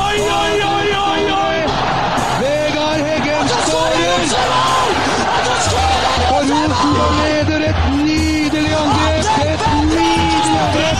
Oi, oi, oi, oi, oi! Vegard Heggen skårer! Og Rosenborg leder et nydelig angrep! Et nydelig angrep!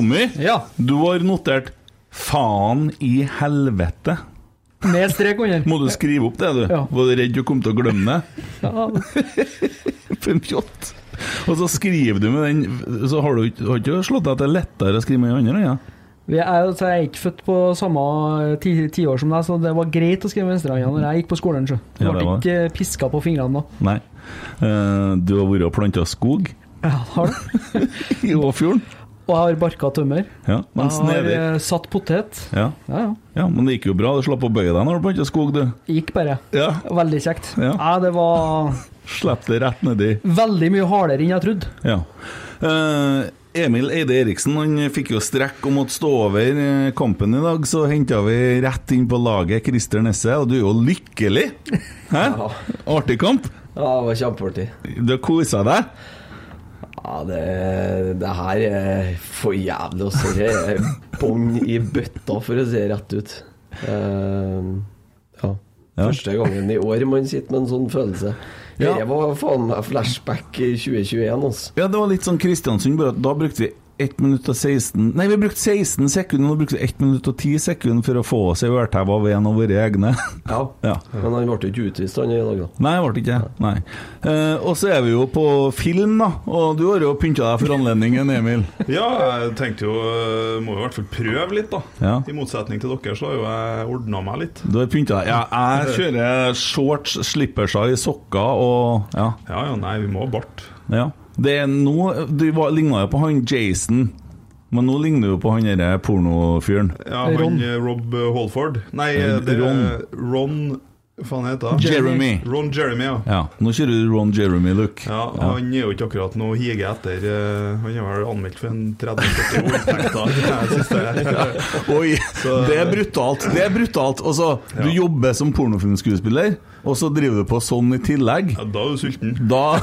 Tommy, Ja, du har notert 'faen i helvete'. med strek under. Må du skrive opp det, du? Ja. Var du redd du kom til å glemme det? Ja. Og så skriver du med den Så har du ikke- slått deg at det er lettere å skrive med den andre? Ja? Jeg, altså, jeg er ikke født på samme ti- tiår som deg, så det var greit å skrive med venstrehånda når jeg gikk på skolen. Så. Jeg Ja, ble ikke piska på fingrene da. Nei. Uh, du har vært og planta skog Ja, har du? i Åfjorden? Og jeg har barka tømmer. Ja, Jeg har eh, satt potet. ja. Ja, ja. men det gikk jo bra. Du slapp å bøye deg når du planta skog, du. Gikk bare. Ja. Veldig kjekt. Ja. det var Slipp det rett nedi. veldig mye hardere enn jeg trodde. Ja. Uh, Emil Eide Eriksen han fikk jo strekk og måtte stå over eh, kampen i dag, så henta vi rett inn på laget Christer Nesse, og du er jo lykkelig! Hæ? Artig kamp. Ja, det var kjempeartig. Du har kosa deg? Ja, det, det her er for jævlig å se. Er bånn i bøtta, for å si det rett ut. Uh, ja. Ja. Første gangen i år man sitter med en sånn følelse. Ja. Det var faen meg flashback i 2021, altså. Ja, det var litt sånn Kristiansund, bare at da brukte vi 1 minutt og 16 Nei, vi brukte 16 sekunder, og nå brukte vi 1 minutt og 10 sekunder for å få oss ei ørtau av en av våre egne. Ja. Ja. Men han ble ikke utvist, han i dag, da. Nei, han ble ikke det. Eh, og så er vi jo på film, da. Og du har jo pynta deg for anledningen, Emil. Ja, jeg tenkte jo eh, Må jo i hvert fall prøve litt, da. Ja. I motsetning til dere, så har jo jeg ordna meg litt. Du har pynta deg. Ja, jeg kjører shorts, slipperser i sokker og Ja. Ja ja, nei, vi må ha bart. ja. Det er nå Du var- ligna jo på han Jason, men nå ligner du jo på han derre pornofyren. Ja, han Ron. eh, Rob eh, Holford. Nei, eh, det er Ron. Ron Hva heter han? Jeremy. Ron Jeremy, ja. Ja, nå kjører du Ron Jeremy-look. Ja, Han er jo ikke akkurat noe hige etter eh, Han er vel anmeldt for en 30-40 voldtekter. det her. Oi, Så- det er brutalt. Det er brutalt. Også, ja. du jobber som pornofilmskuespiller, og så driver du på sånn i tillegg. Ja, da er du sulten. Da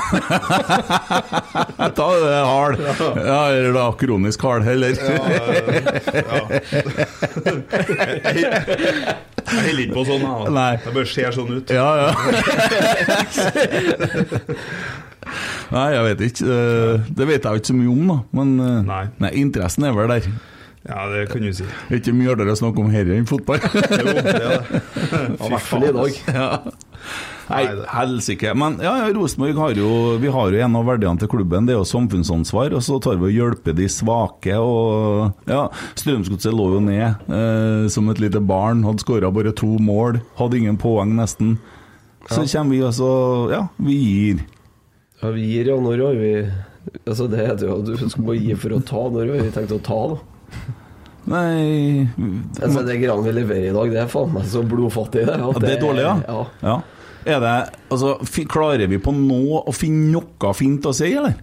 Da er det hard. Ja, eller da kronisk hard, heller. Jeg holder ikke på sånn, jeg. da. Nei. Jeg bare ser sånn ut. Ja, ja. Nei, jeg vet ikke. Eh, Det vet jeg jo ikke så mye om, da. Men nei. Nei. interessen er vel der. Ja, det kan du si. Det er ikke mye artigere å snakke om herre enn fotball. Jo, det er det. I hvert fall i dag. ja. Nei, det- helsike. Men ja, ja, Rosenborg har jo Vi har jo en av verdiene til klubben, det er jo samfunnsansvar. Og så tar vi og hjelper de svake. Og ja, Strømsgodset lå jo ned eh, som et lite barn. Hadde skåra bare to mål. Hadde ingen poeng, nesten. Så kommer vi altså Ja, vi gir. Ja, vi gir, ja. Når har vi Altså, det heter jo at du skal bare gi for å ta. Når har vi tenkt å ta, da? Nei Altså, det greiene vi leverer i dag, det er faen meg så blodfattig, det. Ja, det er dårlig, ja? ja. ja. Er det, altså, klarer vi på nå å finne noe fint å si, eller?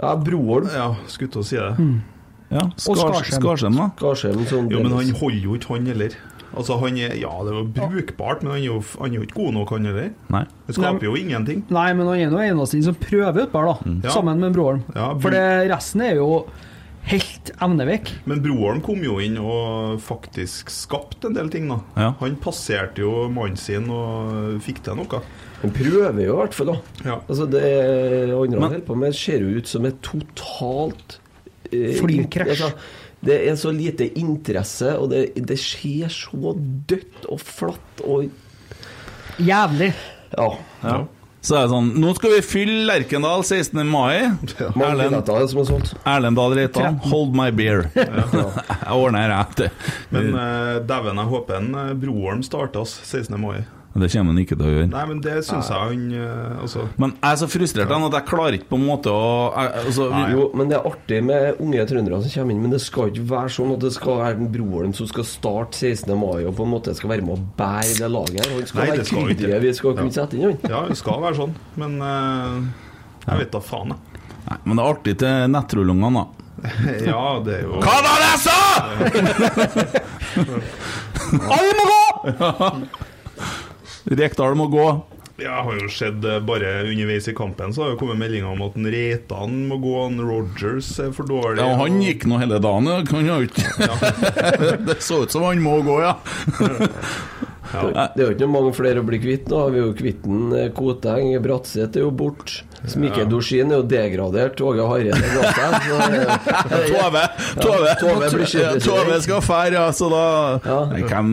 Ja, Broholm. Ja, skulle til å si det. Ja, Og Skarsheim. Skarsheim, da? Skarsheim sånn Jo, men han holder jo ikke, han heller. Altså, han er, Ja, det var brukbart, men han er jo, han er jo ikke god nok, han heller. Nei. Det skaper jo ingenting. Nei, men han er nå eneste som prøver utpå her, da. Mm. Sammen med Broholm. Ja, For det, resten er jo helt evnevekk. Men Broholm kom jo inn og faktisk skapte en del ting, da. Ja. Han passerte jo mannen sin og fikk til noe. Han prøver jo i hvert fall, da. Ja. Altså, det andre han holder på med, ser jo ut som et totalt eh, Flykrasj. altså, det er så lite interesse, og det, det skjer så dødt og flatt og Jævlig. Ja. Ja. Så er det sånn Nå skal vi fylle Lerkendal 16. mai. Ja, Erlend, er. Erlendal Reitan, hold my beer. Jeg ordner det. Men uh, dæven, jeg håper en uh, Broholm starter oss 16. mai. Det kommer han ikke til å gjøre. Nei, men det syns jeg han Altså Men jeg er så frustrert han at jeg klarer ikke på en måte å jeg, altså, Jo, men det er artig med unge trøndere som kommer inn, men det skal ikke være sånn at det skal være broren som skal starte 16. mai og på en måte skal være med å bære det laget her. Han skal Nei, være det skal ikke. krydderet vi skal kunne sette inn, han. Ja, det skal være sånn, men uh, jeg vet da faen, jeg. Nei, men det er artig til nettrullungene, da. Ja, det er jo Hva var det jeg sa?! Alle må gå! Rekdal må gå. Ja, har jo sett eh, bare underveis i kampen Så har jo kommet meldinger om at en Reitan må gå, en Rogers er for dårlig. Ja, og han gikk nå hele dagen, ja. Han har jo ikke Det så ut som han må gå, ja. Det er jo ikke noe mange flere å bli kvitt nå. Vi er jo kvitt eh, Koteng, Bratseth er jo borte. Smikke Dorsin er jo degradert. Åge Hareide er det er- Tove, Tove, Tove blir. Tove skal fære, ja, så da Ja. Nei, hvem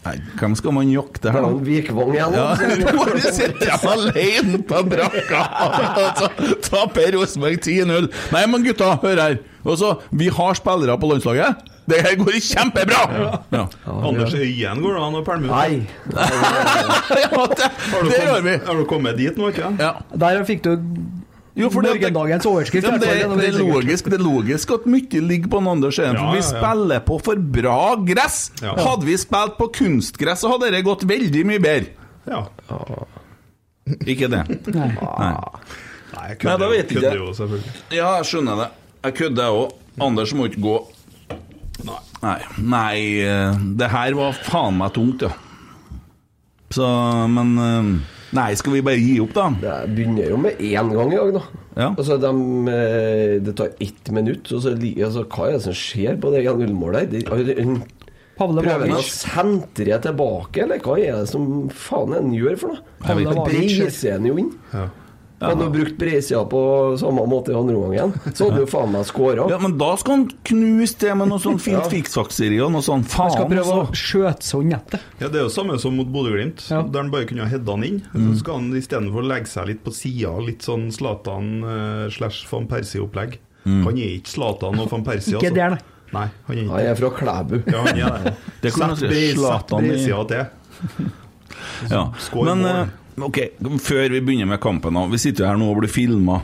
Nei, hvem skal man jakte her, da? Vikvang igjen. Ja, altså. Bare sitter jeg alene på brakka og så taper Rosenborg 10-0. Nei, men gutta, hør her. Også, Vi har spillere på landslaget. Det her går kjempebra! Ja, Anders Øyen går det an å pælme ut? Nei. ja det, Har du det gjør vi. Har du kommet dit nå, ikke? Ja. Der fikk du Jo, for morgendagens overskrift. ja, det, det, det, er logisk, det er logisk at mye ligger på Anders for Ja, vi ja, ja. spiller på for bra gress. Ja. Hadde vi spilt på kunstgress, så hadde det gått veldig mye bedre. Ja. Ikke det. Nei. Nei. Nei, jeg kødder, vet jo- ikke jeg. jo, selvfølgelig. Ja, jeg skjønner det. Jeg kødder, jeg òg. Anders må ikke gå. Nei. Nei, nei eh, det her var faen meg tungt, ja. Så, men eh, Nei, skal vi bare gi opp, da? Det begynner jo med én gang i dag, da. Ja. Altså, de, eh, det tar ett minutt, og så altså, Hva er det som skjer på det 1-0-målet? De- Pavle Prøver han å sentre tilbake, eller hva er det som faen han gjør for noe? Breiser han jo inn. Ja. Hadde han brukt breisida på samme måte i andre omgang, så hadde han jo faen meg skåra. Ja, Men da skal han knuse det med noe sånn fint fiksfakseri og noe sånn Han skal faen. prøve å altså. skjøte sånn nettet. Ja, Det er jo samme som mot Bodø-Glimt, Ja. der han bare kunne ha hedda han inn. Mm. Så skal han istedenfor legge seg litt på sida, litt sånn Zlatan uh, slash van Persie-opplegg. Mm. Han er ikke Zlatan og van Persie, Ikke der, nei. Nei, han er Han jeg er fra Klæbu. Ja, han er det. Sett breisida til. Ja. Skår Men mål. eh, ok, før vi begynner med kampen da. Vi sitter jo her nå og blir filma.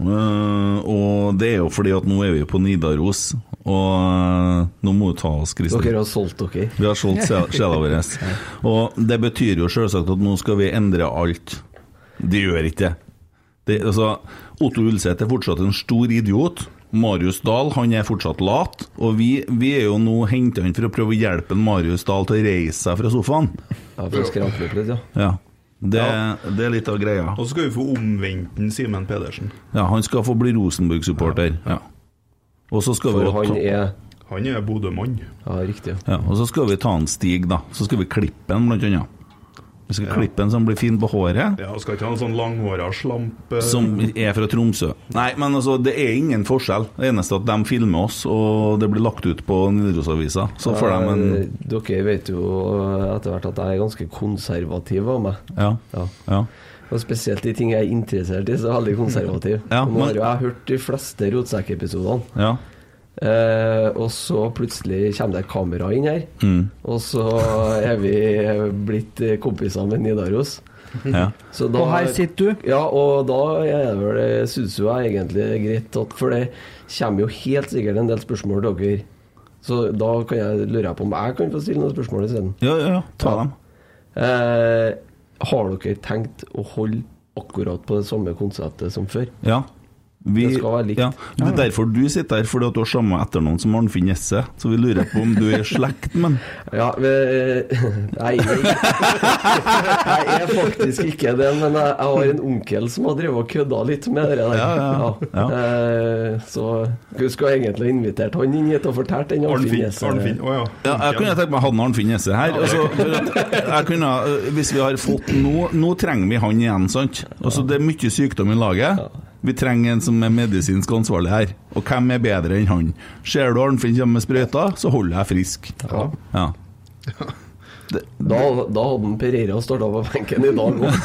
og det er jo fordi at nå er vi på Nidaros. Og eh, nå må du ta oss, Kristin. Dere har solgt dere. Vi har solgt sjel- sjela vår. Og det betyr jo selvsagt at nå skal vi endre alt. Det gjør ikke det. altså, Otto Ulseth er fortsatt en stor idiot. Marius Dahl han er fortsatt lat. Og vi, vi er jo nå henta inn for å prøve å hjelpe Marius Dahl til å reise seg fra sofaen. Ja, for å skrampe litt, ja. Ja. Det, det er litt av greia. Og så skal vi få omvendt en Simen Pedersen. Ja, Han skal få bli Rosenborg-supporter. Ja. Og så skal vi For han er Han er Bodø-mann. Ja, riktig. ja, og så skal vi ta en Stig, da. Så skal vi klippe en, blant annet. Vi skal klippe en som blir fin på håret. Ja, Skal ikke ha en sånn langhåra slamp Som er fra Tromsø. Nei, men altså, det er ingen forskjell. Det eneste at de filmer oss, og det blir lagt ut på Nidarosavisa. Så får de en Eh, Dere vet jo etter hvert at jeg er ganske konservativ av meg. Ja. Ja. ja. Og spesielt de ting jeg er interessert i, så er jeg veldig konservativ. Ja, men... Nå har jo jeg hørt de fleste rotsekkepisodene. ja. Eh, og så plutselig kommer det et kamera inn her. Mm. Og så er vi blitt eh, kompiser med Nidaros. ja. Så da, Og her sitter du. Ja, og da er det vel syns jo jeg egentlig det er greit at For det kommer jo helt sikkert en del spørsmål til dere. Så da kan jeg lure på om jeg kan få stille noen spørsmål isteden. Ja, ja, ja. Ta Ja. dem. Eh, har dere tenkt å holde akkurat på det samme konseptet som før? Ja. Vi, Det skal være likt. Ja. Det er derfor du sitter her, fordi at du har samme etternavn som Arnfinn Jesse. Så vi lurer på om du er i slekt med han. Ja, vi, nei, jeg, jeg er faktisk ikke det, men jeg, jeg har en onkel som har drevet og kødda litt med det der. Ja, ja, ja. Eh, så du skulle egentlig invitert han inn hit og fortalt den Arnfinn. Jesse. Arnfinn. oh, ja. Ja, jeg kunne tenkt meg å ha en Arnfinn Jesse her. Altså, jeg kunne, øh, hvis vi har fått nå, nå trenger vi han igjen, sant? Altså, det er mye sykdom i laget. Vi trenger en som er medisinsk ansvarlig her. Og hvem er bedre enn han? Ser du Arnfinn kommer med sprøyta, så holder jeg frisk. Ja. Ja. Da, da hadde Pereira starta på benken i dag òg.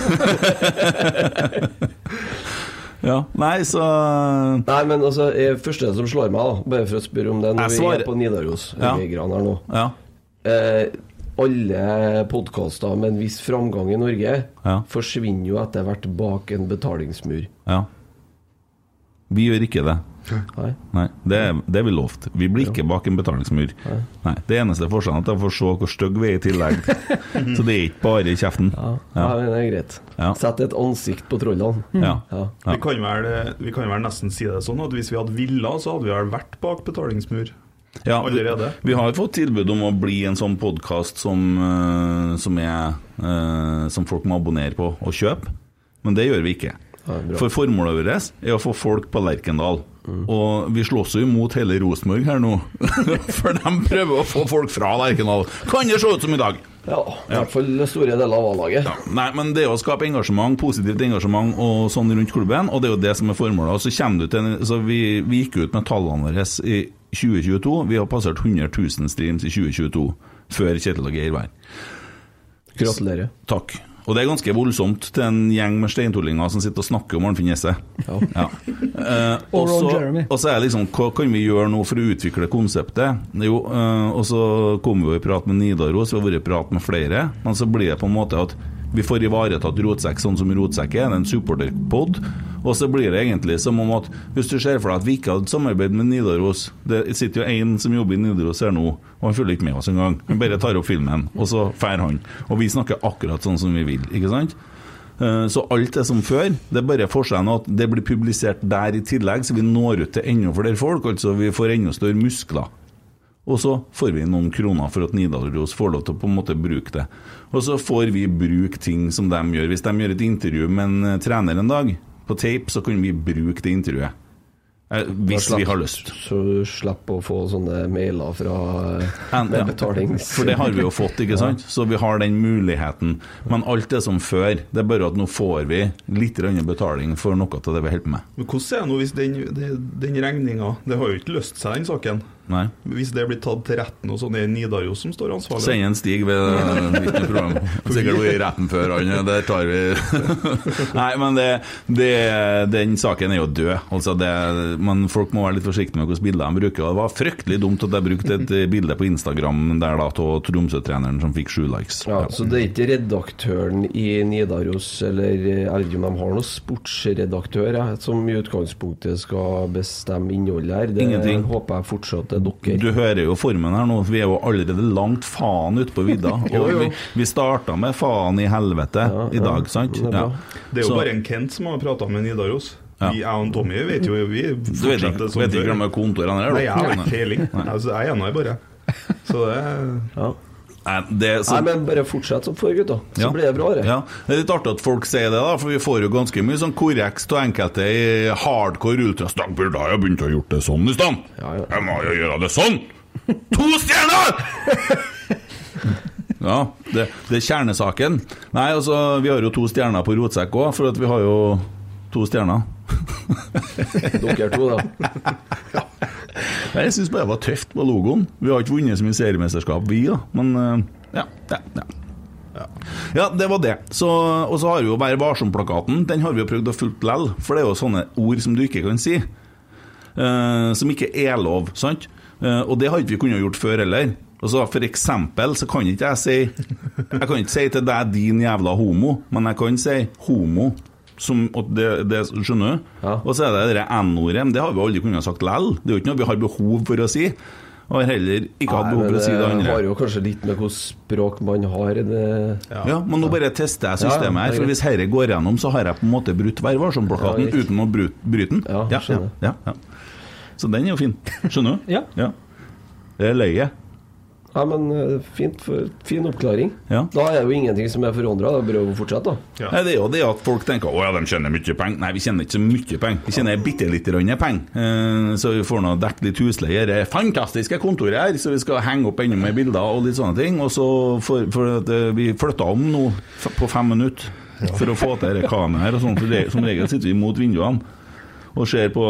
ja. Nei, så Nei, men altså, det første som slår meg, da, bare for å spørre om det når vi er på Nidaros Ja. Her nå Ja. eh, alle podkaster med en viss framgang i Norge Ja. forsvinner jo etter hvert bak en betalingsmur. Ja. Vi gjør ikke det. Nei. Nei, det, er- det er vi lovt. Vi blir ikke bak en betalingsmur. Nei, Det eneste forskjellen er at jeg får se hvor stygge vi er i tillegg. Så det er ikke bare i kjeften. Ja, Ja. Nei, det er greit. Ja. Sett et ansikt på trollene. Ja. Ja. Ja. Vi, kan vel, vi kan vel nesten si det sånn at hvis vi hadde villa, så hadde vi vel vært bak betalingsmur. Ja, Allerede. vi har fått tilbud om å bli en sånn podkast som, eh, som, eh, som folk må abonnere på og kjøpe, men det gjør vi ikke. Ja. For formålet vårt er å få folk på Lerkendal. Og vi slåss jo imot hele Rosenborg her nå, for de prøver å få folk fra Lerkendal. Kan det se ut som i dag? Ja, i hvert fall store deler av A-laget. Nei, men det er å skape engasjement, positivt engasjement og sånn rundt klubben, og det er jo det som er formålet. Og så kommer du til en- så vi, vi gikk ut med tallene våre i 2022. Vi har passert 100 000 streams i 2022, før Kjetil og Geir her. Gratulerer. Takk. Og det er ganske voldsomt til en gjeng med steintullinger som sitter og snakker om Arnfinn Jesse. Ja. Ja. Eh, Og så- og så er det liksom Hva kan vi gjøre nå for å utvikle konseptet? Jo, eh, og så kommer vi i prat med Nidaros, vi har vært i prat med flere, men så blir det på en måte at vi får ivaretatt Rotsekk sånn som Rotsekk er, en supporterpod. Og så blir det egentlig som om at hvis du ser for deg at vi ikke hadde samarbeidet med Nidaros Det sitter jo en som jobber i Nidaros her nå, og han følger ikke med oss engang. Han bare tar opp filmen, og så drar han. Og vi snakker akkurat sånn som vi vil, ikke sant? Eh, Så alt er som før. Det er bare forskjellen at det blir publisert der i tillegg, så vi når ut til enda flere folk. Altså vi får enda større muskler. Og så får vi noen kroner for at Nidaros får lov til å på en måte bruke det. Og så får vi bruke ting som de gjør. Hvis de gjør et intervju med en eh, trener en dag, på tape, så kan vi bruke det intervjuet. Eh, Hvis slapp, vi har lyst. Så du slipper å få sånne mailer fra med ja. betalings... For det har vi jo fått, ikke sant? Så vi har den muligheten. Men alt er som før. Det er bare at nå får vi litt betaling for noe av det vi holder på med. Men hvordan er det nå hvis den, den, den regninga Det har jo ikke løst seg, den saken. Nei. Hvis det blir tatt til retten og sånn, er det Nidaros som står ansvarlig? Send en Stig ved ikke noe problem. Sikkert vært i retten før han. Der tar vi Nei, men det, det, den saken er jo død. Altså det, men folk må være litt forsiktige med hvilke bilder de bruker. Og Det var fryktelig dumt at jeg brukte et bilde på Instagram der da av Tromsø-treneren som fikk sju likes. Ja, Så det er ikke redaktøren i Nidaros, eller jeg vet ikke om de har noen sportsredaktør, jeg, som i utgangspunktet skal bestemme innholdet her. Det Ingenting. håper jeg fortsatt dere. Du hører jo formen her nå. Vi er jo allerede langt faen ute på vidda. Og vi, vi starta med faen i helvete Ja, i ja. dag, sant? Det er. Det er jo Så- bare en Kent som har prata med Nidaros. Ja. Vi, jeg og Tommy vet jo vi Du vet fortsetter som vet ikke hvem er kontorene er? Nei, jeg har ikke peiling. Altså, jeg er enig bare. Så det er Ja. Nei, det så Nei, men bare fortsett som før, gutta. Så Ja. blir det bra, det. Ja, Det er litt artig at folk sier det, da, for vi får jo ganske mye sånn korreks av enkelte i hardcore. Da burde jeg begynt å gjøre gjort det sånn i stedet. Ja, ja. Jeg må jo gjøre det sånn! To stjerner! Ja, det, det er kjernesaken. Nei, altså, vi har jo to stjerner på rotsekk òg, for at vi har jo to stjerner. Dere to, da. Jeg syns bare det var tøft på logoen. Vi har ikke vunnet så mye seriemesterskap, vi, da. Men ja. ja, ja, ja. Ja, det var det. Så, og så har vi jo Vær varsom-plakaten. Den har vi jo prøvd å fulgt lell, for det er jo sånne ord som du ikke kan si. eh, som ikke er lov, sant? Eh, og det har ikke vi kunnet gjort før heller. Og så For eksempel så kan ikke jeg si Jeg kan ikke si til deg 'din jævla homo', men jeg kan si 'homo'. Som, og det, det, skjønner du? Ja. Og så er det det N-ordet. men Det har vi aldri kunnet sagt lell. Det er jo ikke noe vi har behov for å si. Og har heller ikke hatt behov for å si det andre. det har jo kanskje litt med hvilket språk man har. Det... Ja, men nå bare tester jeg systemet her. er For hvis dette går gjennom, så har jeg på en måte brutt Vær varsom-plakaten Ja, uten å bryte, den. Ja, ja, ja, ja. Så den er jo fin. Skjønner du? Ja. ja. Det er løye. Nei, men eh, fint, fin oppklaring. Ja. Da er det jo ingenting som er forandra. Da bør vi fortsette, da. Ja. Nei, Det er jo det at folk tenker å ja, de tjener mye penger. Nei, vi tjener ikke så mye penger. Vi tjener bitte lite grann penger. Eh, så vi får nå dekket litt husleie. Det fantastiske kontoret her, så vi skal henge opp enda mer bilder og litt sånne ting. Og så for, for at eh, vi flytta om nå på fem minutter for å få til dette kameraet her og sånn. For Som regel sitter vi mot vinduene og ser på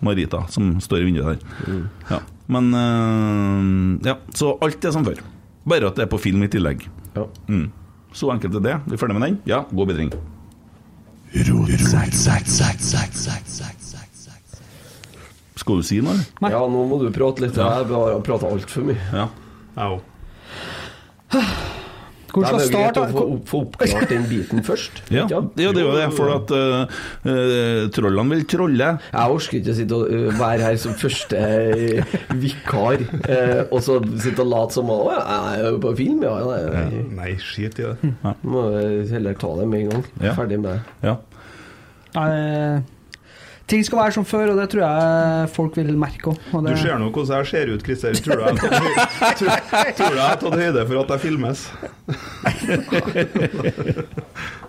Marita som står i vinduet der. Ja. Men eh, Ja, så alt er som før. Bare at det er på film i tillegg. Ja. Mm. Så enkelt er det. Vi er ferdig med den? Ja, god bedring. Skal du si noe? Nei. ja, nå må du prate litt. Jeg har prata altfor mye. Ja. Jeg òg. Hvor Det skal er jo greit starte? å få, oppklart den biten først. Ja, ja, det er jo det, for at uh, eh, trollene vil trolle. Jeg orker ikke å sitte og øh, være her som første vikar, eh, og så sitte og late som Å, jeg er jo på film, ja. Nei, Nei, skit i det. Må heller ta det med en gang. Ja. Ferdig med det. Ja. Nei, ting skal være som før, og det tror jeg folk vil merke òg. Du ser nå hvordan jeg ser ut, Christer. Tror du jeg har tatt høyde for at jeg filmes?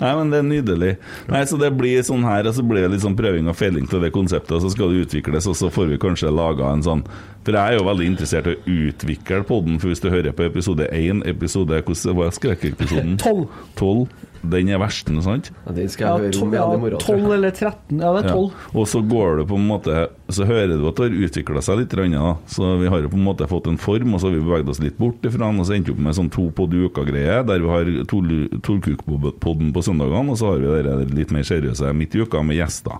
Nei, men det er nydelig. Nei, så Det blir sånn her, og så blir det litt sånn prøving og feiling til det konseptet, og så skal det utvikles, og så får vi kanskje laga en sånn For jeg er jo veldig interessert i å utvikle podden, for hvis du hører på episode én episode, Hvordan var skrekkepisoden? Tolv. 12. Den er versten, sant? Ja, den skal Ja, høre om igjen i morgen. Tolv 12 eller 13. Ja, det er 12. Ja. Og så går det på en måte Så hører du at det har utvikla seg litt, grann, da. så vi har jo på en måte fått en form, og så har vi beveget oss litt bort ifra den, og så endte vi opp med sånn to i uka-greie, der vi har Torkuk-podden på søndagene, og så har vi det litt mer seriøse midt i uka med gjester.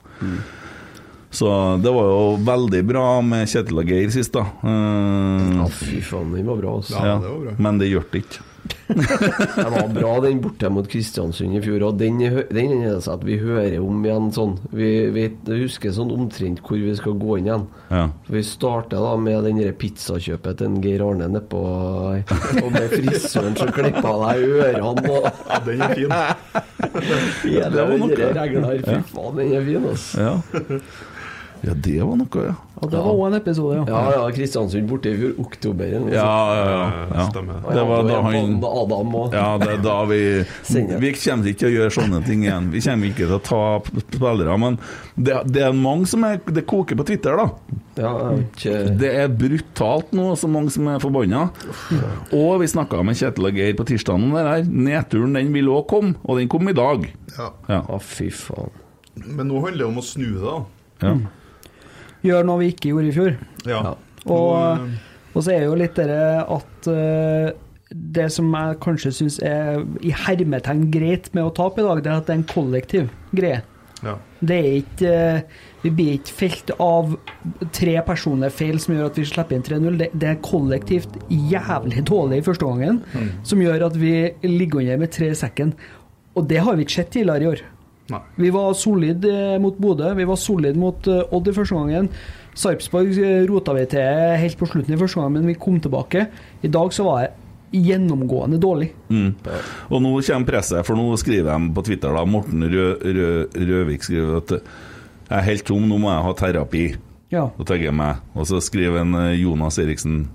Så det var jo veldig bra med Kjetil og Geir sist, da. Uh, Ja, fy faen, den var bra. Altså. Ja, det var bra. Men det gjør det ikke. Den var bra, den borte mot Kristiansund i fjor. Og den, den er det at vi hører om igjen sånn. Vi vi husker sånn omtrent hvor vi skal gå inn igjen. Ja. Vi starter da med den der pizzakjøpet til Geir Arne nedpå Og med frisøren som klippa deg i ørene og Ja, den er fin. hele det var den regla her. Fy faen, den er fin, altså. Ja. Ja, det var noe, ja. Ja, det var òg en episode, ja. Ja, ja, Kristiansund borte i fjor. Oktober. eller noe Ja, sånt. ja, ja. ja. Stemmer. Det var da han Adam og Ja, det er da vi Vi kommer ikke til å gjøre sånne ting igjen. Vi kommer ikke til å ta spillere. Men det, det er mange som er Det koker på Twitter, da. Ja, ikke Det er brutalt nå, så mange som er forbanna. Og vi snakka med Kjetil og Geir på tirsdagen. Der. Nedturen den vil òg komme, og den kom i dag. Ja. Ja. Fy faen. Men nå handler det om å snu det, da. ja. Gjør noe vi ikke gjorde i fjor. Ja. Ja. Og, og så er det jo litt det at eh, det som jeg kanskje syns er i hermetegn greit med å tape i dag, det er at det er en kollektiv greie. ja. Det er ikke eh, Vi blir ikke felt av tre personlige feil som gjør at vi slipper inn 3-0. Det, det er kollektivt jævlig dårlig i første gangen, som gjør at vi ligger under med tre i sekken. Og det har vi ikke sett tidligere i år. Nei. Vi var solide eh, mot Bodø, vi var solid mot eh, Odd i første gangen. Sarpsborg eh, rota vi til helt på slutten i første gang, men vi kom tilbake. I dag så var jeg gjennomgående dårlig. Mm. Og nå kommer presset, for nå skriver de på Twitter da Morten Rø, Rø, Røvik skriver at jeg er helt tom, nå må jeg ha terapi. Ja. Da jeg meg. Og så skriver en Jonas Eriksen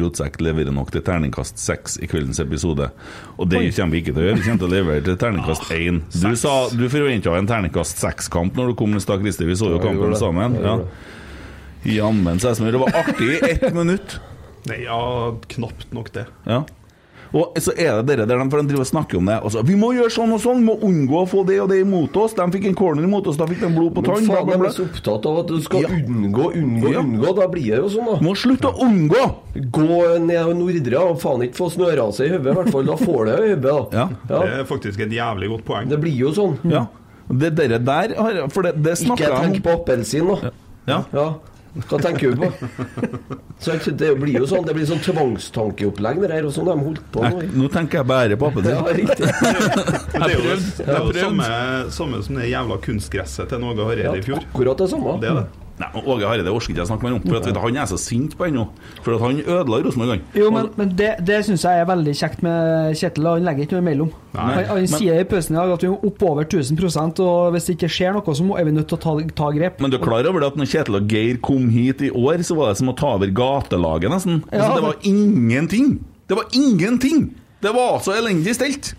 Rotsekk leverer nok til terningkast seks i kveldens episode. Og det kommer vi ikke til å gjøre. Vi kommer til å levere til terningkast én. Du seks. sa du forventa en terningkast seks-kamp når du kom i stad, Christer. Vi så jo kampen sammen. Ja. Jammen seg smør. det var artig i ett minutt. Nei, ja, knapt nok det. Ja. Og så er det dere der de, for de driver og snakker om det. Og så, vi må gjøre sånn og sånn, må unngå å få det og det imot oss. De fikk en corner imot oss, da fikk de blod på tann. Men faen, de er så opptatt av at du skal Ja. unngå, unngå, Ja. unngå. Da blir det jo sånn, da. Må slutte å unngå! Gå ned Nordre og faen ikke få snørase i hodet, i hvert fall. Da får du det i hodet, da. Ja. Det er faktisk et jævlig godt poeng. Det blir jo sånn. Ja. Det dere der har For det, det Ikke snakka tenk jeg om. på appelsin, da. Ja. Ja. Hva tenker du på? Så det blir jo sånn Det blir sånn tvangstankeopplegg, det der. Og sånn de holdt på nå. nå tenker jeg bare på Ja, appelsin. riktig. Det er jo, det er jo samme, samme som det jævla kunstgresset til Åge Hareide i fjor. Akkurat det samme. Det er det. Nei, Åge Hareide orker ikke jeg snakke mer om, for at, han er så sint på ennå. For at han ødela Rosenborg. han. Jo, men, men det, det syns jeg er veldig kjekt med Kjetil. Han legger ikke noe imellom. Nei, han han men- sier i pausen i dag at vi må opp over 1000% og hvis det ikke skjer noe, så er vi nødt til å ta, ta grep. Men du er klar over det at når Kjetil og Geir kom hit i år, så var det som å ta over gatelaget, nesten. Altså, Ja, det var ingenting! Det var ingenting! Det var så elendig stelt!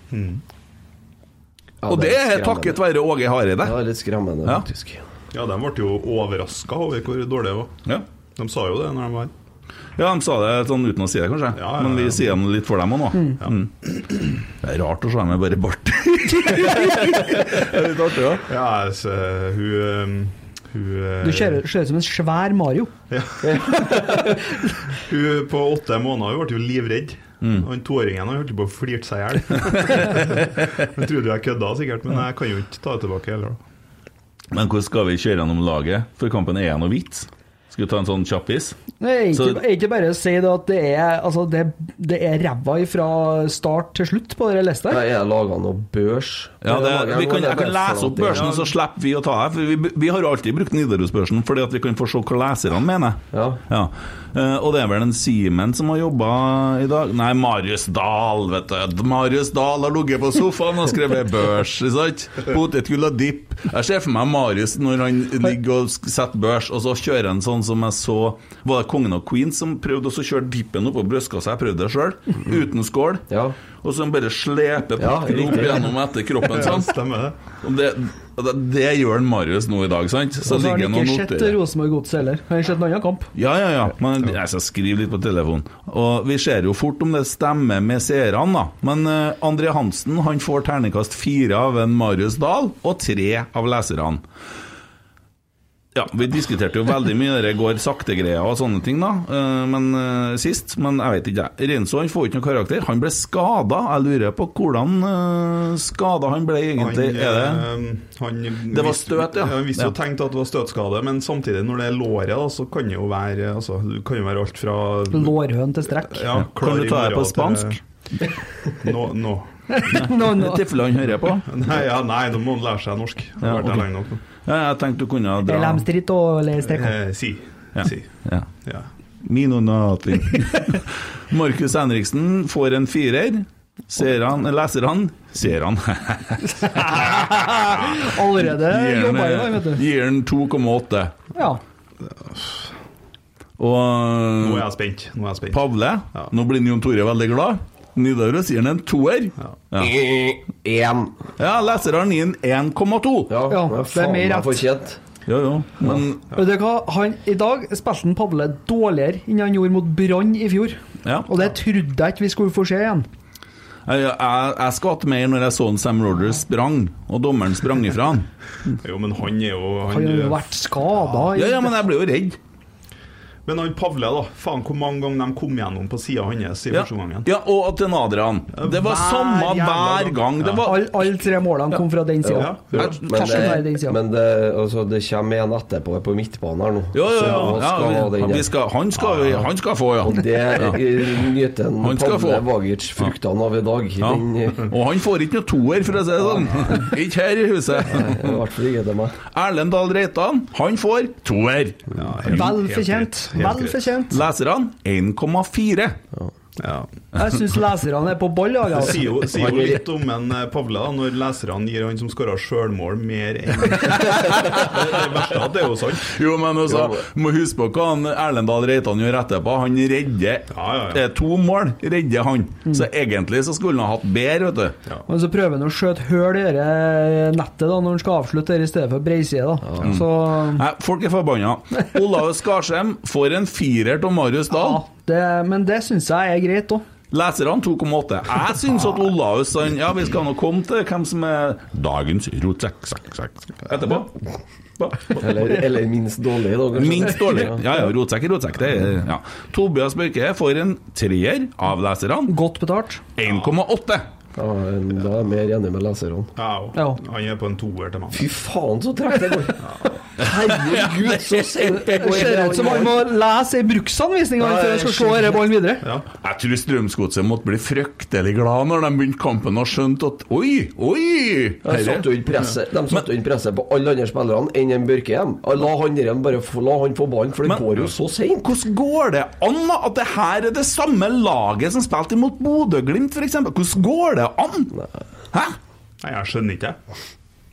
Ja, Og det er takket være Åge Hareide. var litt skremmende, faktisk. Ja, de ble jo overraska over hvor dårlig det var. Ja. De sa jo det når de var her. Ja, de sa det sånn uten å si det, kanskje. Ja, ja, Men vi sier det litt for dem òg nå. Mm. Det er rart å se med bare bart. det er litt artig, da. Ja, altså, hun um, Hun, Du ser ut som en svær Mario. hun på åtte måneder hun ble jo livredd. Mm. Han toåringen holdt på å flirte seg i hjel. Jeg trodde jeg kødda sikkert, men jeg kan jo ikke ta det tilbake heller. da. Men hvordan skal vi kjøre gjennom laget? For kampen er noe vits. Skal vi ta en sånn kjappis? Nei, ikke, Så- ikke bare si det at det er, altså det, det er ræva fra start til slutt på den lista. Jeg er laga noe børs. Ja, det, vi kan, jeg kan lese opp børsen, så slipper vi å ta her. For vi, vi har alltid brukt Nidarosbørsen fordi at vi kan få se hva leserne mener. Ja. Eh, og det er vel en Simen som har jobba i dag? Nei, Marius Dahl, vet du. Marius Dahl har ligget på sofaen og skrevet børs, ikke sant? Potetgull og dipp. Jeg ser for meg Marius når han ligger og setter børs, og så kjører han sånn som jeg så Var det Kongen og Queens som prøvde å kjøre dippen oppå brystkassa? Jeg prøvde det sjøl, uten skål. Ja. Og så bare sleper Ja, opp gjennom etter kroppen. Ja, Sånn. stemmer det. Og det, det, det gjør han Marius nå i dag, sant? Så Og så har han ikke sett noterer. Rosenborg-godset heller. Han har sett en annen kamp. Ja, ja, ja. Men jeg skal skrive litt på telefonen. Og vi ser jo fort om det stemmer med seerne, da. Men uh, André Hansen han får terningkast fire av en Marius Dahl, og tre av leserne. Ja, Vi diskuterte jo veldig mye det går sakte-greia og sånne ting, da. eh, Men eh, sist. Men jeg vet ikke, jeg. Renzo han får ikke noen karakter. Han ble skada. Jeg lurer på hvordan uh, skada han ble, egentlig. Han, er det eh, han Det var støt, ja. Han visste Ja. jo tenkt at det var støtskade, men samtidig, når det er låret, da, så kan det jo være altså, Det kan jo være alt fra Lårhøn til strekk. ja, Kan du ta det på spansk? Nå, nå. Nå, nå. no. tilfelle han hører på. Nei, ja, nei, da må han lære seg norsk. Det Ja, har vært der lenge nok nå. Ja, jeg tenkte du kunne dra eller. Eh, si. Ja. si. Ja. Ja. Mino Nati. Markus Henriksen får en firer. Ser han, leser han Ser han. Allerede jobber han, jobba i dag, vet du. gir han 2,8. Ja. Og Nå er jeg spent. Nå er jeg spent. Pavle, Ja. nå blir Jon Tore veldig glad. Nidaros gir han en toer. Ja, Én. ja leseren gir den 1,2. Ja, Ja, det er faen mer meg rett. fortjent. Jo, jo. Men Vet du hva? Han, I dag spilte han Pavle dårligere enn han gjorde mot Brann i fjor. ja. Og det trodde jeg ikke vi skulle få se igjen. Jeg, jeg, jeg skvatt mer når jeg så en Sam Rogers sprang, og dommeren sprang ifra han. Jo, men han er jo Han har jo vært skada. Ja, ja, men jeg ble jo redd. Men han Pavle, da. Faen hvor mange ganger de kom gjennom på sida hans i Ja, første gangen. ja og til Adrian. Det var Hver samme hver gang. gang. Det Ja. var Alle all tre målene kom fra den sida. Ja. Men i det, men det, altså, det kommer en etterpå på midtbanen her nå. Ja, ja, Ja, skal ha vi, vi skal, han, skal, han skal få, ja. Og det nyter en Pavle få. Vagic fruktene av i dag. ja. Den, eh, Og han får ikke noe toer, for å si det sånn. Ikke her i huset. I hvert fall ikke til meg. Erlend Dahl Reitan, han får toer. Ja, Vel helt fortjent. Vel fortjent. Leserne 1,4. Ja. Jeg syns leserne er på ball. Ja, Det altså. sier jo, sier jo litt om en eh, Pavle, da, når leserne gir han som skåra sjølmål, mer enn Det verste er at det er jo sant. Jo, men også, må huske på hva han Erlend Dahl Reitan gjør etterpå. Han redder Ja, ja, ja. Er to mål, redder han. Så egentlig så skulle han ha hatt bedre, vet du. Men så prøver han å skjøte høl i dette nettet da, når han skal avslutte i stedet for breiside. da. Så Nei, folk er forbanna. Olav Skarsheim får en firer av Marius ja, Dahl. Det, Men det syns jeg er greit òg. Leserne 2,8. Jeg syns at Olaus han, Ja, vi skal nå komme til hvem som er dagens rotsekk sekk, sekk, etterpå. Ba- ba- Eller, eller minst dårlig, da. kanskje. Minst dårlig. Ja, ja, rotsekk er rotsekk. Det er, ja. Tobias Børke får en treer av leserne. Godt betalt. 1,8. Ja, en- da er jeg mer enig med leserne. Ja, Ja. Han er på en toer til meg. Fy faen, så tregt det går! Herregud, så sent det går! ser ut som han må lese ei bruksanvisning før han skal se denne ballen videre. Ja. Jeg tror Strømsgodset måtte bli fryktelig glad når de begynte kampen og skjønte at Oi, oi! De satte jo inn presset De satte inn presset på alle andre spillerne enn en Børkehjem. La han der bare få, la han få ballen, for det går jo så seint. Hvordan går det an at det her er det samme laget som spilte imot Bodø-Glimt, f.eks.? Hvordan går det an? Hæ? Nei, jeg skjønner ikke.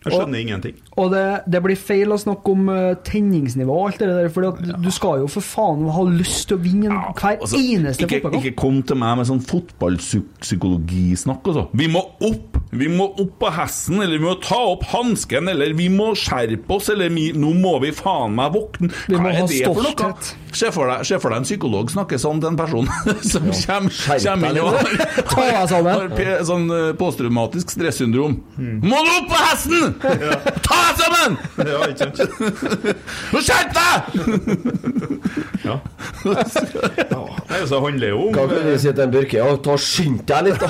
Jeg skjønner ingenting. Og det, det blir feil å snakke om uh, tenningsnivå og alt det der, for du skal jo for faen ha lyst til å vinne ja, hver Altså, eneste ikke, fotballkamp. ikke kom til meg med sånn fotballpsykologisnakk altså. Vi må opp! Vi må opp på hesten, eller vi må ta opp hansken, eller vi må skjerpe oss, eller vi, nå må vi faen meg våkne. Vi må Hva ha er det for noe? Se for deg, se for deg en psykolog snakke sånn til en person som Skjerp kommer inn og har, har, har, har sånn eh, posttraumatisk stressyndrom. Må du opp på hesten! Ta deg sammen! Ja, ikke sant? Nå Skjerp deg! Ja. ja. Nei, så handler det jo om Hva kan du si til en Børke? Ja, ta Skynd deg litt, da!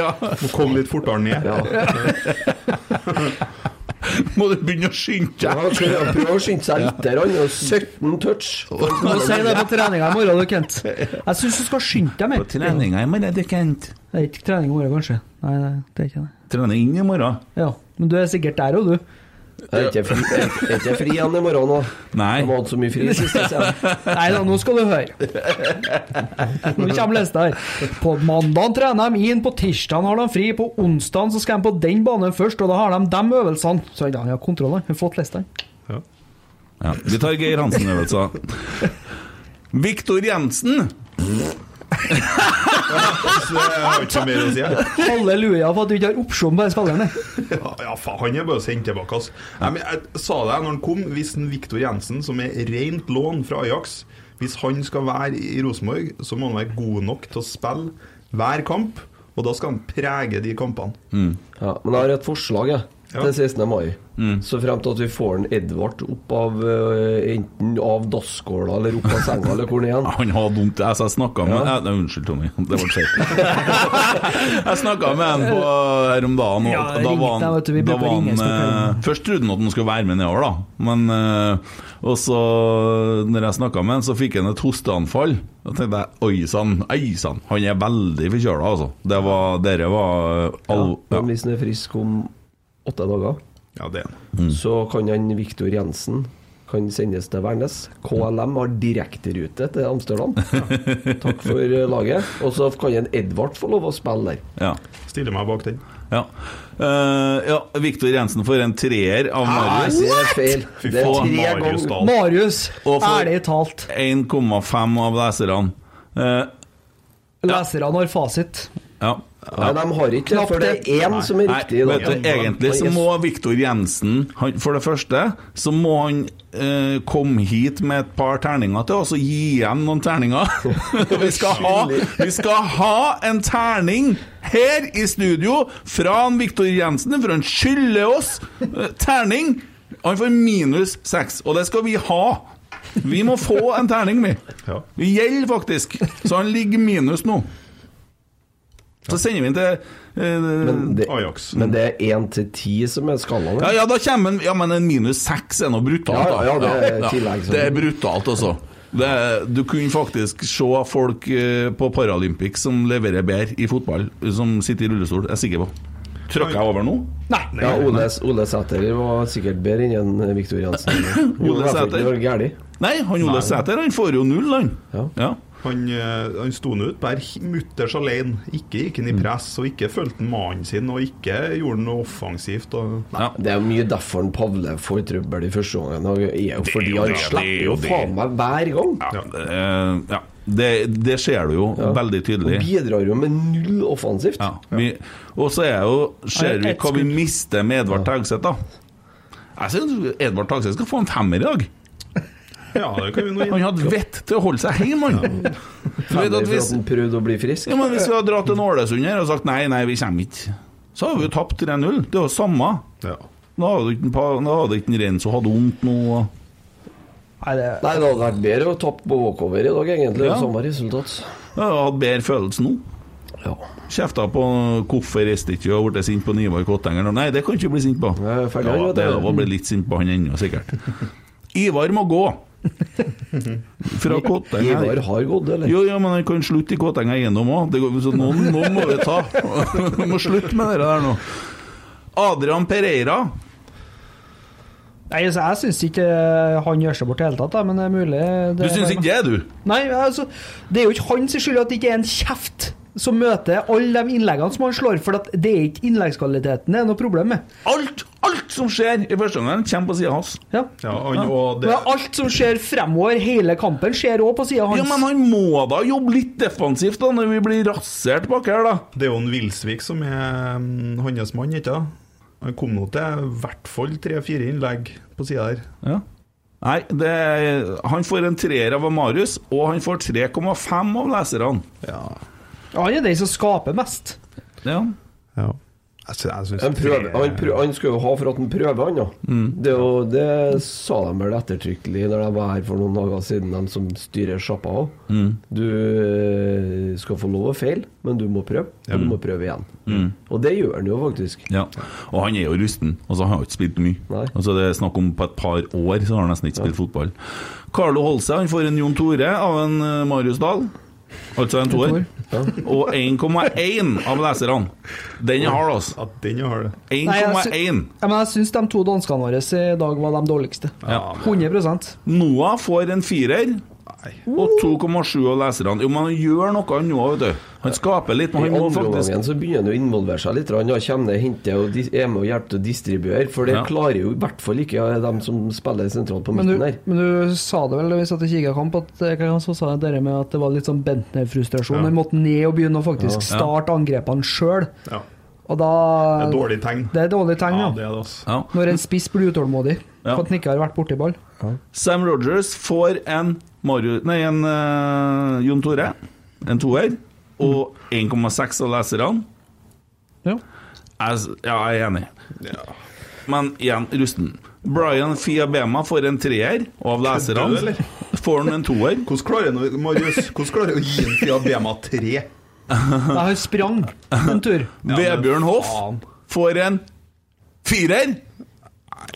Ja. Må komme litt fortere ned. Ja. Må du begynne å skynde deg? prøv, prøv å skynde seg litt. Han har 17 touch. Du må si det på treninga i morgen, Kent. Jeg syns du skal skynde deg På treninga i morgen, Kent. Det er ikke trening i morgen, kanskje. Nei, nei, det er ikke det. Trening inn i morgen. Ja, Men du er sikkert der òg, du. Er ikke fri, er, er ikke fri igjen i morgen nå? Nei. Jeg har hatt så mye fri siste tida. Nei da, nå skal du høre. Nå kommer lista her. På mandag trener de inn, på tirsdag har de fri, på onsdag så skal de på den banen først, og da har de de øvelsene. Så han har kontroll, han har fått lista. Ja, vi tar Geir Hansen-øvelser. Viktor Jensen. Så jeg har ikke mer å si. Halleluja for at du ikke har opsjon på den spilleren. Ja, ja, faen, han er bare å sende tilbake. Altså. Nei, men jeg sa det når han kom, hvis Viktor Jensen, som er rent lån fra Ajax Hvis han skal være i Rosenborg, så må han være god nok til å spille hver kamp. Og da skal han prege de kampene. Ja, men jeg har et forslag jeg, Ja. til 16. mai. Så frem til at vi får en Edvard opp av øh, enten av dasskåla eller opp av senga eller hvor han igjen. Han har vondt. altså, Jeg snakka med Ja. Nei, Unnskyld, Tommy. Det ble feil. jeg snakka med han på her om dagen, og Ja, da var deg, han, vet du, vi da var han eh, Først trodde han at han skulle være med nedover, da. Men eh, Og så, når jeg snakka med han, så fikk han et hosteanfall. Da tenkte jeg oi sann, oi sann. Han er veldig forkjøla, altså. Det var Dere var eh, ja. men hvis han er frisk om åtte dager, Ja, det er han. Mm. så kan han Viktor Jensen kan sendes til Værnes. KLM har direkterute til Amsterdam. Takk for øh, laget. Og så kan en Edvard få lov å spille der. ja. Stiller meg bak den. Ja. Uh, ja, Viktor Jensen får en treer av Marius. Det er feil. Det er tre ganger Marius, ærlig talt. 1,5 av leserne. Uh, Leserne har fasit. ja. Nei, de har ikke det, for det er én som er riktig. Nei, vet du, egentlig så må Viktor Jensen han, For det første så må han eh, komme hit med et par terninger til oss og gi igjen noen terninger. vi, skal ha, vi skal ha en terning her i studio fra Viktor Jensen, for han skylder oss eh, terning. Han får minus seks, og det skal vi ha. Vi må få en terning, vi. Det Vi gjelder faktisk. Så han ligger minus nå. Så sender vi den til eh, Men det, Ajax. men det er én til ti som er skalaen. ja, ja, da kommer en, ja, men en minus seks er noe brutalt. Ja, ja, ja, det er tillegg som- det er brutalt, altså. Det, du kunne faktisk se folk eh, på Paralympics som leverer bedre i fotball, som sitter i rullestol. Jeg er sikker på. Trykker jeg over nå? Nei. Ja, Ole, Ole Sæter var sikkert bedre enn Viktor Jensen. Ole Sæter? Nei, han Ole Sæter han får jo null, han. Ja. Ja. Han, eh, han sto nå ut bare mutters alene. Ikke gikk han i press, og ikke fulgte han mannen sin, og ikke gjorde noe offensivt. Og. Ja. Det er jo mye derfor han Pavle får trøbbel i første omgang. Fordi jo han det, det er slipper jo faen meg hver gang. Ja, det, ja. Det, det ser du jo veldig tydelig. Og bidrar jo med null offensivt. Ja, vi, og så er jo, ser vi hva vi mister med Edvard Tagseth, da. Jeg syns Edvard Tagseth skal få en femmer i dag. Ja, det kan vi nå Han hadde vett til å holde seg hjemme, han. Ja. hvis, at han prøvde å bli frisk. ja, men hvis vi hadde dratt til Ålesund her og sagt nei, nei, vi kommer ikke, så hadde vi jo tapt 3-0. Det er jo samme. Ja. Da hadde ikke en Renzo hatt vondt nå. Nei, det Nei, det hadde vært bedre å tappe på walkover i dag, egentlig. Ja. Samme resultat. Jeg hadde hatt bedre følelse nå. Ja. Kjefta på hvorfor reiste ikke og ble sint på Nivar Kottenger. Nei, det kan ikke bli sint på. Ferdig, Ja, det er lov å bli litt sint på han ennå, sikkert. Ivar må gå. Fra Kåtenga Ivar har gått, eller? Jo, ja, men han kan slutte i Kåtenga eiendom òg. Noen, noen må vi ta. Vi må slutte med det der nå. Adrian Pereira. Nei, altså, Jeg syns ikke han gjør seg bort i det hele tatt, da, men det er mulig Du det syns ikke det, du? Nei, altså, det er jo ikke hans skyld at det ikke er en kjeft som møter alle de innleggene som han slår, for at det er ikke innleggskvaliteten det er noe problem med. Alt, alt som skjer i første omgang, kommer på sida hans. Ja. Ja, det, Men alt som skjer fremover, hele kampen, skjer òg på sida hans. Ja, men han må da jobbe litt defensivt da når vi blir rasert bak her, da. det er jo en Wilsvik som er mm, hans mann, ikke sant? Han kom nå til i hvert fall tre-fire innlegg på sida her. Ja. Nei, det, han får en treer av Marius, og han får 3,5 av leserne. Ja. Han er den som skaper mest. Ja. ja. Jeg sy- jeg syns Han, prøver, han, prøver, han skal jo ha for at han prøver, han da. Det, er jo, det sa de vel ettertrykkelig når de var her for noen dager siden, de som styrer sjappa òg. Du eh, skal få lov å feile, men du må prøve. Og du må prøve igjen. Og det gjør han jo faktisk. Ja, og han er jo rusten. Altså, han har jo ikke spilt mye. Nei. Altså, det er snakk om på et par år så har han nesten ikke spilt fotball. Carlo Holse han får en Jon Tore av en eh, Marius Dahl. Altså en toer. Og 1,1 av leserne. Den er hard, altså. Ja, den har det. Nei, jeg sy- 1,1. Ja, men jeg syns de to danskene våre i dag var de dårligste. Ja. 100 Noah får en firer. Og 2,7 av leserne. Jo, men han gjør noe nå, vet du. Han skaper litt, men han faktisk omgangen så begynner han å involvere seg litt. Han kommer ned, henter og er med og hjelper til å distribuere. For det Ja. klarer jo i hvert fall ikke dem som spiller sentralt på midten her. men du sa det vel da vi satt og kikka kamp, at eh, så sa jeg dere med at det var litt sånn Bentner-frustrasjon. Han måtte ned og begynne å faktisk starte angrepene sjøl. Ja. Og da Det er dårlig tegn. Det er dårlig tegn, Ja, ja. det er det, altså. ja. Når en spiss blir utålmodig Ja. for at han ikke har vært borti ball. Sam Rogers får en, Mario, nei, en uh, Jon Tore, en toer, og 1,6 av leserne. Ja. Jeg, ja, jeg er enig. Men igjen, rusten. Brian Fiabema får en treer, og av leserne får han en toer. Hvordan klarer han å- Marius, hvordan klarer å gi en Fiabema tre? Han sprang en tur. men Vebjørn Hoff får en firer.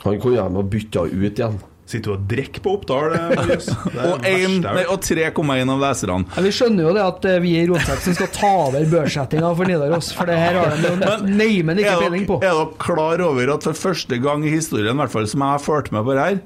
Han kunne ha bytta ut igjen. Sitter du og drikker på Oppdal, eh, Og, en, nei, og 3,1 av leserne. Ja, vi skjønner jo det at eh, vi i Rotsekk som skal ta over børssettinga for Nidaros, for det her har de neimen ikke peiling på. er dere klar over at for første gang i historien, i hvert fall som jeg har fulgt med på det her,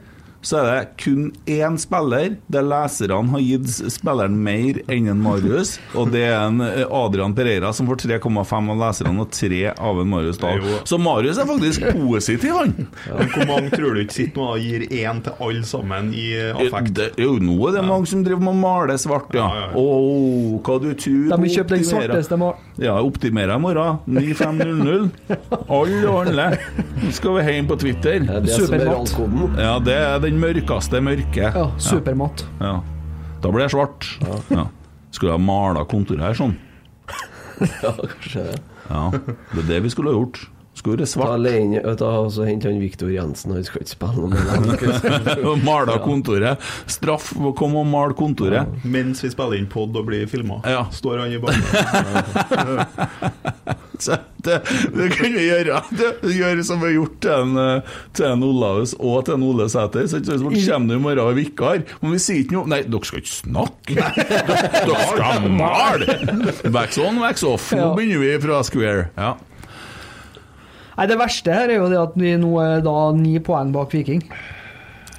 så er det kun én spiller der leserne har gitt spilleren mer enn en Marius, og det er en eh, Adrian Pereira som får 3,5 av leserne og 3 av en Marius Dahl. Så Marius er faktisk positiv, han. Men Hvor mange tror du ikke sitter nå og gir én til alle sammen i eh, affekt? Det, jo, nå er det mange som driver med å male svart, ja. Ja, ja, ja. Åh, hva du tror De vil kjøpe den svarteste må- Ja, optimerer i morgen. 9500. Alle handler. Nå skal vi hjem på Twitter. Det er det som er Supermatt. Ja, det er den mørkeste mørke. Ja, supermatt. Ja. Da blir det svart. Ja. Skulle ha mala kontoret her sånn. Ja, kanskje det. Ja, det er det vi skulle ha gjort. Skulle vært Ta svart. alene, og så henter han Viktor Jensen, han skal ikke spille noe med dem. Mala kontoret. Straff kom og mal kontoret. Mens vi spiller inn pod og blir filma, Ja. står han i banen. Så det, det kan vi gjøre. Det gjør som vi har gjort til en, til en Olaus og til en Ole Sæter. Så kommer du i morgen og vikar. Men vi sier ikke noe Nei, dere skal ikke snakke! Dere, skal male! Wax on, wax off. Nå Ja. begynner vi fra square. Ja. Nei, Det verste her er jo det at vi nå er da ni poeng bak Viking.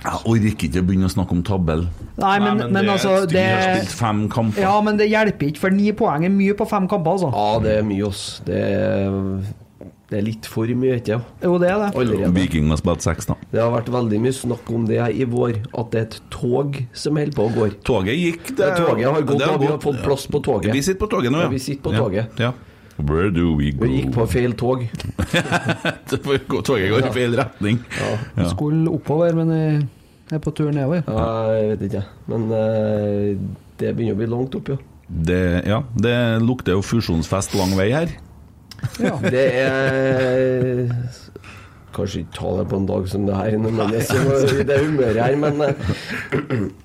Jeg orker ikke å begynne å snakke om tabell. Nei, men, men men, det er altså. Vi har spilt fem kamper. Ja, men det hjelper ikke, for ni poeng er mye på fem kamper, altså. Ja, det er mye, ass. Det er, det er litt for mye, ikke sant? Jo, det er det. Allerede. Viking har spilt seks, da. Det har vært veldig mye snakk om det i vår, at det er et tog som holder på å gå. Toget gikk. Det, Ja, toget har gått, det da. Vi har fått plass på toget. Vi sitter på toget nå, Ja, vi sitter på toget. Ja, Ja. Where do we go? Vi gikk på feil tog. Toget går i feil retning. Ja. Skulle oppover, men jeg er på tur nedover. Ja, jeg vet ikke, men eh, det begynner å bli langt opp, jo. Det, ja, det lukter jo fusjonsfest lang vei her. Ja. Det er Kanskje ikke ta det på en dag som det her, Det i det humøret her, men eh,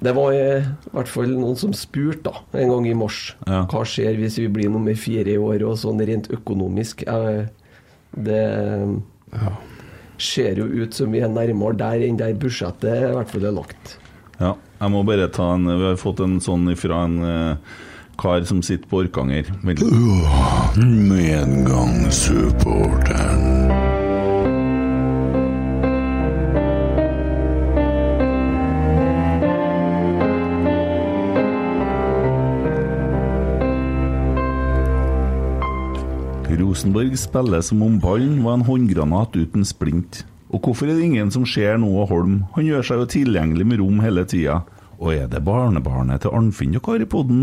det var i hvert fall noen som spurte da, en gang i mars. Ja. Hva skjer hvis vi blir nummer fire i år, og sånn rent økonomisk? Eh, Det ser jo ut som vi er nærmere der enn der budsjettet i hvert fall er lagt. Ja, jeg må bare ta en Vi har fått en sånn fra en eh, kar som sitter på Orkanger. Medgangssupporteren. Rosenborg spiller som om ballen var en håndgranat uten splint. Og hvorfor er det ingen som ser noe av Holm? Han gjør seg jo tilgjengelig med rom hele tida. Og er det barnebarnet til Arnfinn dere har i podden?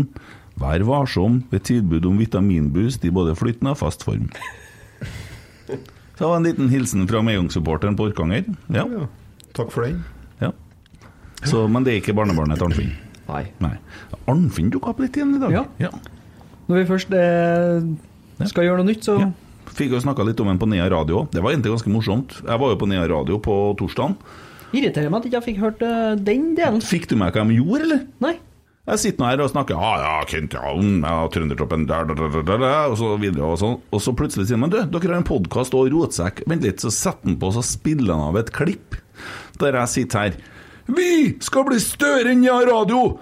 Vær varsom ved tilbud om vitaminboost i både flytende og fast form. Så det var en liten hilsen fra medgangssupporteren på Orkanger. Ja. Ja. Takk for den. ja. Så, men det er ikke barnebarnet til Arnfinn. Nei. Nei. Arnfinn dukka opp litt igjen i dag. Ja. Når vi først eh, skal gjøre noe nytt, så Fikk jo snakka litt om den på Nea Radio. Det var egentlig ganske morsomt. Jeg var jo på Nea Radio på torsdagen. Irriterer meg at jeg ikke fikk hørt eh, den delen. Fikk du med hva de gjorde, eller? Nei. Jeg sitter nå her og snakker Ja, ja, Kent Jalen, ja, Trøndertoppen der, der, der, der, Og så videre og sånn. Og så plutselig sier man du, dere har en podkast og rotsekk. Vent litt, så setter han på, så spiller han av et klipp der jeg sitter her. Vi skal bli større enn Nea radio!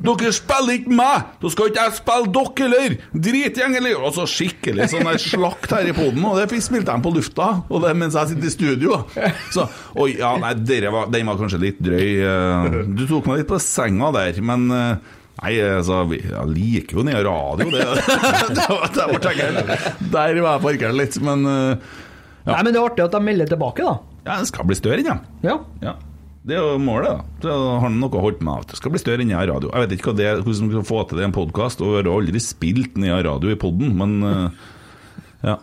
Dere spiller ikke meg! Da skal ikke jeg spille dere heller! Dritgjeng, eller? Og så skikkelig sånn der slakt her i poden, og det fikk de på lufta. Og det mens jeg sitter i studio. Så oi, ja, nei, dere var, den var kanskje litt drøy. eh, Du tok meg litt på senga der, men eh, Nei, altså, jeg liker jo Nea Radio, det. det var, det var der var jeg parkert litt, men ja. Nei, men det er artig at de melder tilbake, da. ja, den skal bli større, ja. Ja. Ja, Det er jo målet, da. Så har han noe holdt med at det skal bli større enn jeg radio. Jeg vet ikke hva det hvordan vi skal få til det i en podkast, og jeg har aldri spilt ned radio i poden, men eh, ja.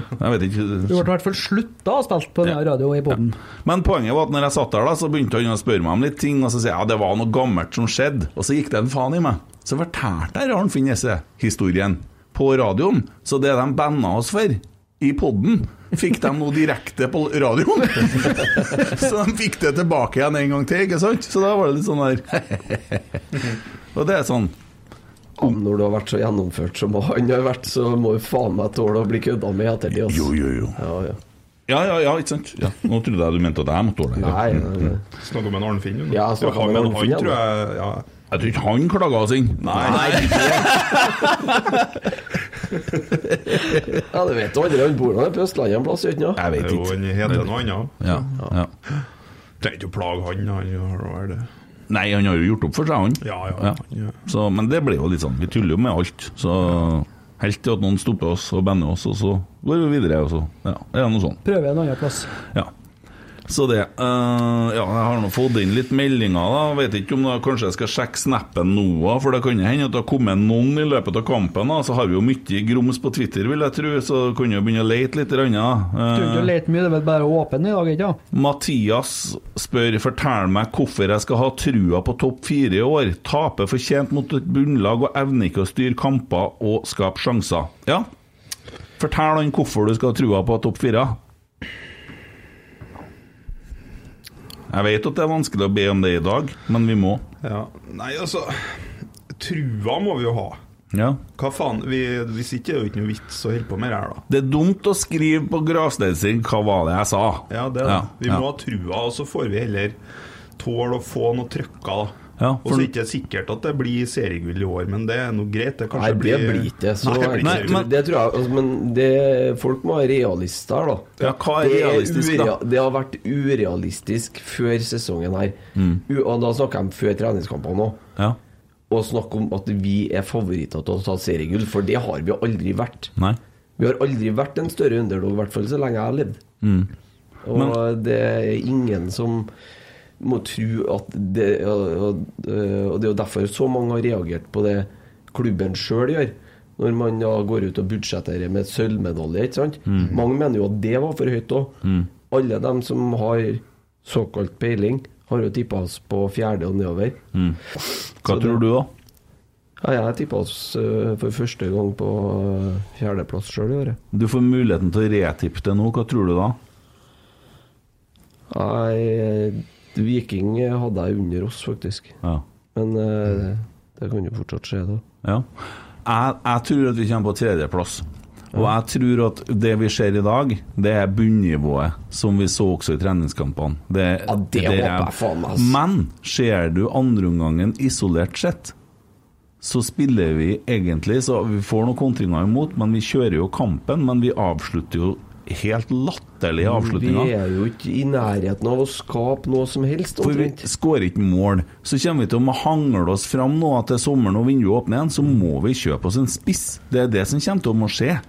Jeg vet ikke. Du ble i hvert fall slutta å spille på denne radio i poden. Men poenget var at når jeg satt der, da, så begynte han å spørre meg om litt ting, og så sier jeg ja, det var noe gammelt som skjedde, og så gikk det en faen i meg. Så fortalte jeg Arnfinn Jesse historien på radioen, så det de banna oss for i podden, fikk de noe direkte på radioen. så de fikk det tilbake igjen en gang til, ikke sant? Så da var det litt sånn der Og det er sånn om Når du har vært så gjennomført som han har vært, så må du faen meg tåle å bli kødda med i ettertid. altså. Jo, jo, jo. Ja, ja. Ja, ja, ja, ikke sant? Ja. Nå trodde jeg du mente at jeg måtte tåle det. Snakka med en Arnfinn, jo. Ja, jeg snakket han- med en Arnfinn, tror jeg ja. Jeg tror ikke han klaga oss inn. Ja, det vet du aldri. Han bor nå på Østlandet en plass, gjør han ikke? Jeg Det vet ikke. Han heter noe annet. Ja, ja. Trenger ikke å plage han. Han har vel det. Nei, han har jo gjort opp for seg, han. Ja, ja. ja. Så, men det blir jo litt sånn, vi tuller jo med alt. Så helt til at noen stopper oss og bander oss, og så går vi videre. Og så ja, er noe sånn. Prøve en annen plass. Ja. Så det uh, Ja, jeg har nå fått inn litt meldinger, da. Vet ikke om da, kanskje jeg skal sjekke snappen nå for det kan hende at det har kommet noen i løpet av kampen. da Så har vi jo mye grums på Twitter, vil jeg tro, så kan jo begynne å lete litt. Uh, Du ikke lete mye, det er vel bare å åpne i dag, ikke sant? Mathias spør Fortell meg hvorfor jeg skal ha trua på topp fire i år. Tape fortjent mot et bunnlag og evner ikke å styre kamper og skape sjanser. Ja, fortell han hvorfor du skal ha trua på topp fire. Jeg vet at det er vanskelig å be om det i dag, men vi må. Ja. Nei, altså Trua må vi jo ha. Ja. Hva faen? Vi, hvis ikke er det jo ikke noe vits å holde på med det her, da. Det er dumt å skrive på gravsteinen sin 'hva var det jeg sa'? Ja, det er det. Ja, Vi ja. må ha trua, og så får vi heller tåle å få noe trøkka, da. Ja, Og så er det ikke sikkert at det blir seriegull i år, men det er nå greit. Det Nei, det blir ikke det. Så Nei, det blir Nei, men- det tror jeg altså, Men det, folk må være realister, da. Ja, hva er det, realistisk, da? det har vært urealistisk før sesongen her. Mm. U og da snakker jeg om før treningskampene òg. Ja. Og snakke om at vi er favoritter til å ta seriegull, for det har vi aldri vært. Nei. Vi har aldri vært en større underdog, i hvert fall så lenge jeg har levd. Mm. Og det er ingen som må tro at det og, og, det er jo derfor så mange har reagert på det klubben sjøl gjør. Når man da går ut og budsjetterer med sølvmedalje. ikke sant? Mm. Mange mener jo at det var for høyt òg. Alle dem som har såkalt peiling, har jo tippa oss på fjerde og nedover. Mm. Hva Så det- tror du, da? Ja, jeg tippa oss eh, for første gang på eh, fjerdeplass sjøl i året. Du får muligheten til å retippe det nå. Hva tror du da? Nei, Viking hadde jeg under oss, faktisk. Ja. Men eh, det kan jo fortsatt skje, da. Ja. Jeg, jeg tror at vi kommer på tredjeplass. Og jeg tror at det vi ser i dag, det er bunnivået som vi så også i treningskampene. Det, Ja, det det håper jeg faen meg. Men ser du andreomgangen isolert sett, så spiller vi egentlig Så vi får noen kontringer imot, men vi kjører jo kampen. Men vi avslutter jo helt latterlige Vi er jo ikke i nærheten av å skape noe som helst. For vi skårer ikke mål. Så kommer vi til å hangle oss fram nå til sommeren og vinduet åpner igjen, så må vi kjøpe oss en spiss. Det er det som kommer til å må skje.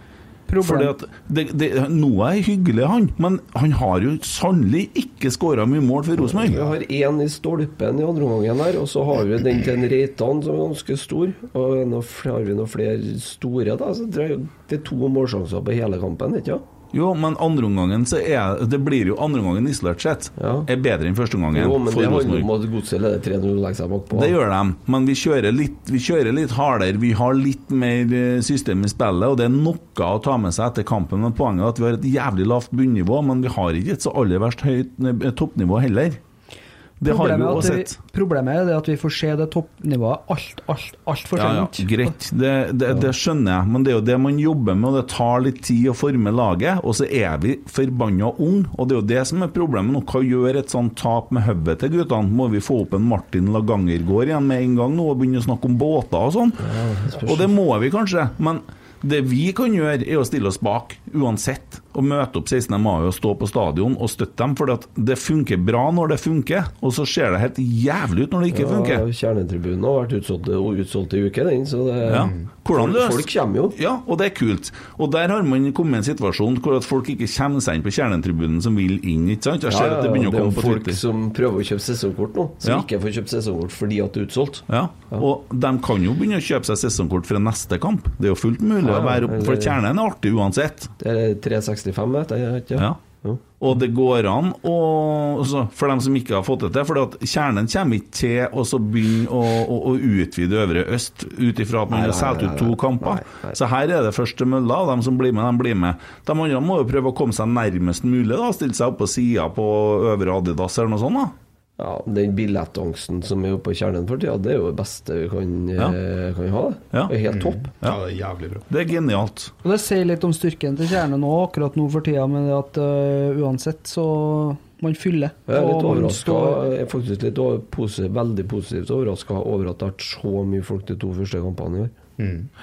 Fordi at det, det, Noah er hyggelig, han, men han har jo sannelig ikke skåra mye mål for Vi har én i stolpen i andre omgangen her, og så har vi den til Reitan som er ganske stor. Og nå har vi noen flere store, da. Så det det er to målsjanser på hele kampen, ikke sant? Jo, men andreomgangen så er Det blir jo andreomgangen isolert sett Ja. er bedre enn førsteomgangen. Jo, men det handler om at Godset leder 3-0 og legger seg bakpå. Det gjør de, men vi kjører litt, vi kjører litt hardere. Vi har litt mer eh, system i spillet, og det er noe å ta med seg etter kampen. Men poenget er at vi har et jævlig lavt bunnivå, men vi har ikke et så aller verst høyt eh, toppnivå heller. Det har vi jo sett. problemet er det at vi får se det toppnivået alt, alt, altfor Ja, ja, greit, det, det, det skjønner jeg, men det er jo det man jobber med, og det tar litt tid å forme laget. Og så er vi forbanna unge, og det er jo det som er problemet nå. Hva gjør et sånt tap med hodet til guttene? Må vi få opp en Martin Lagangergård igjen med en gang nå og begynne å snakke om båter og sånn? og det må vi kanskje, men det vi kan gjøre, er å stille oss bak, uansett. Og møte opp 16. mai og stå på stadion og støtte dem. For det funker bra når det funker, og så ser det helt jævlig ut når det ikke funker. Ja, Kjernetribunen har vært utsolgt, utsolgt i uke, den. Så det, Ja. Hvordan folk, folk kommer jo. Ja, og det er kult. Og der har man kommet i en situasjon hvor at folk ikke kommer seg inn på kjernetribunen som vil inn. ikke sant? Jeg ser Ja, at det begynner å er komme jo på folk som prøver å kjøpe sesongkort nå, som Ja. ikke får kjøpt sesongkort fordi at det er utsolgt. Ja, og de kan jo begynne å kjøpe seg sesongkort fra neste kamp. Det er jo fullt mulig Ja, å være oppe, for kjernen er artig uansett. Det er 365, vet jeg. Ikke? Ja. Ja. Og det går an å altså, For dem som ikke har fått det til, for kjernen kommer ikke til å så begynne å, å, å utvide Øvre Øst ut ifra at man har solgt ut to kamper. Nei, nei. Så her er det første mølla, de som blir med, de blir med. De andre må jo prøve å komme seg nærmest mulig, da. Stille seg opp på sida på Øvre Adidas eller noe sånt. da Ja, Den billettangsten som er oppe på kjernen for tida, det er jo det beste vi kan, Ja. eh, kan ha. Ja. Det er helt topp. Ja, det er jævlig bra. Det er genialt. Og Det sier litt om styrken til Kjernen nå, akkurat nå for tida, med at uh, uansett så man fyller. Jeg er litt overraska. er faktisk litt posi- veldig positivt overraska over at det har vært så mye folk de to første kampene i år.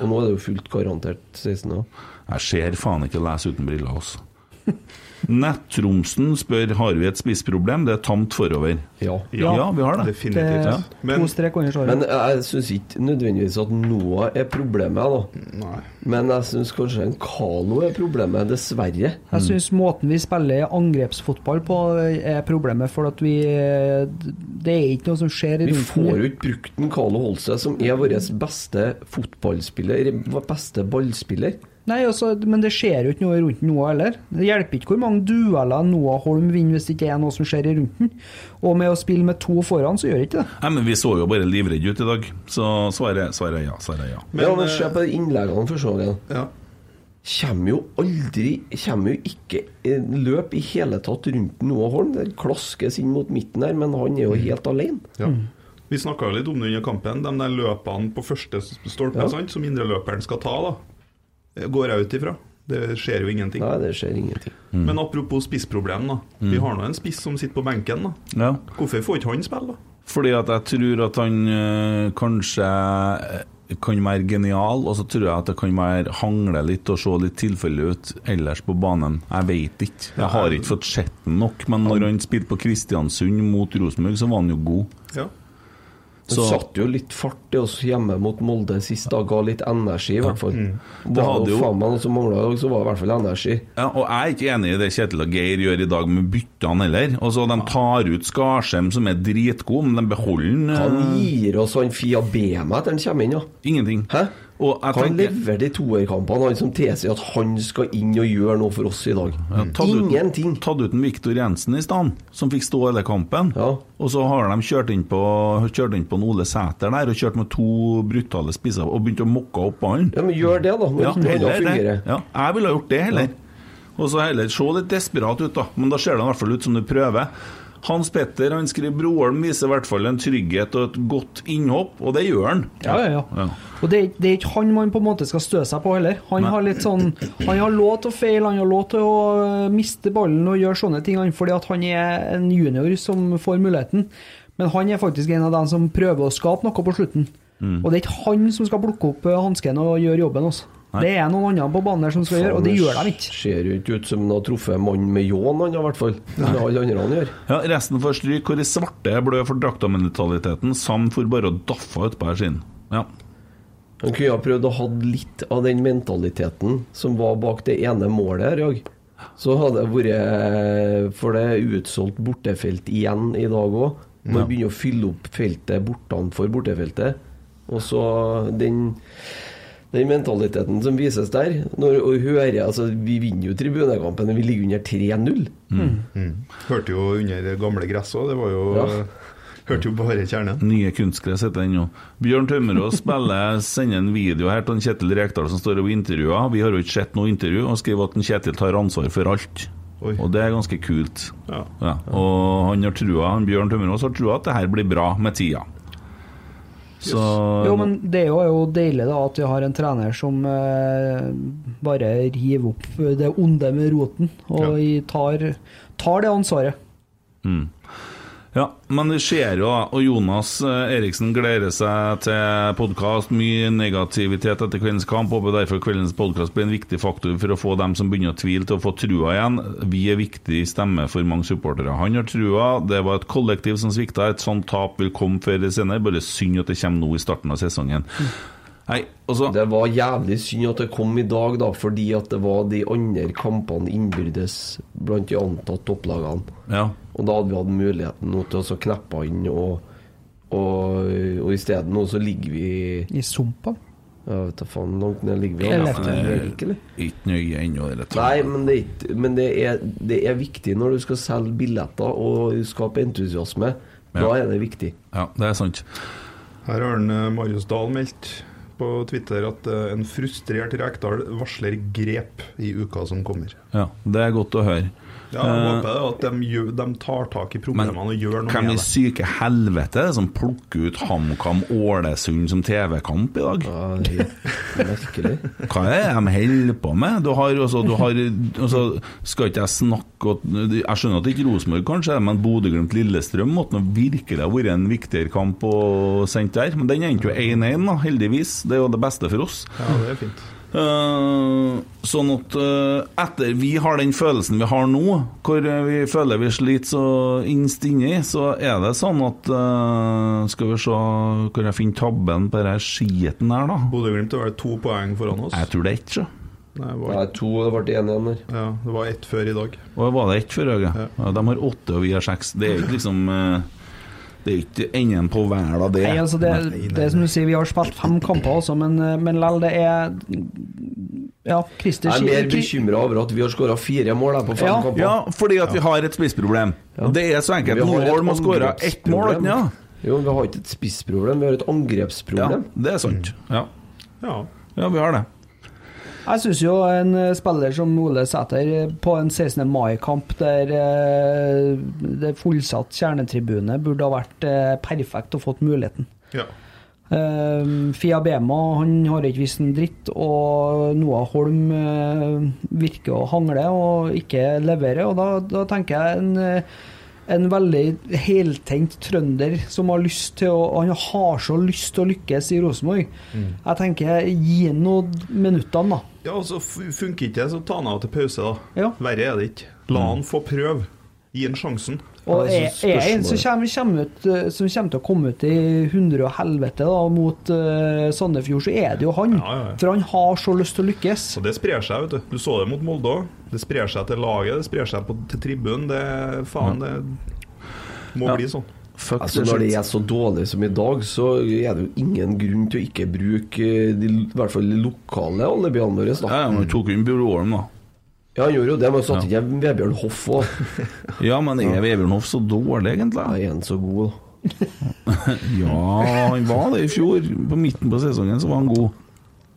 Og nå er det jo fullt garantert 16. år. Jeg ser faen ikke å lese uten briller, altså. Nettromsen spør har vi et spissproblem. Det er tamt forover. Ja. Ja, vi har det. Det Definitivt. er Men, to Men jeg syns ikke nødvendigvis at Noah er problemet, da. nei. Men jeg syns kanskje en Kalo er problemet, dessverre. Jeg syns måten vi spiller angrepsfotball på er problemet, for at vi Det er ikke noe som skjer Vi får jo ikke brukt en Kano Holse, som er vår beste fotballspiller, beste ballspiller. Nei, altså, Men det skjer jo ikke noe rundt Noah heller. Det hjelper ikke hvor mange dueller Noah Holm vinner hvis det ikke er noe som skjer i rundt den. Og med å spille med to foran, så gjør det ikke det. Nei, men Vi så jo bare livredde ut i dag, så svaret svaret er ja. Svaret er ja. Men, ja, men se på de innleggene så vidt. ja. Kommer jo aldri Kommer jo ikke eh, løp i hele tatt rundt Noah Holm. Det klaskes inn mot midten her, men han er jo helt alene. Ja. Vi snakka litt om det under kampen. De der løpene på første stolpe Ja. sant, som indreløperen skal ta, da, går jeg ut ifra. Det skjer jo ingenting. Nei, det skjer ingenting. Men apropos spissproblem, da. Vi har nå en spiss som sitter på benken. da ja. Hvorfor får ikke han spille, da? Fordi at jeg tror at han øh, kanskje øh, kan være genial, og så tror jeg at det kan være hangle litt og se litt tilfeldig ut ellers på banen. Jeg vet ikke. Jeg har ikke fått sett den nok, men når han spilte på Kristiansund mot Rosenborg, så var han jo god. Ja. Det satt jo litt fart i oss hjemme mot Molde sist, da ga litt energi, i hvert fall. Det hadde jo- faen meg noe som mangla, så var det i hvert fall energi. Ja, og Jeg er ikke enig i det Kjetil og Geir gjør i dag med byttene heller. Altså, De tar ut Skarsheim, som er dritgod, men de beholder Han han, øh, gir oss han Fia Bema etter han kommer inn, ja. ingenting. Hæ? Og jeg Han tenker leverer de toerkampene, han som tilsier at han skal inn og gjøre noe for oss i dag. Ja, tatt ut- Ingenting. Tatt ut en Viktor Jensen i stedet, som fikk stå hele kampen. Ja. Og så har de kjørt inn på Kjørt inn på en Ole Sæter der og kjørt med to brutale spisser og begynt å mokke opp ballen. Ja, men gjør det, da. Ja, heller det. Ja, jeg ville ha gjort det heller. Og så heller se litt desperat ut, da. Men da ser det i hvert fall ut som du prøver. Hans Petter han skriver Broholm viser i hvert fall en trygghet og et godt innhopp, og det gjør han. Ja, ja, ja. Og det, det er ikke han man på en måte skal stø seg på heller. Han Nei. har litt sånn Han har lov til å feile, han har lov til å øh, miste ballen og gjøre sånne ting, han, fordi at han er en junior som får muligheten. Men han er faktisk en av dem som prøver å skape noe på slutten. Mm. Og det er ikke han som skal plukke opp øh, hansken og gjøre jobben. Også. Nei. Det er noen andre på banen der som skal gjøre, og det gjør de ikke. Ser jo ikke ut som han har truffet mannen med ljåen, han i hvert fall. Er alle andre han gjør. Ja, Resten får stryk. Hvor i svarte blør for draktamentaliteten. Sam for bare å daffe utpå her sin. Ja. Han kunne ha prøvd å ha litt av den mentaliteten som var bak det ene målet her i dag. Så hadde det vært For det er utsolgt bortefelt igjen i dag òg. Man begynner å fylle opp feltet bortenfor bortefeltet. Og så den Den mentaliteten som vises der når, og hører, altså, Vi vinner jo tribunekampen, men vi ligger under 3-0. Hørte jo under gamle gress òg, det var jo Ja. Hørte jo bare kjernen. Nye kunstgress heter den nå. Bjørn Tømmerås spiller, sender en video her til Kjetil Rekdal som står og intervjuer. Vi har jo ikke sett noe intervju, og skriver at Kjetil tar ansvar for alt. Oi. Og det er ganske kult. Ja. Ja, og han har trua, han Bjørn Tømmerås har trua at det her blir bra med tida. Så Jo, men det er jo, er jo deilig da at vi har en trener som eh, bare river opp det onde med roten, og ja. tar, tar det ansvaret. Mm. Ja, men det skjer jo, da. Og Jonas eh, Eriksen gleder seg til podkast. Mye negativitet etter kveldens kamp. Håper derfor kveldens podkast blir en viktig faktor for å få dem som begynner å tvile, til å få trua igjen. Vi er viktig stemme for mange supportere. Han har trua. Det var et kollektiv som svikta. Et sånt tap vil komme før eller senere. Bare synd at det kommer nå i starten av sesongen. Nei, og Det var jævlig synd at det kom i dag, da, fordi at det var de andre kampene innbyrdes blant de antatt topplagene. Ja. Og da hadde vi hatt muligheten nå til å så kneppe inn, og, og, og i stedet nå så ligger vi I sumpa. Jeg vet da faen langt ned ligger vi. Ja, er ikke, nøye ennå. Nei, men, det er, ikke- men det, er, det er viktig når du skal selge billetter og skape entusiasme. Da er det viktig. Ja, det er sant. Her har eh, Marius Dahl meldt på Twitter at eh, en frustrert Rekdal varsler grep i uka som kommer. Ja, Det er godt å høre. Ja, jeg Eh, håper at de, gjør, de tar tak i problemene og gjør noe med det. Hvem i syke helvete som plukker ut HamKam Ålesund som TV-kamp i dag? Ja, det er merkelig. Hva er det de holder på med? Du har, også, du har også, Skal ikke jeg snakke og- Jeg skjønner at det ikke Rosenborg, kanskje, men Bodø-Glimt-Lillestrøm måtte virkelig ha vært en viktigere kamp å sende der. Men den endte jo 1-1, da, heldigvis. Det er jo det beste for oss. Ja, det er fint. Eh, sånn at uh, etter vi har den følelsen vi har nå, hvor eh, vi føler vi sliter så innst inni, så er det sånn at uh, Skal vi se hvor jeg finner tabben på denne skiten her, da. Bodø-Glimt er to poeng foran oss. Jeg tror det er ett, så. Nei, det Det er to, det ble én igjen der. ja, det var ett før i dag. Og var det ett før øyet? Ja. Ja, de har åtte, og vi har seks. Det er ikke liksom Det er ikke enden på hver av det. Nei, altså det, Nei, det er som du sier, vi har spilt fem kamper også, men, eh, men lell, det er Ja, Christer Jeg er mer bekymra over at vi har skåra fire mål på fem Ja. kamper. Ja, fordi at vi har et spissproblem. Ja. Det er så enkelt. Vi har skåre ett mål, angrepsproblem. ja. Jo, vi har ikke et spissproblem, vi har et ja. Det er sant. Ja. Ja. ja, vi har det. Jeg syns jo en eh, spiller som Ole Sæter eh, på en 16. mai-kamp der eh, det fullsatt kjernetribune burde ha vært perfekt og fått muligheten. ja. Uh, Fia Bema han har ikke visst en dritt, og Noah Holm uh, virker å hangle og ikke levere. Og da, da tenker jeg en, eh, en veldig heltenkt trønder som har lyst til å Han har så lyst til å lykkes i Rosenborg. Jeg tenker gi ham noen minutter, da. ja, og så funker ikke det, så ta han av til pause, da. Ja. Verre er det ikke. La han få prøve. Gi den sjansen. Og er, er en som kommer, kommer ut, eh, som kommer til å komme ut i hundre og helvete da, mot uh, Sandefjord, så er det jo han. Ja, ja, ja. For han har så lyst til å lykkes. Og det sprer seg, vet du. Du så det mot Molde òg. Det sprer seg til laget, det sprer seg på, til tribunen. Det faen, det må Ja. bli sånn. Fuck Altså Når det er så dårlig som i dag, så er det jo ingen grunn til å ikke bruke eh, de, i hvert fall de lokale alibiene våre. Ja, ja, men vi tok inn Bjørn da. Ja, han gjorde jo det, men satte ikke Vebjørn Hoff òg. Ja, men er Vebjørn Hoff så dårlig, egentlig? Er han så god, da? Ja, han var det i fjor. På midten på sesongen så var han god.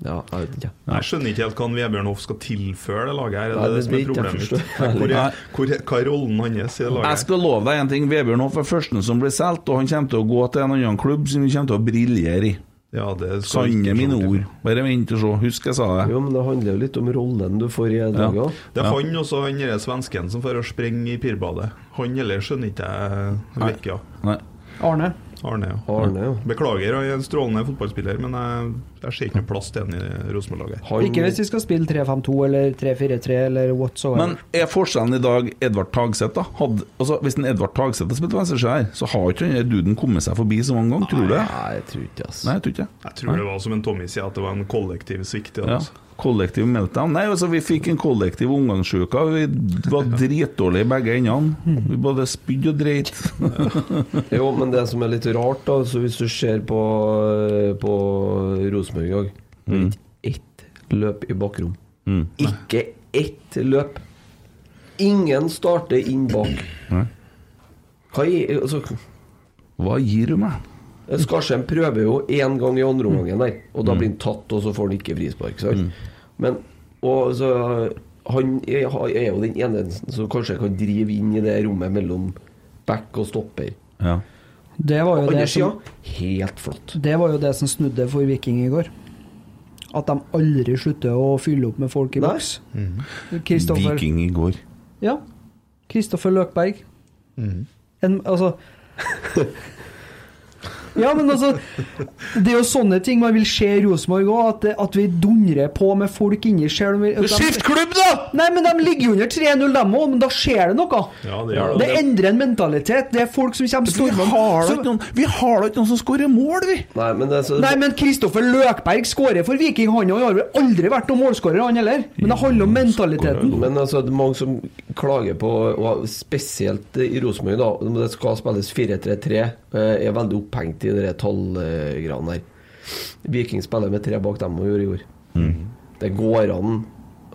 Ja, jeg vet ikke. Jeg skjønner ikke helt hva Vebjørn Hoff skal tilføre det laget her. Er det det det som er problemet mitt? Hvor er, hvor er, hva er rollen hans i det Jeg skal love deg en ting. Vebjørn Hoff er første som blir solgt, og han kommer til å gå til en annen klubb som vi kommer til å briljere i. Ja, det Sanne ikke mine ord. Bare vent og se. Husk jeg sa det. Jo, men det handler jo litt om rollen du får i dag Ja. Det er Ja. han også, han derre svensken som får å springe i pirbadet. Han eller skjønner ikke jeg. Nei. Arne. Arne, ja. Arne, ja. Beklager, jeg er en strålende fotballspiller, men jeg, jeg ser ikke noe plass til ham i Rosenborg-laget. Han, Ikke hvis vi skal spille 3-5-2 eller 3-4-3 eller whatsoever. Men er forskjellen i dag Edvard Tagseth, da? Hadde, altså, hvis en Edvard Tagseth hadde spilt venstresida her, så har ikke den duden kommet seg forbi så mange ganger, tror du det? Nei, jeg tror ikke ass. Nei, jeg tror ikke. Jeg tror det var som en Tommy sier, at det var en kollektiv svikt. Altså. Ja. Kollektiv meltdown. Nei, altså, vi fikk en kollektiv omgangssjuke. Vi var dritdårlige i begge endene. Vi både spydde og dreit. Jo, men det som er litt rart, da så hvis du ser på, på Rosenborg i dag ikke løp i bakrom. Mm. Ikke ett løp. Ingen starter inn bak. Hva er, altså, Hva gir du meg? Skarsheim prøver jo én gang i andre omgangen der, og Mm. da blir han tatt, og så får han ikke frispark. sant? Men og så, han er, er jo den eneste som kanskje kan drive inn i det rommet mellom back og stopper. Ja. Det var jo det som helt flott. Det var jo det som snudde for Viking i går. At de aldri slutter å fylle opp med folk i boks. Mm. Viking i går. Ja. Kristoffer Løkberg. En, altså Ja, men altså Det er jo sånne ting man vil se i Rosenborg òg, at, at vi dundrer på med folk inni sjel. Skift klubb, da! Nei, men de ligger jo under 3-0, dem òg, men da skjer det noe. Ja, det gjør Det det. endrer en mentalitet. Det er folk som kommer Vi stormende. har vi har da ikke noen som skårer mål, vi! Nei, men det så, Nei, men Kristoffer Løkberg skårer for Viking. Han har vel aldri vært noen målskårer, han heller. Men det handler om mentaliteten. Men altså, det er mange som klager på, og spesielt i Rosenborg, da, om det skal spilles 4-3-3, eh, er veldig opphengt i de tallgreiene der. Viking spiller med tre bak dem og gjorde i går. Mm. Det går an.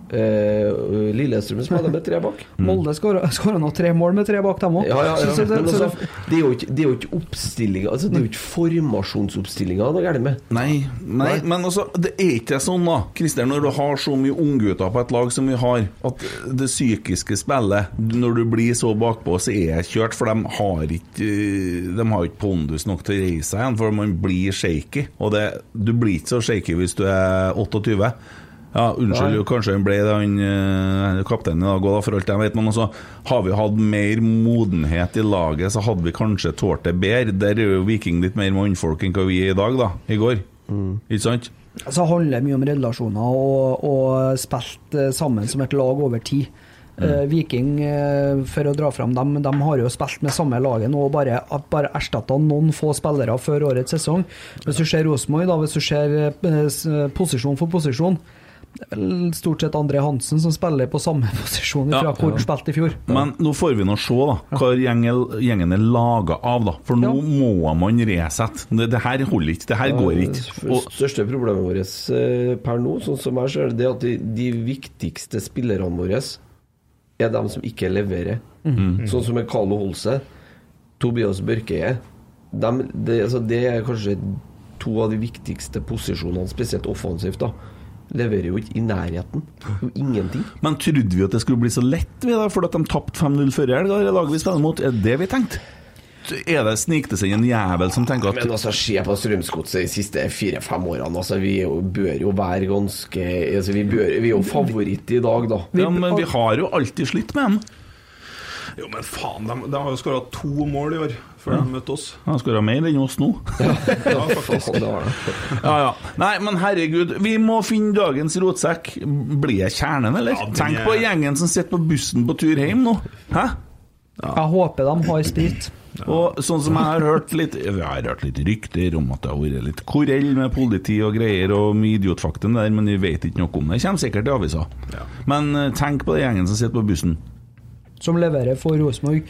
Eh, Lillestrøm spiller med tre bak. Molde skåra nå tre mål med tre bak dem òg. Ja, ja, ja. Så, så, Men så, altså, det er jo ikke, det er jo ikke oppstillinga altså, Det er jo ikke formasjonsoppstillinga det er galt med. Nei, nei, Nei. men altså, det er ikke sånn, da, Christer, når du har så mye unggutter på et lag som vi har, at det psykiske spillet, når du blir så bakpå, så er jeg kjørt, for de har ikke De har ikke pondus nok til å reise seg igjen, for man blir shaky. Og det, du blir ikke så shaky hvis du er 28. Ja, Unnskyld, Nei. kanskje han ble det, han eh, kapteinen i dag òg, for alt jeg vet. Men altså, har vi hatt mer modenhet i laget, så hadde vi kanskje tålt det bedre. Der er jo Viking litt mer mannfolk enn hva vi er i dag, da. I går. Ikke sant? så handler det mye om relasjoner og, og spilt eh, sammen som et lag over tid. Mm. Viking, eh, for å dra fram dem, de har jo spilt med samme laget nå og bare, bare erstatta noen få spillere før årets sesong. Hvis du ser Rosenborg, hvis du ser posisjon for posisjon det er vel stort sett André Hansen som spiller på samme posisjon fra Ja. hvor han spilte i fjor. Men nå får vi nå se da hva gjeng- gjengen er laga av, da. For nå Ja. må man resette. Det, det her holder ikke. Det her går ikke. Og, største problemet vårt eh, per nå, sånn som jeg ser det, er at de, de viktigste spillerne våre er dem som ikke leverer. Sånn som Carlo Holse, Tobias Børkeie. De, det, altså, det er kanskje to av de viktigste posisjonene, spesielt offensivt. da Leverer jo ikke i nærheten. Jo ingenting. men trodde vi at det skulle bli så lett, vi da, fordi de tapte 5-0 før helga, det laget vi spiller mot? Er det det vi tenkte? Er det snik det seg en jævel som tenker at Men altså, se på Strømsgodset de siste fire-fem årene. Altså, vi jo, bør jo være ganske altså, vi, bør, vi er jo favoritt i dag, da. Ja, men vi har jo alltid slitt med dem. Jo, men faen, de, de har jo skåra to mål i år før de møtte oss. De skal ha mer enn oss nå. Ja, faktisk. Det var det. Ja, ja. Nei, men herregud, vi må finne dagens rotsekk. Blir jeg kjernen, eller? Ja, Tenk på gjengen som sitter på bussen på tur hjem nå. Hæ? Jeg håper de har sprit. Og sånn som jeg har hørt litt Jeg har hørt litt rykter om at det har vært litt korell med politi og greier og mye idiotfakten der, men vi vet ikke noe om det. Det kommer sikkert i avisa. Men eh, tenk på den gjengen som sitter på bussen. Som leverer for Rosenborg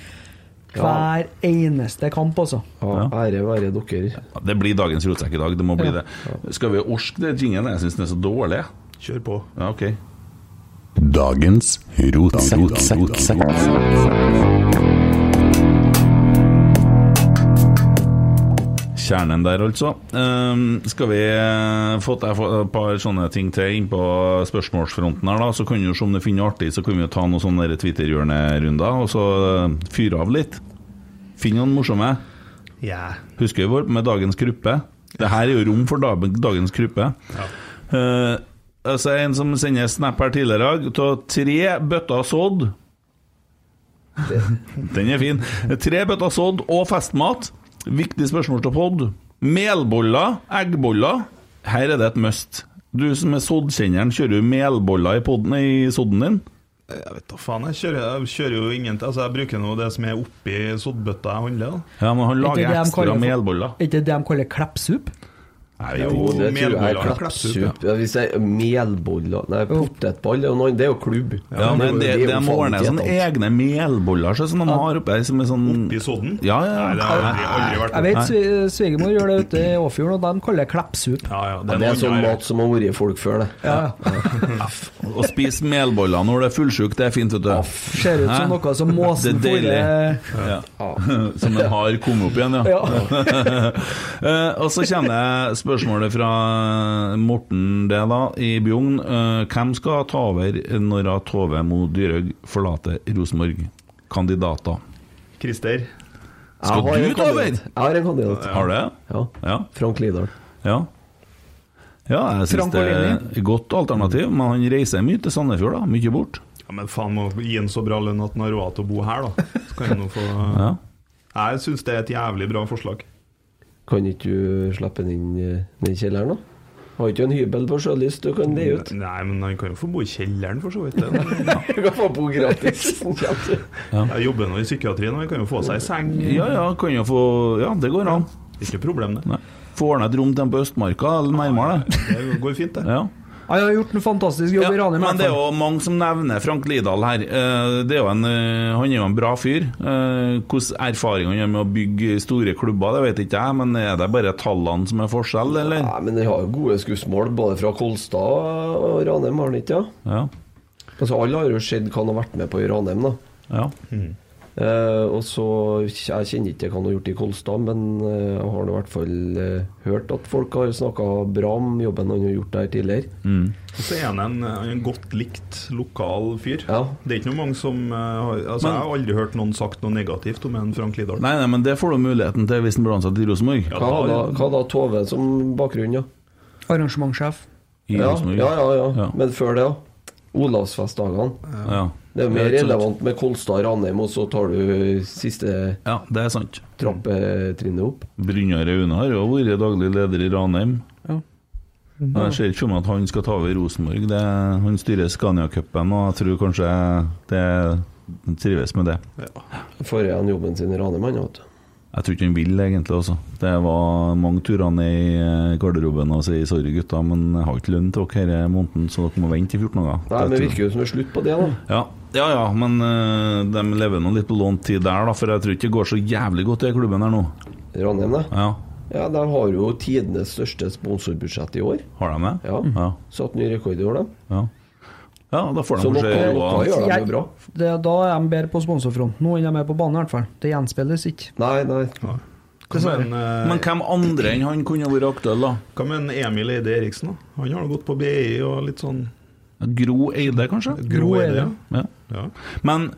hver eneste kamp, altså. Ja, ære være dere. Det blir dagens rotsekk i dag. Det må bli det. Skal vi orske det jingelen? Jeg syns den er så dårlig. Kjør på. Ja, ok. Dagens rotsekk. Kjernen der, altså. Ehm, skal vi eh, få til et par sånne ting til inn på spørsmålsfronten her, da? Så kan jo se om det finner artig, så kan vi jo ta noen sånne der Twitter-hjørnerunder, og så eh, fyre av litt. Finn noen morsomme. Ja. Husker vi vår med dagens gruppe? Det her er jo rom for dagens gruppe. Eh, altså En som sender snap her tidligere i dag, av tre bøtter sådd. Den er fin. Tre bøtter sådd og festmat. Viktig spørsmål til pod. Melboller, eggboller. Her er det et must. Du som er soddkjenneren, kjører du melboller i, podden, i sodden din? Jeg vet da faen, jeg kjører, jeg kjører jo ingenting. Altså, jeg bruker nå det som er oppi soddbøtta jeg handler. Ja, men han Er lager ekstra melboller. Er ikke det de kaller kleppsup? Nei, Jo, jo, det tror jeg er klepsup. Ja, hvis jeg melboller Nei, potetball det er jo noe det er jo klubb. Ja, men det, er det må ordne sånne egne melboller så, som de har oppe her, er sånn Oppi sodden? Ja, ja. Nei, det har jeg aldri, vært Jeg vet svi- svigermor gjør det ute i Åfjorden, og de kaller det klepsup. Ja, ja, Ja, det er noe sånn mat som har vært folk før, det. Ja, Å spise melboller når du er fullsjuk, det er fint, vet du. Ser ut som noe som måsen Det er deilig. får Ja. Som en har kommet opp igjen, ja. Eh, og så kommer det spørsmålet fra Morten det da, i Bjugn. Eh, hvem skal ta over når Tove Mo Dyrhaug forlater Rosenborg? Kandidater. Christer. Skal du ta over? Jeg har en kandidat. Har du det? Ja. Ja. Frank Lidahl. Ja. Ja, jeg syns det er et godt alternativ, men han reiser mye til Sandefjord, da. Mye bort. Ja, men faen, må gi han så bra lønn at han har råd til å bo her, da. Så kan han jo få Ja. Jeg syns det er et jævlig bra forslag. Kan ikke du slippe den inn i kjelleren, da? Har ikke du en hybel på Sjølyst du kan leie ut? Nei, men han kan jo få bo i kjelleren, for så vidt. Han Du kan få bo gratis. ja. Jeg jobber nå i psykiatrien, og han kan jo få seg seng. ja ja, kan jo få Ja, det går an. Ikke problem, det. Få ordna et rom til dem på Østmarka, eller nærmere det. Det går fint, det. Ja. Han har gjort en fantastisk jobb Ja, i Ranheim. men det er jo mange som nevner Frank Lidahl her. Eh, Det er jo en, eh, han er jo en bra fyr. Eh, Hvordan erfaring han har med å bygge store klubber, det vet ikke jeg, men er det bare tallene som er forskjell, eller? Nei, men han har jo gode skussmål både fra Kolstad og Ranheim, har han ikke? Ja? Ja. Altså, alle har jo sett hva han har vært med på i Ranheim, da. ja. Eh, og så Jeg kjenner ikke hva han har gjort i Kolstad, men eh, jeg har i hvert fall uh, hørt at folk har snakka bra om jobben han har gjort der tidligere. Og så er han en, en godt likt lokal fyr. Ja. Det er ikke noe mange som har Altså, Men- Jeg har aldri hørt noen sagt noe negativt om en Frank Lidahl. Nei, nei, men det får du muligheten til hvis han blir ansatt i Rosenborg. Ja, Hva da- hva da Tove som bakgrunn, ja? Arrangementssjef. I Ja, Rosenborg. ja, ja, ja. Ja. Men før det, da? Olavsfestdagene. Ja. Det er jo mer er relevant med Kolstad og Ranheim, og så tar du siste ja, det er sant. trappetrinnet opp. Brynjar Aune har jo vært daglig leder i Ranheim. Ja. Men Jeg ser ikke for meg at han skal ta over Rosenborg. Det, han styrer Scania-cupen, og jeg tror kanskje det trives med det. Får igjen jobben sin i Ranheim, han, vet du. Jeg tror ikke han vil, egentlig. også Det var mange turer ned i eh, garderoben og si 'sorry, gutta, men jeg har ikke lønn til dere denne måneden, så dere må vente i 14 dager'. Nei, men Det det virker jo som det er slutt på det, da. ja, ja, ja, men uh, de lever nå litt på lånt tid der, da, for jeg tror ikke det går så jævlig godt i klubben her nå. Ranheim, da. Ja, Ja, de har jo tidenes største sponsorbudsjett i år. Har de det? Ja. Ja, Satt ny rekord i år, da. ja. Ja da får de Så kanskje råd. da er de bedre på sponsorfronten nå enn de er på banen, i hvert fall. Det gjenspeiles ikke. Nei, nei. Hva Men, en, eh, Men hvem andre enn han kunne vært aktuell, da? hva med Emil Eide Eriksen? da? Han har gått på BI og litt sånn Gro Eide, kanskje? Gro, Eide. Eide. Ja. Ja. Men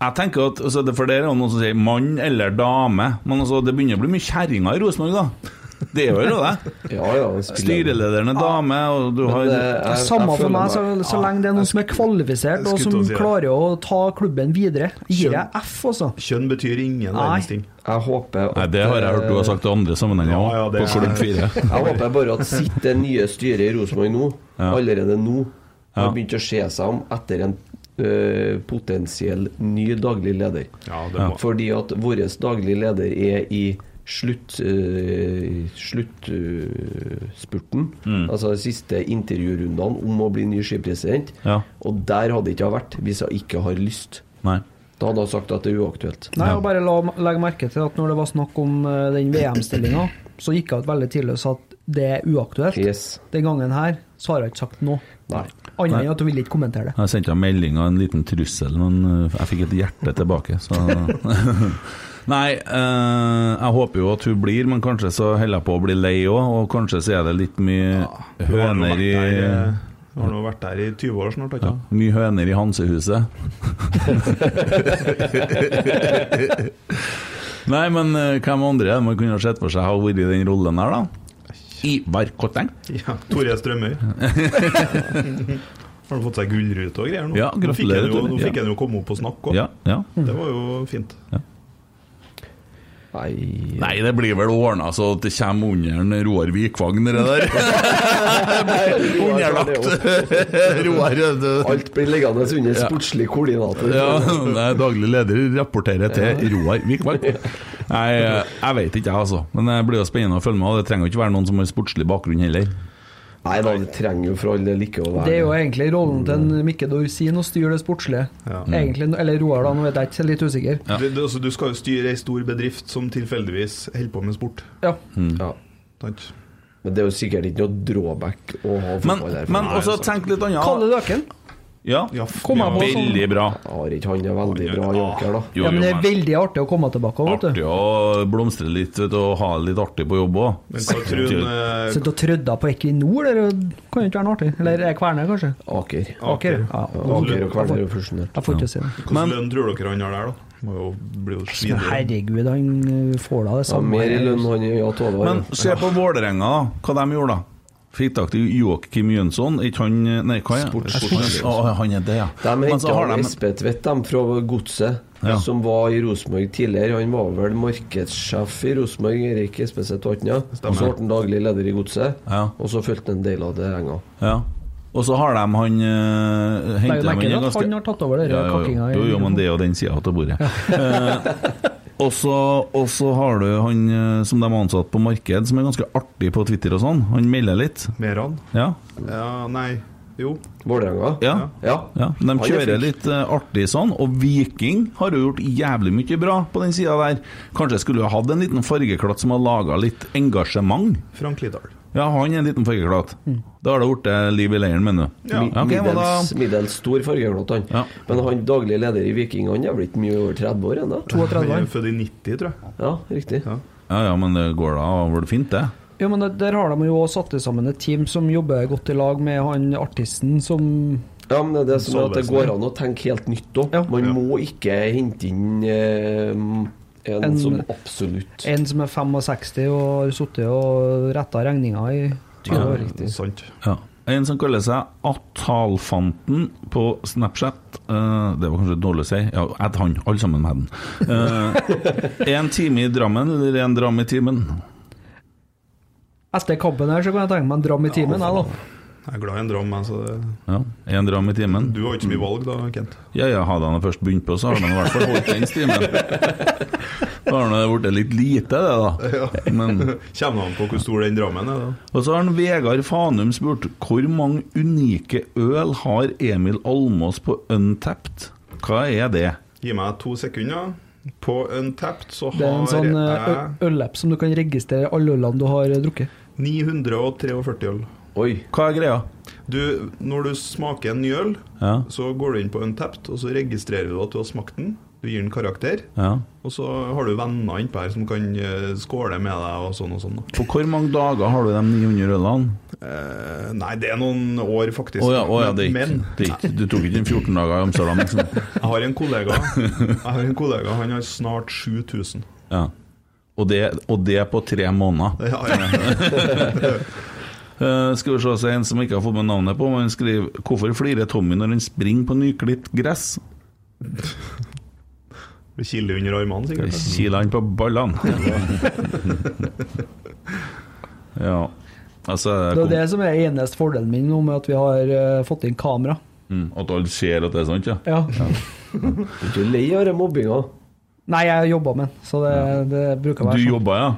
jeg tenker at altså, det- For der er jo noen som sier mann eller dame. Men altså, det begynner å bli mye kjerringer i Rosenborg, da. Det er jo det. Ja, ja. Styrelederen er dame, og du har det jeg- Samme jeg for meg, så, så lenge det er noen som er kvalifisert, og som si klarer å ta klubben videre. Gir jeg F, altså. Kjønn betyr ingen verdens ting. Jeg håper at Nei, det har jeg hørt du har sagt i andre sammenhenger òg, ja, på er- Klubb 4. Jeg håper bare at sitter nye styret i Rosenborg nå, Ja. allerede nå, har Ja. begynt å se seg om etter en øh, potensiell ny daglig leder. Ja, det må. Fordi at vår daglig leder er i slutt øh, sluttspurten, Mm. altså de siste intervjurundene om å bli ny skipresident. Ja. Og der hadde ikke jeg vært hvis jeg ikke har lyst. Nei. Da hadde hun sagt at det er uaktuelt. Nei, og bare la, legg merke til at når det var snakk om eh, den VM-stillinga, så gikk jeg ut veldig tidlig og sa at det er uaktuelt. Yes. Den gangen her så har jeg ikke sagt noe. Nei. Annet enn at hun ville ikke kommentere det. Jeg sendte henne melding av en liten trussel, men øh, jeg fikk et hjerte tilbake, så Nei, eh, jeg håper jo at hun blir, men kanskje så holder jeg på å bli lei òg, og kanskje så er det litt mye ja, høner i der, eh, har nå vært der i 20 år snart, ikke ja, Mye høner i Hansehuset. Nei, men eh, hvem andre det man kunne sett for seg har vært i den rollen her, da? Ivar Kotteng? Ja, Tore Strømøy. Har han fått seg gullrute og greier nå? Ja, nå fikk han jo, nå fikk Ja. han jo komme opp og snakke òg. Ja, ja. Det var jo fint. Nei, Nei, det blir vel ordna så det kommer under Roar Vikvang, det der. Underlagt. Roar. Alt blir liggende under sportslig koordinator. Ja, nei, daglig leder rapporterer til Roar Vikvang. Nei, jeg vet ikke, jeg, altså. Men det blir jo spennende å følge med. og Det trenger jo ikke være noen som har sportslig bakgrunn heller. Nei da, det trenger jo for all del ikke å være Det er jo egentlig rollen til en Mikke Dorsin å styre det sportslige. Ja. Egentlig, eller Roar, da, nå vet jeg ikke, er litt usikker. Du, du, altså, du skal jo styre ei stor bedrift som tilfeldigvis holder på med sport. Ja. ja. Takk. Men det er jo sikkert ikke noe drawback å ha Men, fotball der. men Nei, også tenk litt annet. Kalle Løken. Ja, Ja, jeg på sånn- veldig bra. Har ikke han det veldig bra joker, da? Jo, Ja, men det er veldig artig å komme tilbake. Vet Artig å blomstre litt vet du, og ha det litt artig på jobb òg. Men hva tror du eh, Sitte og trødda på Equinor, det kan jo ikke være noe artig. Eller er Kværner, kanskje? Aker. Aker. Ja, Aker og Kværner er jo fusjonert. Jeg får ikke si det. Hvilken lønn tror dere han har der, da? Må jo bli jo Men svindyr. herregud, han uh, får da det Ja, samme. mer i lønn han ja, Tove har. Men se på Vålerenga, da. Hva de gjorde da? Fikk tak til Joakim Jønsson. Ikke han Nei, hva er Sports- Å, han er det, ja. De Men så henta Espetvedt, de fra Godset, Ja. som var i Rosenborg tidligere. Han var vel markedssjef i Rosenborg, Erik Espeseth Vatna. Så ble han daglig leder i Godset, Ja. og så fulgte en del av det enga. ja. Og så har de han uh, Henter inn til en at ganske han har tatt over den Ja, kakkinga? Jo, jo, jo, men det er jo den sida av bordet. Og så og så har du han eh, som de har ansatt på marked, som er ganske artig på Twitter og sånn. Han melder litt. Meran? Ja. Ja, nei Jo. Vålerenga? ja. Ja. Ja, de er kjører litt eh, artig sånn, og Viking har jo gjort jævlig mye bra på den sida der. Kanskje skulle ha hatt en liten fargeklatt som har laga litt engasjement. Frank Lidahl. Ja, han er en liten fargeklatt. Da har det blitt liv i leiren, mener du? Ja. Ja, middels, middels stor fargeklatt, han. Ja. Men han daglig leder i Viking, han er blitt mye over 30 år ennå? 32 Han er år. født i 90, tror jeg. Ja, riktig. Ja. Ja ja, men det går da vel fint, det. Ja, men der- har de jo satt sammen et team som jobber godt i lag med han artisten som Ja, men det er det som er at det går an å tenke helt nytt òg. Ja. Man Ja. må ikke hente inn eh, en, En- som absolutt En som er 65 og har sittet og retta regninga i 20 Ja, år. Ja, Sant. Ja. En som kaller seg Atalfanten på Snapchat. Uh, det var kanskje dårlig å si. Ja, add han, alle sammen med den. Én en time i Drammen eller en dram i timen? Etter kampen her så kan jeg tenke meg en dram i timen, jeg, da. Jeg er glad i en dram, jeg, så det Ja, en dram i timen. Du har ikke så mye valg da, Kent? Ja, ja, hadde han først begynt på, så har han i hvert fall holdt den stimen. Da har det blitt litt lite, det, da. Men Kommer an på hvor stor den drammen er, da? Og så har han Vegard Fanum spurt hvor mange unike øl har Emil Almås på Untapped? Hva er det? Gi meg to sekunder. På Untapped så har jeg Det er en sånn eh, jeg ølapp som du kan registrere alle ølene du har drukket. 943 øl. Oi. Hva er greia? Du, når du smaker en ny øl, Ja, så går du inn på Untapped, og så registrerer du at du har smakt den. Du gir den karakter. ja. Og så har du venner innpå her som kan eh, skåle med deg og sånn og sånn. På hvor mange dager har du de 900 ølene? Eh, nei, det er noen år, faktisk. Oh, ja, oh, ja, det gikk, Men det gikk. Du tok ikke en 14 dager i Amsterdam, liksom? jeg har en kollega Jeg har en kollega, han har snart 7000. Ja. Og det, og det på tre måneder. Ja, ja. Eh, skal vi se, så en som ikke har fått med navnet på, men han skriver Hvorfor flirer Tommy når han springer på nyklipt gress? Det kiler under armene, sikkert. Kiler han på ballene? ja. Altså Det er det som er eneste fordelen min nå med at vi har uh, fått inn kamera. mm, At alle ser at det er sant, ja? Ja. Er ikke lei av den mobbinga? Nei, jeg jobber med den, så det, det bruker å Du være sånn. jobba, ja?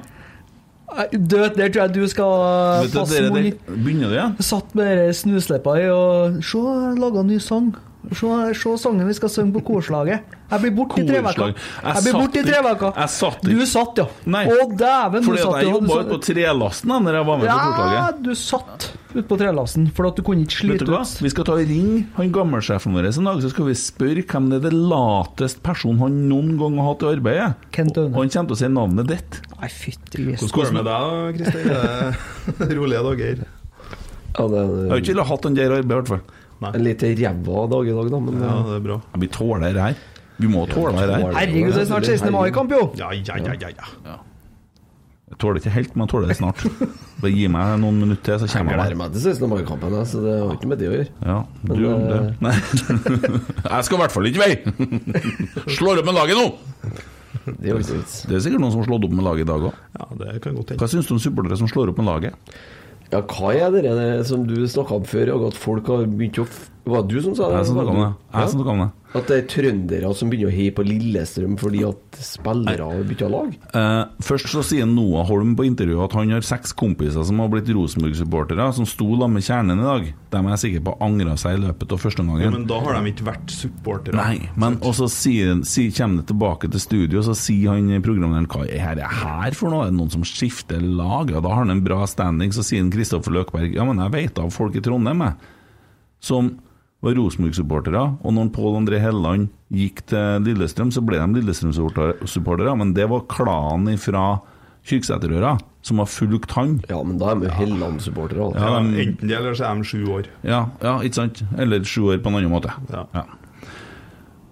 Død, der tror jeg du skal passe mor begynner du igjen? Satt med snusleppa i og Se, jeg laga ny sang. Se, se sangen vi skal synge på korslaget. Jeg blir borte i tre uker. Jeg blir borte i tre uker. Du satt, ja. Nei. Å, dæven, du Fordi at satt. jeg ja. Jobba ute på trelasten da når jeg var med på Ja, du satt ute på trelasten for at du kunne ikke slite du ut. Vi skal ta og ringe han gammelsjefen vår en dag, så skal vi spørre hvem det er det lateste personen han noen gang har hatt i arbeidet. Kent Aune. Og han kommer til å si navnet ditt. Nei, fytti grisen. Hvordan går det med deg, da, Kristin? Det Rolige dager? Ja, det Jeg har ikke villet hatt han der i arbeid, i hvert fall. En litt ræva dag i dag, da, men Ja, eh, det er bra. Vi tåler det her. Vi må tåle det her. Herregud, det er snart 16. mai-kamp, jo! Ja, ja, ja, ja. ja. Jeg tåler ikke helt, men jeg tåler det snart. Bare gi meg noen minutter til, så kommer jeg jeg gleder meg til 16. mai-kampen, så det har ikke med det å gjøre. Ja, du, Men, det. eh, Nei. Jeg skal i hvert fall ikke vei! Slår opp med laget nå! Det er. Det er sikkert noen som har slått opp med laget i dag òg. ja, det kan godt hende. Hva syns du om supportere som slår opp med laget? Ja, hva er det det som du snakka om før, og at folk har begynt å Var det du som sa det? Jeg som snakka om det. Jeg som snakket om det. At det er trøndere som begynner å heie på Lillestrøm fordi at spillere har bytta lag? Eh, først så sier Noah Holm på intervjuet at han har seks kompiser som har blitt Rosenborg-supportere, som sto sammen med kjernen i dag. De er jeg sikker på angra seg i løpet av første Ja, men da har de ikke vært supportere. Nei, men og så sier, sier, kommer det tilbake til studio, så sier han i programlederen hva er det her for noe? Er det noen som skifter lag? Ja, da har han en bra standing. Så sier han Kristoffer Løkberg ja, men jeg vet av folk i Trondheim, jeg, som var Rosenborg-supportere. Og når Pål André Helleland gikk til Lillestrøm, så ble de Lillestrøm-supportere, men det var klanen fra Kyrksæterøra som har fulgt han. Ja, men da er de jo Helland-supportere. Ja, Ja, enten det, eller så er de sju år. Ja, ja, ikke sant? Eller sju år på en annen måte. Ja.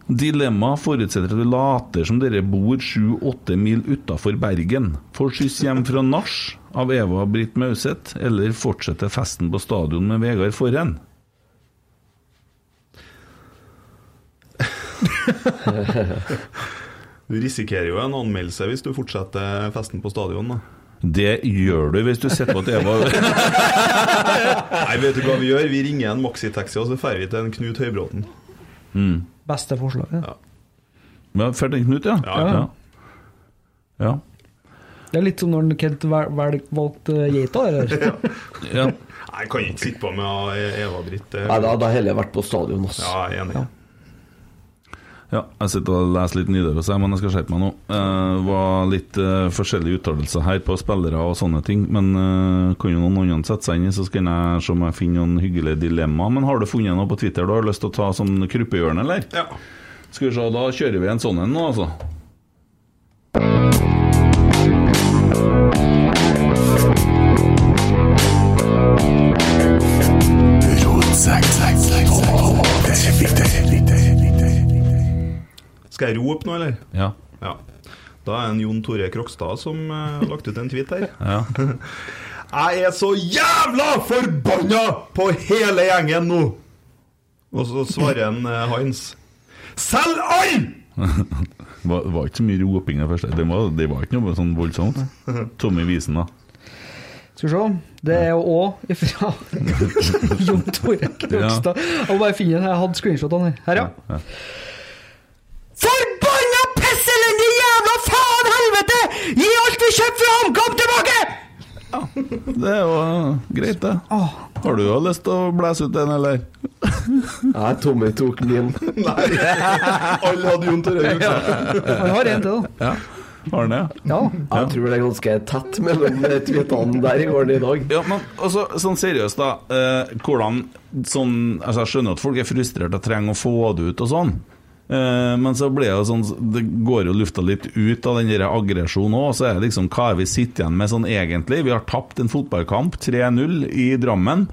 Dilemma forutsetter at du later som dere bor sju-åtte mil utafor Bergen. Får skyss hjem fra nach av Eva Britt Mauseth, eller fortsetter festen på stadion med Vegard Forhen. Du risikerer jo en anmeldelse hvis du fortsetter festen på stadion. da Det gjør du hvis du sitter på TV. Eva Nei, vet du hva vi gjør? Vi ringer en maxitaxi, og så drar vi til en Knut Høybråten. Beste forslaget. Ja. Ja, Ferdig Knut, ja. Ja, ja. ja. Det er litt som når Kent valgte geita, eller? ja. Nei, Jeg kan ikke sitte på med Eva-Britt. Nei, da hadde jeg heller vært på stadion. også Ja, jeg er enig. Ja, jeg sitter og leser litt Nidaros, men jeg skal skjerpe meg nå. Eh, Det var litt uh, forskjellige uttalelser her på spillere og sånne ting. Men uh, kan jo noen andre sette seg inn i, så skal jeg se om jeg finner noen hyggelige dilemma. Men har du funnet noe på Twitter du har lyst til å ta sånn kruppehjørne, eller? Ja. Skal vi se, da kjører vi en sånn en nå, altså. Rope nå, eller? Ja. Ja. Da er det en Jon Tore Krokstad som eh, har lagt ut en tweet her. ja. Jeg er så jævla forbanna på hele gjengen nå! Og så svarer en Hans. Selg alle! Det var, var ikke så mye roping der først. Det var, det var ikke noe sånn voldsomt. Tommy Visen, da. Skal vi se. Det er jo òg ifra Jon Tore Krokstad. Jeg må bare finne den. Jeg hadde screenshotene her. Her, ja. ja, ja. Helvete! Gi alt vi kjøper fra HamKam tilbake! Det er jo eh, greit, det. Har du jo lyst til å blæse ut den, eller? Nei, Tommy tok min. Nei, alle hadde Jon Tore. Han har en til, da. Ja. Har han det? Ja. Jeg tror det er ganske tett mellom eh, tweetene der i går i dag. Ja, men også, sånn seriøst, da. Eh, hvordan sånn Altså, jeg skjønner at folk er frustrert og trenger å få det ut og sånn. Eh, men så blir det jo sånn Det går jo lufta litt ut av den aggresjonen òg. Så er det liksom hva er vi sitter igjen med sånn egentlig? Vi har tapt en fotballkamp, 3-0, i Drammen.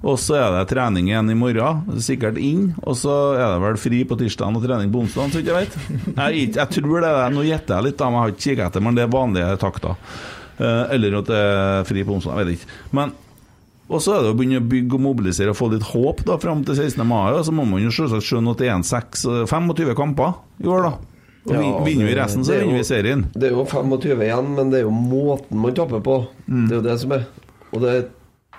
Og så er det trening igjen i morgen, sikkert inn. Og så er det vel fri på tirsdag og trening på onsdag, så vidt jeg vet. Jeg, jeg tror det er Nå gjetter jeg litt, da, men jeg har ikke kikket etter, men det er vanlige takter. Eh, eller at det er fri på onsdag, jeg vet ikke. Men og så er det å begynne å bygge og mobilisere og få litt håp da fram til 16. mai. Og så må man jo selvsagt skjønne at det er en seks, 25 kamper i år, da. Og Ja, vinner vi resten, så er vinner vi serien. Det er jo 25 igjen, men det er jo måten man taper på. Det er jo det som er. Og det er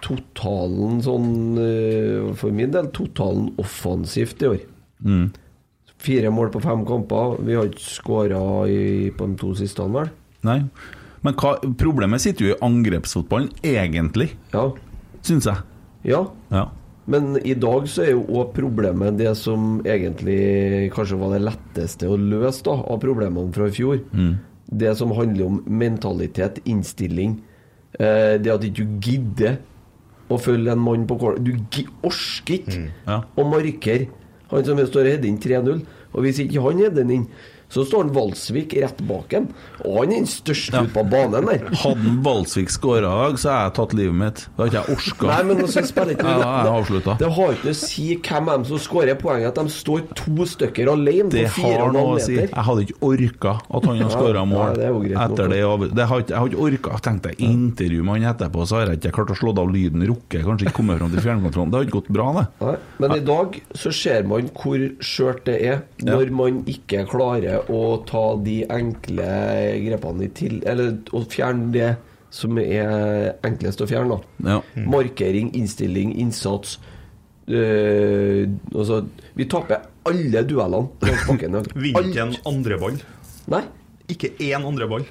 totalen sånn eh, For min del totalen offensivt i år. Fire mål på fem kamper. Vi har ikke skåra på de to siste, vel? Nei. Men hva, problemet sitter jo i angrepsfotballen, egentlig, Ja. Syns jeg. ja. Ja. Men i dag så er jo òg problemet det som egentlig kanskje var det letteste å løse da, av problemene fra i fjor. Det som handler om mentalitet, innstilling. Eh, det at ikke du gidder å følge en mann på kålen. Du orker ikke Ja. å markere han som står og header inn 3-0. Og hvis ikke han header den inn, så står han Valsvik rett bak ham. Og han er den største ute på banen der. Hadde Valsvik skåra i dag, så har jeg tatt livet mitt. Da har ikke jeg orka. Nei, men altså, spiller ikke Ja, jeg har avsluttet. Det har ikke å si hvem dem som skårer poenget, at de står to stykker alene Det på fire og en halv å si. meter. Jeg hadde ikke orka at han har skåra mål ja, det er etter det. det har jeg har ikke orka. Jeg tenkte intervju med han etterpå, så har jeg ikke klart å slå av lyden, rukket, kanskje ikke kommet fram til fjernkontrollen. Det har ikke gått bra, det. Nei, men i dag så ser man hvor skjørt det er når man ikke klarer å ta de enkle grepene i til... Eller å fjerne det som er enklest å fjerne. da Ja. Markering, innstilling, innsats. Øh, altså, Vi taper alle duellene langs bakken. i. Vinner ikke en andre ball. Nei. Ikke én andre ball.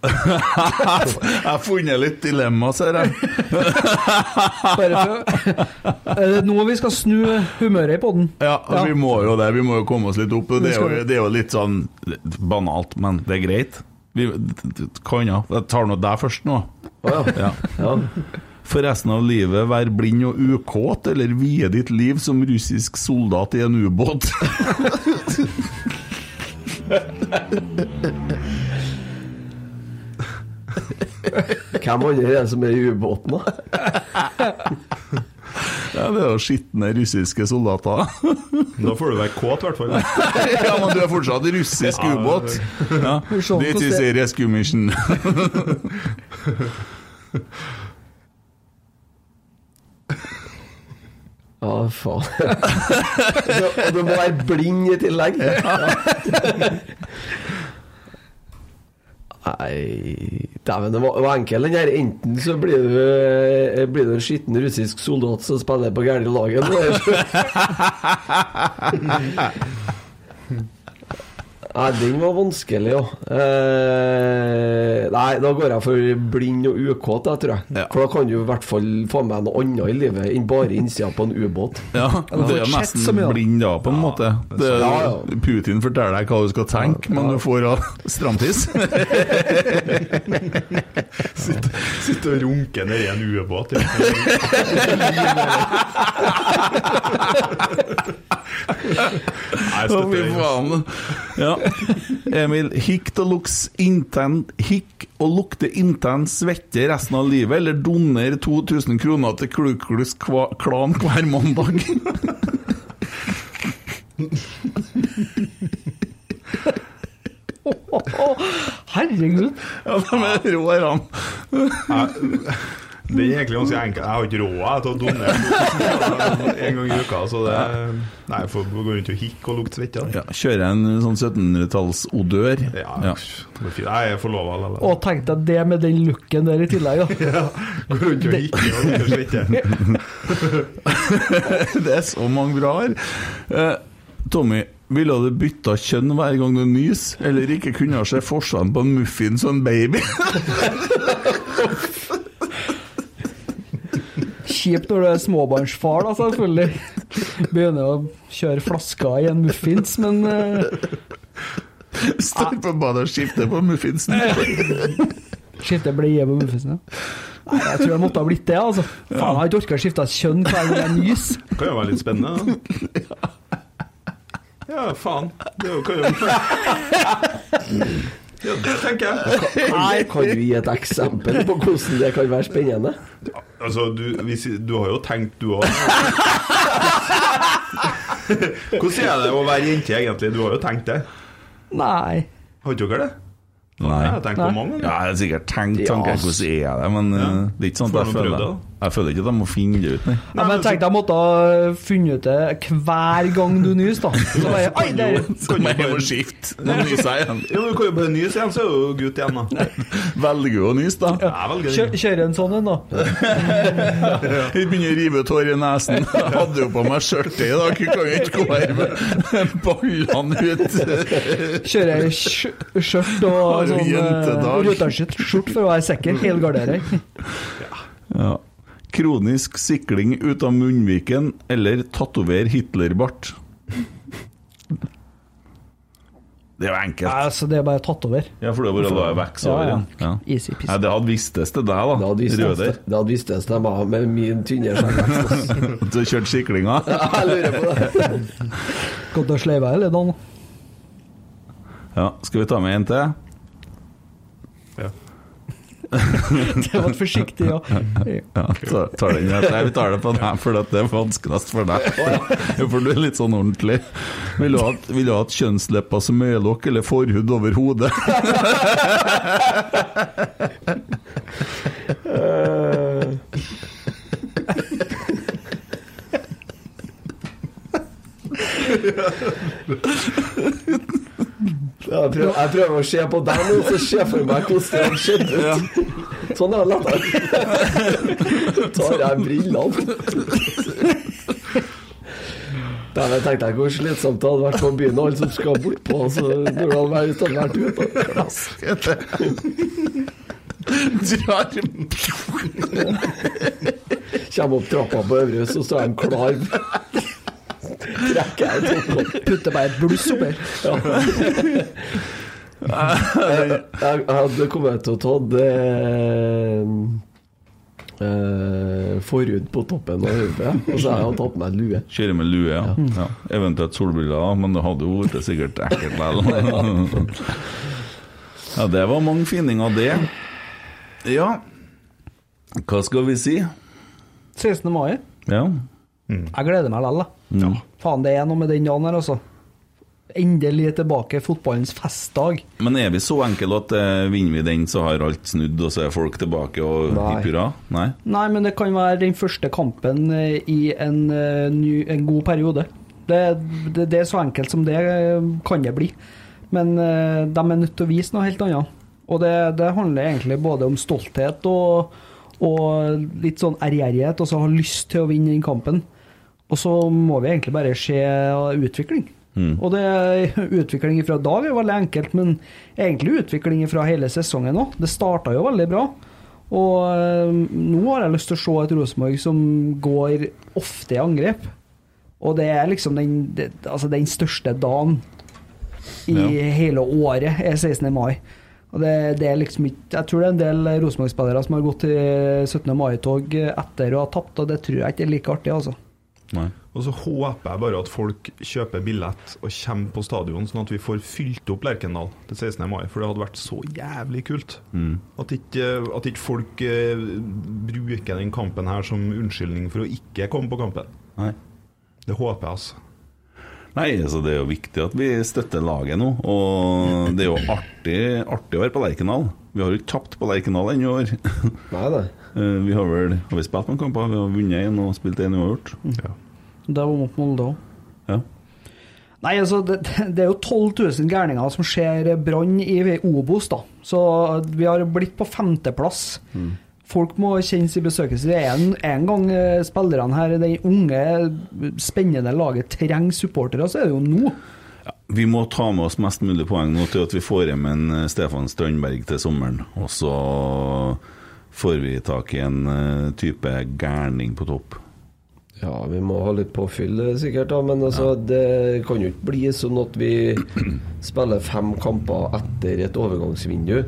Jeg har funnet litt dilemma, ser jeg. Bare for, er det nå vi skal snu humøret i poden? Ja, vi må jo det. Vi må jo komme oss litt opp. Det er jo, det er jo litt sånn banalt, men det er greit. Vi kan ja. Jeg tar nå deg først nå. Ja. Ja. ja. For resten av livet vær blind og ukåt, eller vie ditt liv som russisk soldat i en ubåt? Hvem andre er det som er i ubåten, da? Ja, det er jo skitne russiske soldater. Da får du være kåt, i hvert fall. ja, men du er fortsatt russisk Ja, ubåt. Ja. This is a rescue mission. Ja, faen. Og du må være blind i tillegg. Nei Dæven, det var, var enkel den her. Enten så blir du, eh, blir du en skitten russisk soldat som spiller på gærne laget. eller Nei, den var vanskelig, ja. Eh, nei, da går jeg for blind og ukåt, jeg tror jeg. Ja. For da kan du i hvert fall få med noe annet i livet enn bare innsida på en ubåt. Ja, du det er sett nesten så mye, blind da, på en måte. Det, Ja, ja. Putin forteller deg hva du skal tenke, men du får av stramtiss. Sitte, sitte og runke nedi en ubåt. Nei, jeg støtter den. Ja. Emil, hikk og luks inten, hikk og lukte intens svette resten av livet, eller doner 2000 kroner til Kluklus Kva- Klan hver mandag? Herregud. Ja, de er rå, de. han. Det er egentlig ganske enkelt. Jeg har ikke råd til å donere en gang i uka. Så det Nei, jeg får gå rundt og hikke og lukte svette. Ja, kjører en sånn 1700-tallsodør. Ja, Ja. det er fint. Jeg er forlova likevel. Og tenk deg det med den looken der i tillegg, da. Gå rundt og hikke og lukte svette. Det er så mange bra her. Eh, Tommy, ville du bytta kjønn hver gang du nys, eller ikke kunne se forskjellen på en muffins og en baby? Kjipt når du er småbarnsfar, da, selvfølgelig. Begynner å kjøre flasker i en muffins, men uh, Står på badet og skifter på muffinsen. skifter bleie på muffinsen. ja. Nei, jeg tror jeg måtte ha blitt det, altså. Faen, jeg har ikke orka å skifte kjønn hver gang jeg nyser. Det kan jo være litt spennende. da. Ja, faen. Det kan jo Ja, det tenker jeg. Kan, kan du gi et eksempel på hvordan det kan være spennende? Altså, du, hvis, du har jo tenkt, du òg. Hvordan er det å være jente, egentlig? Du har jo tenkt det. Nei. Har ikke dere det? Nei. Jeg har tenkt på mange. Ja, jeg har sikkert tenkt tanken, hvordan er det, men ja. det er ikke sånn at jeg føler det, Jeg føler ikke at jeg må finne det ut, nei. Ja, men jeg tenkte jeg måtte ha funnet ut det hver gang du nyser, da. Så bare, Oi, der. Så må jeg bare skifte. Nå nyser igjen. Jo, du kan jo bare nyse igjen, så er du gutt igjen, da. Velger du å nyse, da? Ja, velger Kjør, den. kjøre en sånn en, da. Jeg begynner å rive ut hår i nesen. Jeg hadde jo på meg skjørtet i dag, jeg kan ikke gå her med ballene ut. Kjøre skj- skjørt og sånn jentedag? skjort for å være sikker. Helgardere. Ja. Kronisk sikling ut av munnviken eller tatover Hitlerbart. Det er jo enkelt. Altså, det er bare tatt over. Ja, for det er bare å la det vokse over Ja, ja. igjen. Ja. Easy peasy. Nei, det hadde vistes til deg, Det da. hadde vistes, Røder. det hadde vistes det meg med min tynne skjeggvekst. Du har kjørt siklinga? Jeg lurer på det. Godt å sleive eller, Dan? Ja, skal vi ta med en til? Det var forsiktig ja. Ja, ta, tar den her. Tar det på den her, for det er vanskeligst for deg. For du er litt sånn ordentlig. Vil du ha, vil du ha et kjønnslepper som øyelokk eller forhud over hodet? Jeg prøver, jeg prøver å se på deg nå, så ser jeg for meg hvordan det skjedde skjedd ut. Sånn er det lettere. Tar jeg brillene. Dæven, tenkte jeg hvor slitsomt det hadde vært på byen, alle som skal bortpå. Så når det hadde vært, hadde vært ute. Drar Kommer opp trappa på Øvrehus, og så er de klar. Putter bare et bluss oppi. Jeg, jeg hadde kommet til å ta det eh, forhud på toppen av hodet, og så har jeg tatt på meg lue. Kjører med lue, ja. ja. Eventuelt solbriller, men det hadde jo blitt sikkert ekkelt likevel. Ja, det var mange fininger, det. Ja, hva skal vi si? 16. mai. Ja. Jeg gleder meg likevel, da. Mm. Faen, det er noe med den dagen her, altså. Endelig tilbake fotballens festdag. Men er vi så enkle at eh, vinner vi den, så har alt snudd, og så er folk tilbake og Nei. hipp hurra? Nei? Nei, men det kan være den første kampen eh, i en, eh, ny, en god periode. Det, det, det er så enkelt som det eh, kan det bli. Men eh, de er nødt til å vise noe helt annet. Og det, det handler egentlig både om stolthet og, og litt sånn ærgjerrighet, og så ha lyst til å vinne den kampen. Og så må vi egentlig bare se utvikling. Og det utvikling fra da dag er veldig enkelt, men egentlig utvikling fra hele sesongen òg. Det starta jo veldig bra. Og eh, nå har jeg lyst til å se et Rosenborg som går ofte i angrep. Og det er liksom den, det, altså den største dagen i Ja. hele året, er 16. mai. Og det, det er liksom ikke Jeg tror det er en del Rosenborg-spillere som har gått i 17. mai-tog etter å ha tapt, og det tror jeg ikke er like artig, altså. Nei. Og så håper jeg bare at folk kjøper billett og kommer på stadion, sånn at vi får fylt opp Lerkendal til 16. mai. For det hadde vært så jævlig kult. At, ikke, at ikke folk uh, bruker den kampen her som unnskyldning for å ikke komme på kampen. Nei. Det håper jeg, altså. Nei, altså det er jo viktig at vi støtter laget nå. Og det er jo artig, artig å være på Lerkendal. Vi har jo ikke tapt på Lerkendal ennå i år. Nei, nei. Eh, vi har vel har vi spilt noen kamper? Vi har vunnet én og spilt én uavgjort. Ja. Det var mot Molde òg. Ja. Nei, altså, det, det er jo 12 000 gærninger som ser brann i Obos, da. Så vi har blitt på femteplass. Folk må kjennes i besøkelse. Det er en, en gang eh, spillerne her, det unge, spennende laget, trenger supportere, så er det jo nå. Vi må ta med oss mest mulig poeng nå til at vi får hjem en eh, Stefan Strandberg til sommeren. Og så får vi tak i en eh, type gærning på topp. Ja, vi må ha litt påfyll eh, sikkert, da. Men altså, det kan jo ikke bli sånn at vi spiller fem kamper etter et overgangsvindu.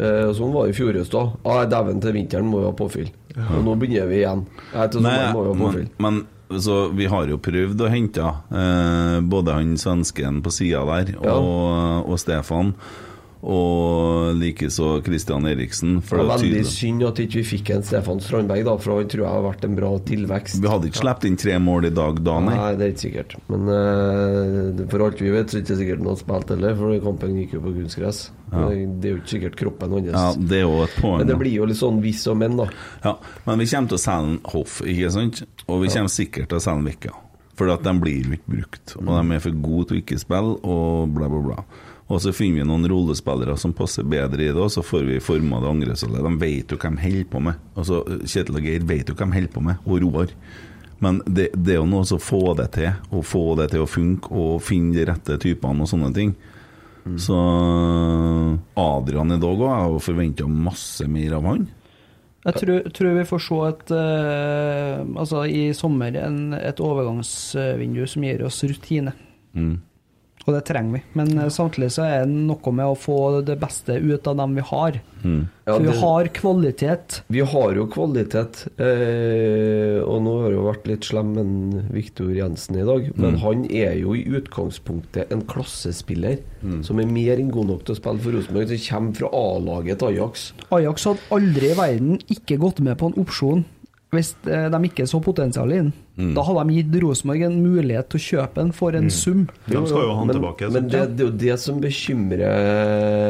Eh, sånn var det i fjor høst òg. Ah, Dæven, til vinteren må vi ha påfyll. Og nå begynner vi igjen. Nei, må vi ha men, påfyll. men så vi har jo prøvd å hente eh, både han svensken på sida der Ja. og, og Stefan. Og likeså Christian Eriksen. Det For var det var veldig tydelig- synd at ikke vi fikk en Stefan Strandberg, da, for han tror jeg har vært en bra tilvekst. Vi hadde ikke sluppet inn tre mål i dag da, nei. Nei, det er ikke sikkert. Men uh, for alt vi vet, så er det ikke sikkert han har spilt heller, for kampen gikk jo på kunstgress. Ja. Det det er jo ikke sikkert kroppen hans Ja, det er jo et poeng. Men det blir jo litt sånn hvis og men, da. Ja, men vi kommer til å selge Hoff, ikke sant? Og vi kommer sikkert til å selge Vikka. For de blir jo ikke brukt. Og de er for gode til å ikke spille, og bla, bla, bla. Og så finner vi noen rollespillere som passer bedre i det, og så får vi forma det angrepsholdet. De vet jo hva de holder på med. Altså, Kjetil og Geir vet jo hva de holder på med, og Roar. Men det, det er jo noe å få det til, og få det til å funke, og finne de rette typene og sånne ting. Så Adrian i dag òg, jeg forventa masse mer av han. Jeg tror, tror vi får se et uh, Altså i sommer en, et overgangsvindu som gir oss rutine. Mm. Og det trenger vi. Men ja. samtidig så er det noe med å få det beste ut av dem vi har. Mm. Ja, For vi det- har kvalitet. Vi har jo kvalitet, eh, og nå har jo vært litt slem med Viktor Jensen i dag, men han er jo i utgangspunktet en klassespiller som er mer enn god nok til å spille for Rosenborg, som kommer fra A-laget til Ajax. Ajax hadde aldri i verden ikke gått med på en opsjon hvis eh, de ikke så potensial i den. Da hadde de gitt Rosenborg en mulighet til å kjøpe den for en sum. De skal jo ha den men, tilbake. Men det, det er jo det som bekymrer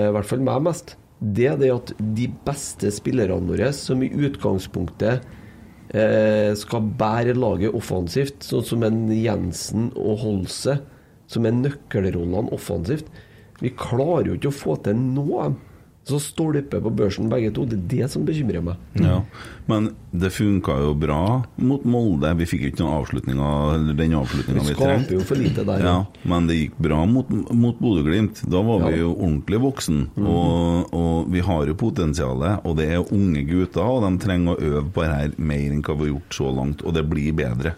i hvert fall meg mest. Det er det at de beste spillerne våre, som i utgangspunktet eh, skal bære laget offensivt, sånn som en Jensen og Holse, som er nøkkelrollene offensivt Vi klarer jo ikke å få til noe av dem. Så stolper på børsen begge to. Det er det som bekymrer meg. Ja, men det funka jo bra mot Molde. Vi fikk ikke noen avslutninger, den avslutninga Vi vi trengte. skaper jo for lite der. Ja, men det gikk bra mot, mot Bodø-Glimt. Da var vi jo ordentlig voksen. Og, og vi har jo potensialet, og det er unge gutter, og de trenger å øve på det her mer enn hva vi har gjort så langt, og det blir bedre.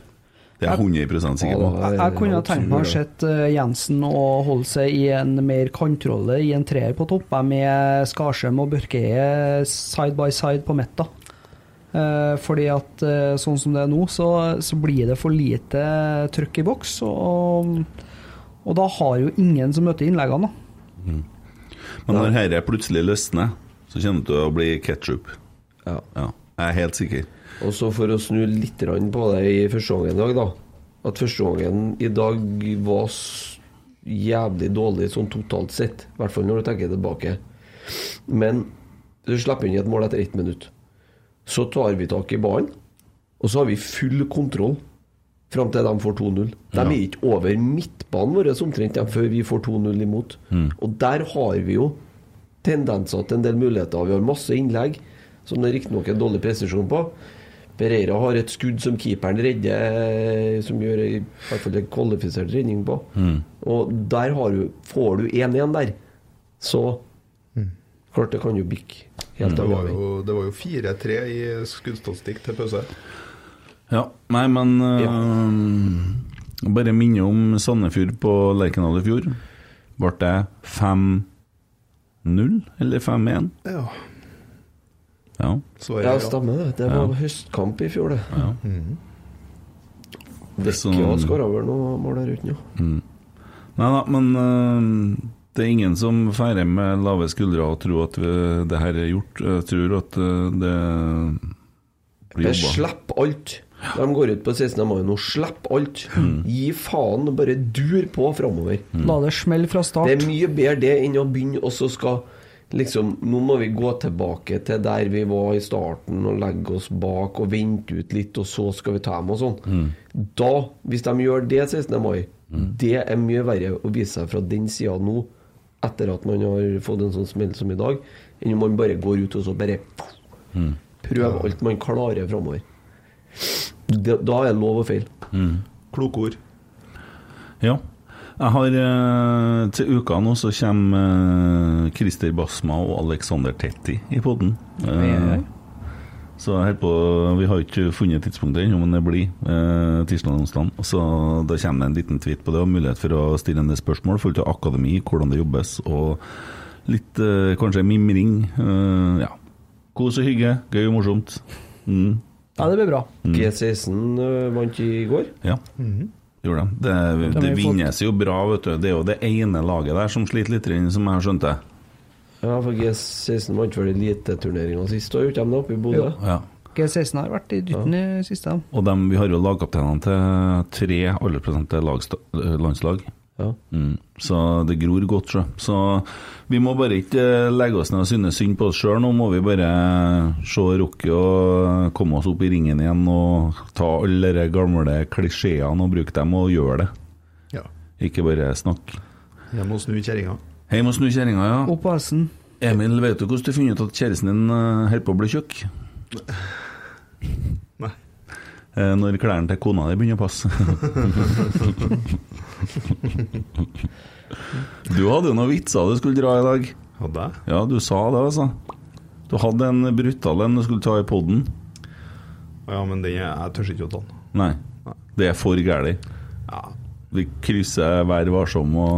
Det er jeg 100 sikker på. Jeg, jeg kunne tenkt meg å sett eh, Jensen og holde seg i en mer kantrolle i en treer på topp, med Skarsheim og Børkeie side by side på midt. Eh, fordi at eh, sånn som det er nå, så, så blir det for lite trøkk i boks. Og, og da har jo ingen som møter innleggene. da. Men når dette plutselig løsner, så kommer det til å bli ketsjup. Ja. Ja, jeg er helt sikker. Og så for å snu litt på det i første gangen i dag, da. At første gangen i dag var jævlig dårlig sånn totalt sett. I hvert fall når du tenker tilbake. Men du slipper inn i et mål etter ett minutt. Så tar vi tak i ballen, og så har vi full kontroll fram til de får 2-0. De er ikke over midtbanen vår omtrent før vi får 2-0 imot. Og der har vi jo tendenser til en del muligheter. Vi har masse innlegg, som det riktignok er dårlig presisjon på. Pereira har et skudd som keeperen redder, som gjør i hvert fall en kvalifisert redning på. Og der har du, får du 1-1 der, så Klart det kan jo bikke helt Det var jo, det var jo 4-3 i skuddstatistikk til pause. Ja, nei, men øh, Bare minne om Sandefjord på Lerkendal i fjor. Ble det 5-0 eller 5-1? Ja. Ja. Ja, er stemmer det. Det var høstkamp i fjor, det. ja. Mm. Så- skåra vel noe mål der ute nå. Nei da, men uh, det er ingen som feirer med lave skuldre og tror at vi, det her er gjort. Jeg tror at uh, det blir jobba. Slipp alt. De går ut på 16. mai nå. Slipp alt. Mm. Gi faen, bare dur på framover. La det smelle fra start. Det er mye bedre det enn å begynne og så skal Liksom, Nå må vi gå tilbake til der vi var i starten og legge oss bak og vente ut litt, og så skal vi ta dem og sånn. Mm. Da, hvis de gjør det 16. mai, det er mye verre å vise seg fra den sida nå, etter at man har fått en sånn smell som i dag, enn om man bare går ut og så bare Mm. prøver alt man klarer framover. Da da er det lov å feile. Kloke ord. Ja. Jeg har eh, Til uka nå så kommer eh, Christer Basma og Alexander Tetti i podden. Eh, så jeg på Vi har ikke funnet tidspunktet ennå, men det blir eh, tirsdag og onsdag. Så da kommer det en liten tweet på det, og mulighet for å stille en del spørsmål i forhold til akademi, hvordan det jobbes, og litt eh, kanskje mimring. Eh, ja. Kos og hygge. Gøy og morsomt. Mm. Ja, det blir bra. G16 øh, vant i går. Ja, gjorde de. Det, har det fått- vinnes jo bra, vet du. Det er jo det ene laget der som sliter litt, som jeg har skjønt det. Ja, for G16 vant vel eliteturneringa sist, og gjorde de det oppe i Bodø? Ja. G16 har vært i dytten i siste. Og de, vi har jo lagkapteinene til tre alderspresente lagsta- eh, landslag. Ja. Mm. Så det gror godt, sjø. Så vi må bare ikke legge oss ned og synes synd på oss sjøl. Nå må vi bare se Rocky og komme oss opp i ringen igjen og ta alle de gamle klisjeene og bruke dem og gjøre det. Ja. Ikke bare snakke. Hjem og snu kjerringa. Hjem og snu kjerringa, ja. Opp på hesten. Emil, vet du hvordan du finner ut at kjæresten din eh, holder på å bli tjukk? Eh, Når klærne til kona di begynner å passe. du hadde jo noen vitser du skulle dra i dag. Hadde jeg? Ja, du sa det, altså. Du hadde en brutal en du skulle ta i poden. Ja, men den er, jeg tør ikke å ta den. Nei, det er for gæli. Ja. Vi krysser Vær varsom og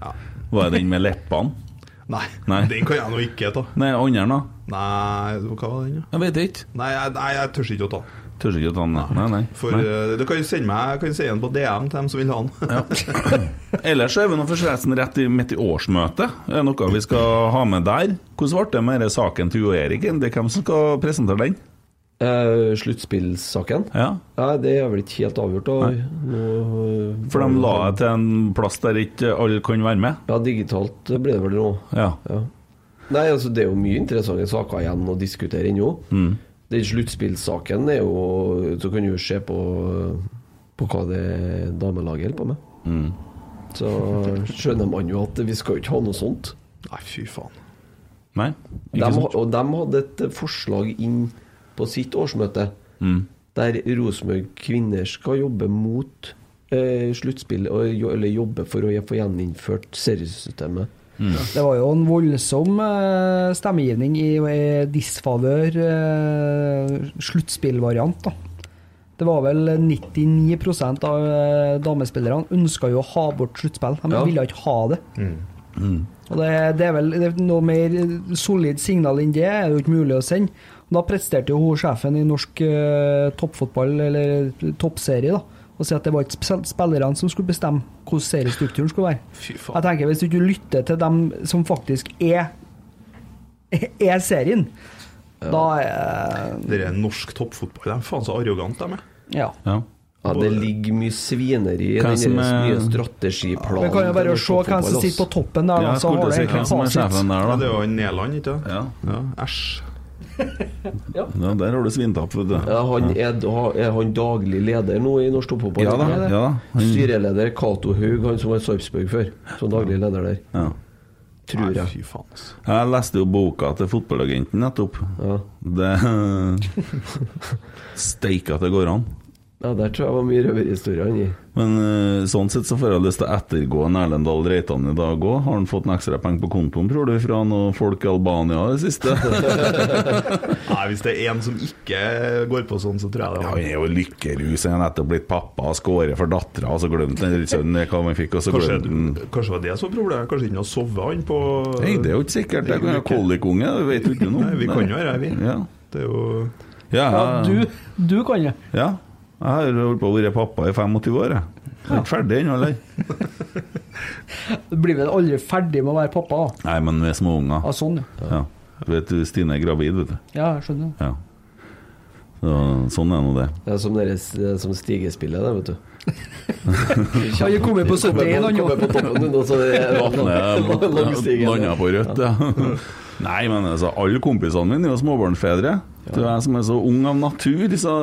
ja. Var det den med leppene? Nei, Nei. den kan jeg nå ikke ta. Nei, andre, da? Nei, hva var den? Jeg vet ikke. Nei, jeg, jeg tør ikke å ta den. Tør ikke å ta den. Nei, nei. For nei. eh, Du kan jo sende meg Jeg kan sende den på DM til dem som vil ha den. Ellers er vi nå forresten rett i, midt i årsmøtet. Det Er noe vi skal ha med der? Hvordan ble det med saken til Jo Erik? Det er hvem som skal presentere den? Eh, Sluttspillsaken? Ja, Ja, det er vel ikke helt avgjort. Og, nå, For de la det til en plass der ikke alle kan være med? Ja, digitalt blir det vel nå. Ja. Ja. Nei, altså Det er jo mye interessante saker igjen å diskutere ennå. Mm. Den sluttspillsaken er jo Så kan du jo se på, på hva det damelaget holder på med. Mm. Så skjønner man jo at vi skal jo ikke ha noe sånt. Nei, fy faen. Nei, De, ikke ha- sant? og de hadde et eh, forslag inn på sitt årsmøte Mm. der Rosenborg kvinner skal jobbe mot eh, sluttspill, eller jobbe for å få gjeninnført seriesystemet. Det var jo en voldsom eh, stemmegivning i, i disfavør eh, sluttspillvariant, da. Det var vel 99 av eh, damespillerne ønska jo å ha bort sluttspill. De Ja. ville ikke ha det. Og det, det er vel det er noe mer solid signal enn det er det jo ikke mulig å sende. Da presterte jo hun sjefen i norsk eh, toppfotball, eller toppserie, da, å si at det var ikke sp- spillerne som skulle bestemme hvordan seriestrukturen skulle være. Fy Jeg tenker Hvis du ikke lytter til dem som faktisk er er serien, da er Det er norsk toppfotball. De er faen så arrogante, de er. Ja. Ja. Ja, det ligger mye svineri i den nye strategiplanen. Vi kan jo bare se hvem som sitter på toppen der, Ja, så har det, det, er Ja, det da. er jo Nederland, ikke sant? Ja. Ja, Æsj. ja, der har du svintapp, vet du. Ja, han er, er han daglig leder nå i norsk toppfotball? Ja da. Ja. Han- Styreleder Cato Haug, han som var i Sarpsborg før. Som daglig leder der, ja. tror Nei, jeg. fy faen, altså. Jeg leste jo boka til fotballagenten nettopp. Ja. Det Steik at det går an. Ja, der tror jeg var mye røverhistorier han i. Men eh, sånn sett så får jeg lyst til å ettergå en Erlend Dahl Reitan i dag òg. Har han fått en ekstra penger på kontoen, tror du, fra noen folk i Albania i det siste? Nei, hvis det er en som ikke går på sånn, så tror jeg det Ja, er han er jo lykkerus. Han er nettopp blitt pappa, skåret for dattera, og så glemte han sønnen hva han fikk, og så glemte han kanskje var det som var problemet? Kanskje ikke har sovet han på Nei, det er jo ikke sikkert. Det kan være kolikunge, det vet du ikke noe om. Nei, vi kan jo være her, vi. Ja. Det er jo Ja, Ja, du, du kan det. Ja. Jeg har holdt på å være pappa i 25 år, jeg. Jeg er ikke ferdig ennå, eller? Du blir vel aldri ferdig med å være pappa? da. Nei, men med små unger. Ja, sånn, ja. Ja. Vet, du, Stine er gravid, vet du. Ja, jeg skjønner. Ja. Så, sånn er nå det. Det er som, deres, det er som stigespillet, det, vet du. Han er kommet på 71, han. Nå. Landa på rødt, ja. Nei, men altså, alle kompisene mine er jo småbarnsfedre. Du er som er så ung av natur, så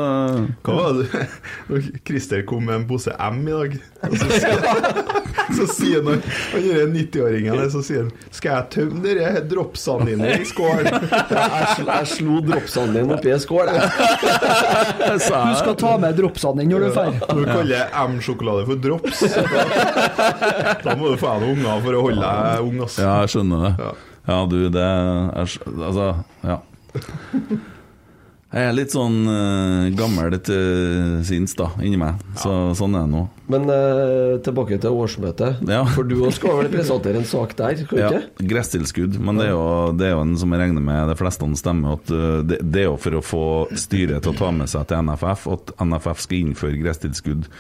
Hva var det Christer kom med en pose M i dag? Og så sier, så sier han Han er 90-åringen der, så sier han Skal jeg tømme dere dropsene dine i skål? Jeg, sl jeg slo dropsene dine oppi en skål, jeg. Du skal ta med dropsene dine når du drar. Når Du kaller M-sjokolade for drops. Da må du få deg noen unger for å holde deg ung, ass. Ja, jeg skjønner det. Ja. Ja, du, det er Altså, ja. Jeg er litt sånn uh, gammel til sinns, da, inni meg. Så, sånn er det nå. Men uh, tilbake til årsmøtet. Ja. For du også skal vel presentere en sak der, skal Ja, ikke? gresstilskudd. Men det er, jo, det er jo en som jeg regner med de fleste stemmer, at uh, det, det er jo for å få styret til å ta med seg til NFF at NFF skal innføre gresstilskudd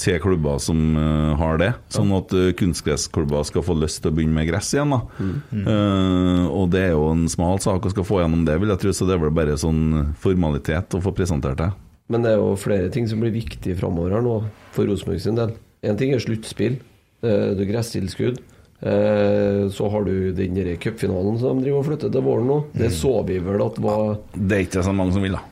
til klubber som uh, har det, sånn at uh, kunstgressklubber skal få lyst til å begynne med gress igjen. da. Uh, og det er jo en smal sak å skal få gjennom det, vil jeg tro, så det er vel bare sånn formalitet å få presentert det. Men det er jo flere ting som blir viktig framover her nå, for Rosenborg sin del. Én ting er sluttspill. eh, Det er gresstilskudd. Eh, Så har du den cupfinalen som de driver og flytter til våren nå. Det så vi vel at var Det er ikke så mange som vil, da.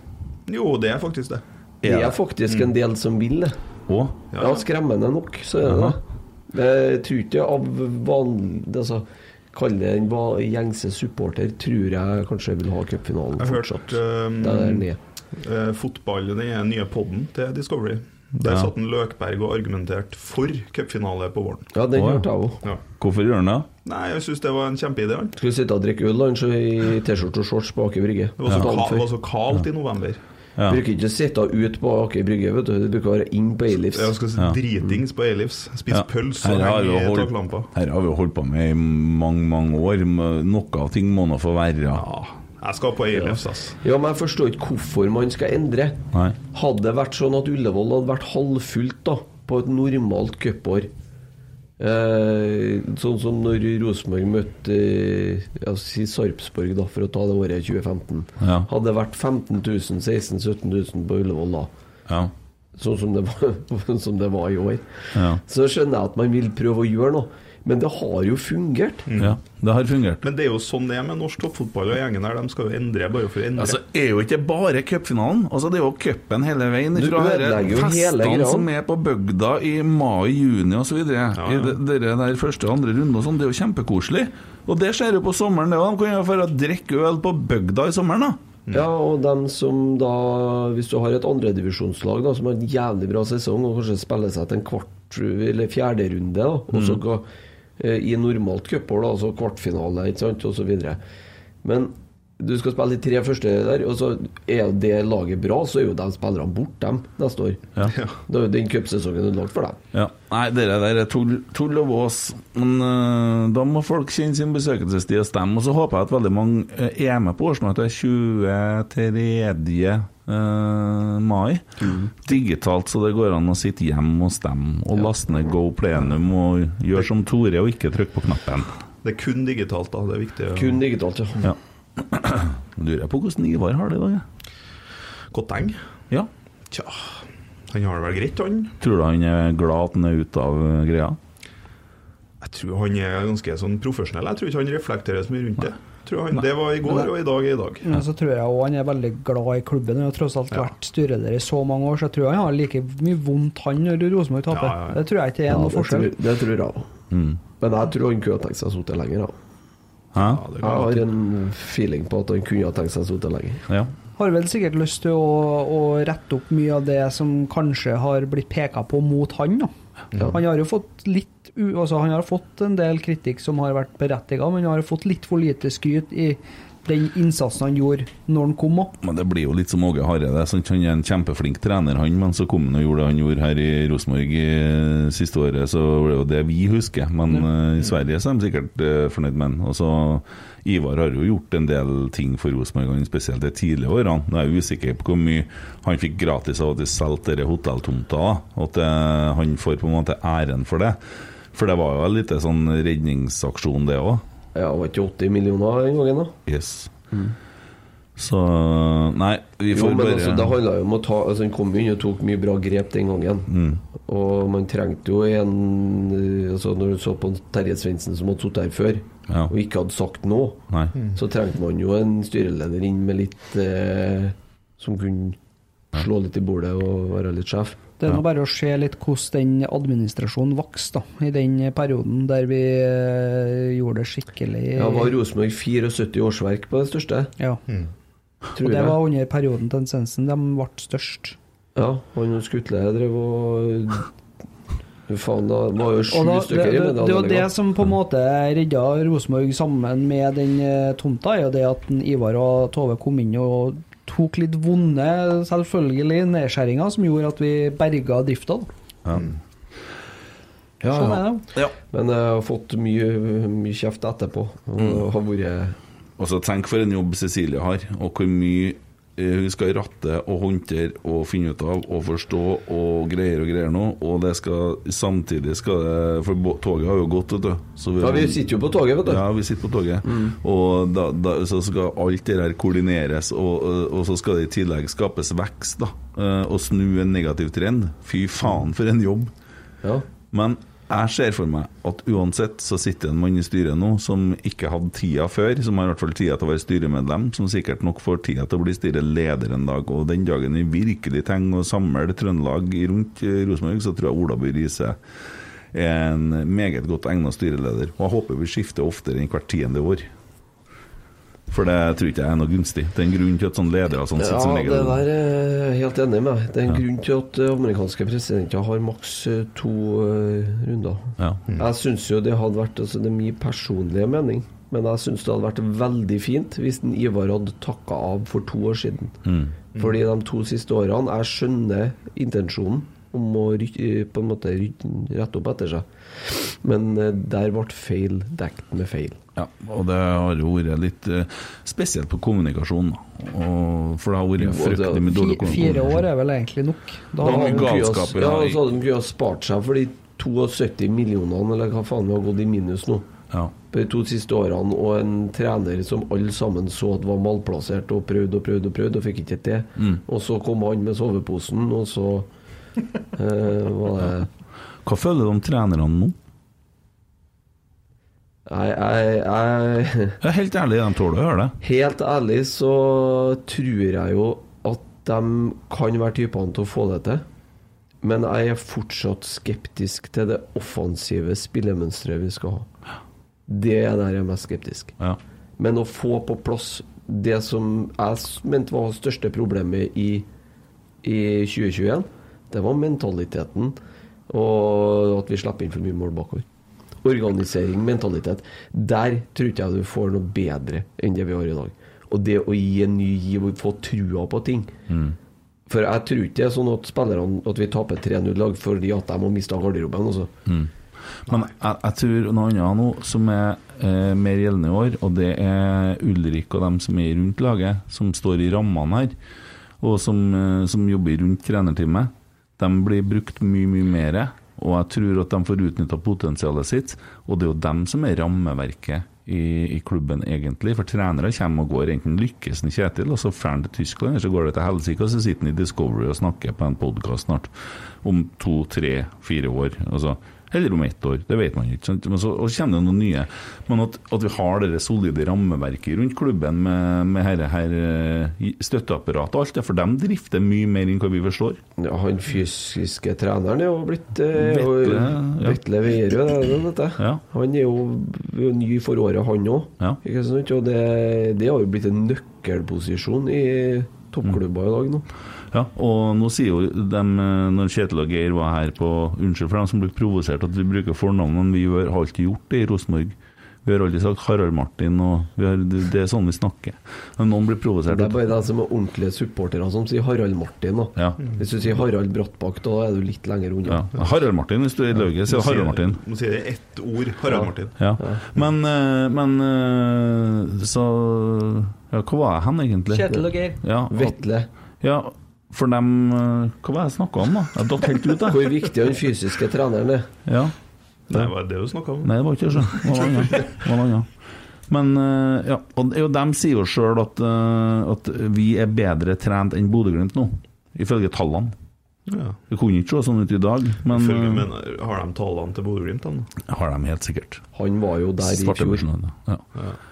Jo, det er faktisk det. Det er faktisk en del som vil det. Å? Ja, skremmende nok, så er det det. Jeg tror ikke av vanlig altså, Kall det en gjengse supporter, tror jeg kanskje vil ha cupfinalen Jeg har hørt um, Det ned. eh, fotball, den er nye podden til Discovery. Der Ja. satt en Løkberg og argumenterte for cupfinale på våren. Ja, den hørte jeg òg. Ja. Hvorfor gjør han det? Nei, jeg syns det var en kjempeidé. Skulle sitte og drikke øl i T-skjorte og shorts på Aker Brygge. Det var så, ja. ka var så kaldt i november. Ja. Bruker ikke å sitte ute på Aker Brygge, vet du. Det bruker å være inn på Eilifs. Jeg skal si Ja. dritings på Eilifs. Spise Ja. pølse og henge i taklampa. Her har vi jo holdt på med i mange, mange år. Noe av ting må nå få være. Ja, jeg skal på Eilifs, ass. Ja, men jeg forstår ikke hvorfor man skal endre. Nei. Hadde det vært sånn at Ullevål hadde vært halvfullt da, på et normalt cupår eh, Sånn som når Rosenborg møtte eh, si Sarpsborg, da, for å ta det året 2015. Ja. Hadde det vært 15 000, 16 000-17 000 på Ullevål da, Ja. sånn som det var, som det var i år, Ja. så skjønner jeg at man vil prøve å gjøre noe. Men det har jo fungert. Ja, det har fungert. Men det er jo sånn det er med norsk toppfotball og gjengen her. De skal jo endre bare for å endre. Altså, er jo ikke bare cupfinalen. Altså, det er jo cupen hele veien. Du Fra ødelegger jo hele festene som er på bygda i mai, juni osv. Ja, ja. I det der første og andre runde og sånn. Det er jo kjempekoselig. Og det skjer jo på sommeren, det òg. De kan jo dra og drikke øl på bygda i sommeren, da. Ja, og dem som da Hvis du har et andredivisjonslag som har en jævlig bra sesong og kanskje spiller seg til en kvart eller fjerde runde, da, og så eh, i normalt cupår, altså kvartfinale, ikke sant, og så videre. Men du skal spille de tre første der, og så er det laget bra, så er jo de spillerne borte, dem, neste år. Ja. Da er jo den cupsesongen ødelagt for dem. Ja. Nei, det der er tull, tull og vås. Men uh, da må folk kjenne sin besøkelsestid og stemme. Og så håper jeg at veldig mange eh, er med på årsmøtet 23. eh, mai. Digitalt, så det går an å sitte hjemme og stemme. Og laste ned Go Plenum og gjøre som Tore og ikke trykke på knappen. Det er kun digitalt, da. Det er viktig. Kun digitalt, ja. Ja. Lurer jeg på hvordan Ivar har det i dag. Kotteng? Ja. Tja, han har det vel greit, han. Tror du han er glad at han er ute av eh, greia? Jeg tror han er ganske sånn profesjonell. Jeg tror ikke han reflekterer så mye rundt det. Tror han, det var i går, og i dag er i dag. Men så tror jeg også han er veldig glad i klubben. Han har tross alt Ja. vært styreleder i så mange år, så jeg tror han har like mye vondt, han, når Rosenborg taper. Ja, ja, ja. Det tror jeg ikke er Ja, noe forskjell. tror, det tror jeg òg. Mm. Men jeg tror han kunne ha tenkt seg å sitte lenger. Da. Ja, det Jeg har en feeling på at han kunne ha tenkt seg å sitte lenger. Ja. Har vel sikkert lyst til å, å rette opp mye av det som kanskje har blitt peka på mot han. Da. Ja. Han har jo fått litt altså Han har fått en del kritikk som har vært berettiget, men han har fått litt for lite skryt i den innsatsen han gjorde når han kom opp. Men det blir jo litt som Åge Hareide. Han er en kjempeflink trener, han, men så kom han og gjorde det han gjorde her i Rosenborg eh, siste året, så det jo det vi husker. Men eh, i Sverige så er de sikkert uh, fornøyd med han. Ivar har jo gjort en del ting for Rosenborg, spesielt de tidlige årene. Nå er jeg usikker på hvor mye han fikk gratis av at de solgte hotelltomta, Og at han får på en måte æren for det. For det var jo en liten sånn redningsaksjon, det òg. Ja, var ikke 80 millioner den gangen, da? Yes. Så Nei, vi Jo, men bare altså, det handla jo om å ta altså, Han kom jo inn og tok mye bra grep den gangen. Mm. Og man trengte jo en eh, altså, Når du så på Terje Svendsen som hadde sittet her før, Ja. og ikke hadde sagt noe, Nei. så trengte man jo en styreleder inn med litt eh, Som kunne slå litt i bordet og være litt sjef. Det er Ja. nå bare å se litt hvordan den administrasjonen vokste da, i den perioden der vi eh, gjorde det skikkelig Ja, var Rosenborg 74 årsverk på det største? Ja. Mm. Og det var under perioden til Sensen de ble størst. Ja, han og Skutle drev og Faen, da var jo sju da, stykker i det, det, var det som på en måte redda Rosenborg sammen med den eh, tomta, er jo det at Ivar og Tove kom inn og tok litt vonde, selvfølgelig, nedskjæringer som gjorde at vi berga drifta. Ja. Ja, Sånn er det. Ja. Men jeg har fått mye, mye kjeft etterpå. Og har vært Og så tenk for en jobb Cecilie har, og hvor mye hun skal ratte og håndtere og finne ut av og forstå og greier og greier nå. Og det skal samtidig skal det For toget har jo gått, vet du. Så Ja, vi sitter jo på toget, vet du. Ja, vi sitter på toget. Og da, da, så skal alt det der koordineres, og, og, og så skal det i tillegg skapes vekst, da. eh, Og snu en negativ trend. Fy faen, for en jobb. Ja. Men jeg ser for meg at uansett så sitter en mann i styret nå som ikke hadde tida før, som har i hvert fall tida til å være styremedlem, som sikkert nok får tida til å bli styreleder en dag. Og den dagen vi virkelig trenger å samle Trøndelag rundt eh, Rosenborg, så tror jeg Ola By Riise er en meget godt egnet styreleder. Og jeg håper vi skifter oftere enn hvert tiende år. For det tror ikke jeg er noe gunstig. Det er en grunn til at sånn ledere sånn sitter Ja, som det der er jeg helt enig med. Det er en grunn til at eh, amerikanske presidenter har maks eh, to uh, runder. Ja. Jeg syns jo det hadde vært altså Det er min personlige mening, men jeg syns det hadde vært veldig fint hvis den Ivar hadde takka av for to år siden. Mm. Fordi de to siste årene Jeg skjønner intensjonen om å ry- på en måte rette opp etter seg, men uh, der ble feil dekt med feil. Ja, og det har jo vært litt eh, spesielt på kommunikasjon. for det har vært fryktelig mye dårlig kommunikasjon. Fire år er vel egentlig nok. Da Da har har vi- vi galskap, ja. så hadde de kunnet spart seg for de 72 millionene, eller hva faen vi har gått i minus nå. Ja. På de to siste årene, og en trener som alle sammen så at var malplassert og prøvde og prøvde og prøvde, og fikk ikke til. Mm. Og så kom han med soveposen, og så eh, var det Hva føler om trenerne nå? Jeg, jeg, jeg helt ærlig, de tåler å høre det. Helt ærlig så tror jeg jo at de kan være typene til å få det til. Men jeg er fortsatt skeptisk til det offensive spillemønsteret vi skal ha. Det er der jeg er mest skeptisk. Ja. Men å få på plass det som jeg mente var det største problemet i, i 2021, det var mentaliteten og at vi slipper inn for mye mål bakover. Organisering, mentalitet. Der tror ikke jeg du får noe bedre enn det vi har i dag. Og det å gi en ny giv få trua på ting. For jeg tror ikke det er sånn at spillerne At vi taper 3-0-lag fordi at de har mista garderoben. Altså. Men jeg, jeg tror noe annet nå som er eh, mer gjeldende i år, og det er Ulrik og dem som er rundt laget, som står i rammene her, og som, eh, som jobber rundt trenerteamet. De blir brukt mye, mye mer, og jeg tror at de får utnytta potensialet sitt. Og det er jo dem som er rammeverket i, i klubben, egentlig. For trenere kommer og går, enten lykkes en Kjetil, og så drar han til Tyskland, eller så går det til helsike, og så sitter han i Discovery og snakker på en podkast snart om to, tre, fire år. Altså, eller om ett år, det vet man ikke. sant? Men så kommer det noen nye. Men at, at vi har det solide rammeverket rundt klubben med, med her, her støtteapparatet og alt det, for de drifter mye mer enn hva vi forstår. Ja, han fysiske treneren er jo blitt eh, Vetle, ja. Vetle det det dette. Ja. Han er jo, er jo ny for året, han òg. Ja. Ikke sant? Og det, det har jo blitt en nøkkelposisjon i toppklubber i dag nå. Ja, og nå sier jo dem, eh, når Kjetil og Geir var her på Unnskyld for dem som ble provosert at vi bruker fornavn, men vi har alltid gjort det i Rosenborg. Vi har alltid sagt Harald Martin, og vi har, det, er sånn vi snakker. Men noen blir provosert. Det er bare de som er ordentlige supportere som sier Harald Martin. Ja. Hvis du sier Harald Brattbakk, da er du litt lenger unna. Ja. Harald Martin, hvis du er i lauget, sier Harald Martin. Nå sier det ett ord. Harald Martin. Ja. Men, eh, men eh, så Ja, hva var jeg hen, egentlig? Kjetil og Geir. Ja, Vetle. ja, for dem eh, Hva var det jeg snakka om, da? Jeg datt helt ut, jeg. Hvor viktig den fysiske treneren er. Ja. Det var det du snakka om. Nei, det var ikke det. så. Det var noe annet. Det. Men eh, ja, og det er dem sier jo sjøl at, eh, at vi er bedre trent enn Bodø-Glimt nå, ifølge tallene. Ja. Det kunne ikke se sånn ut i dag, men Følge men har de tallene til Bodø-Glimt? da? har de helt sikkert. Han var jo der i fjor. Ja.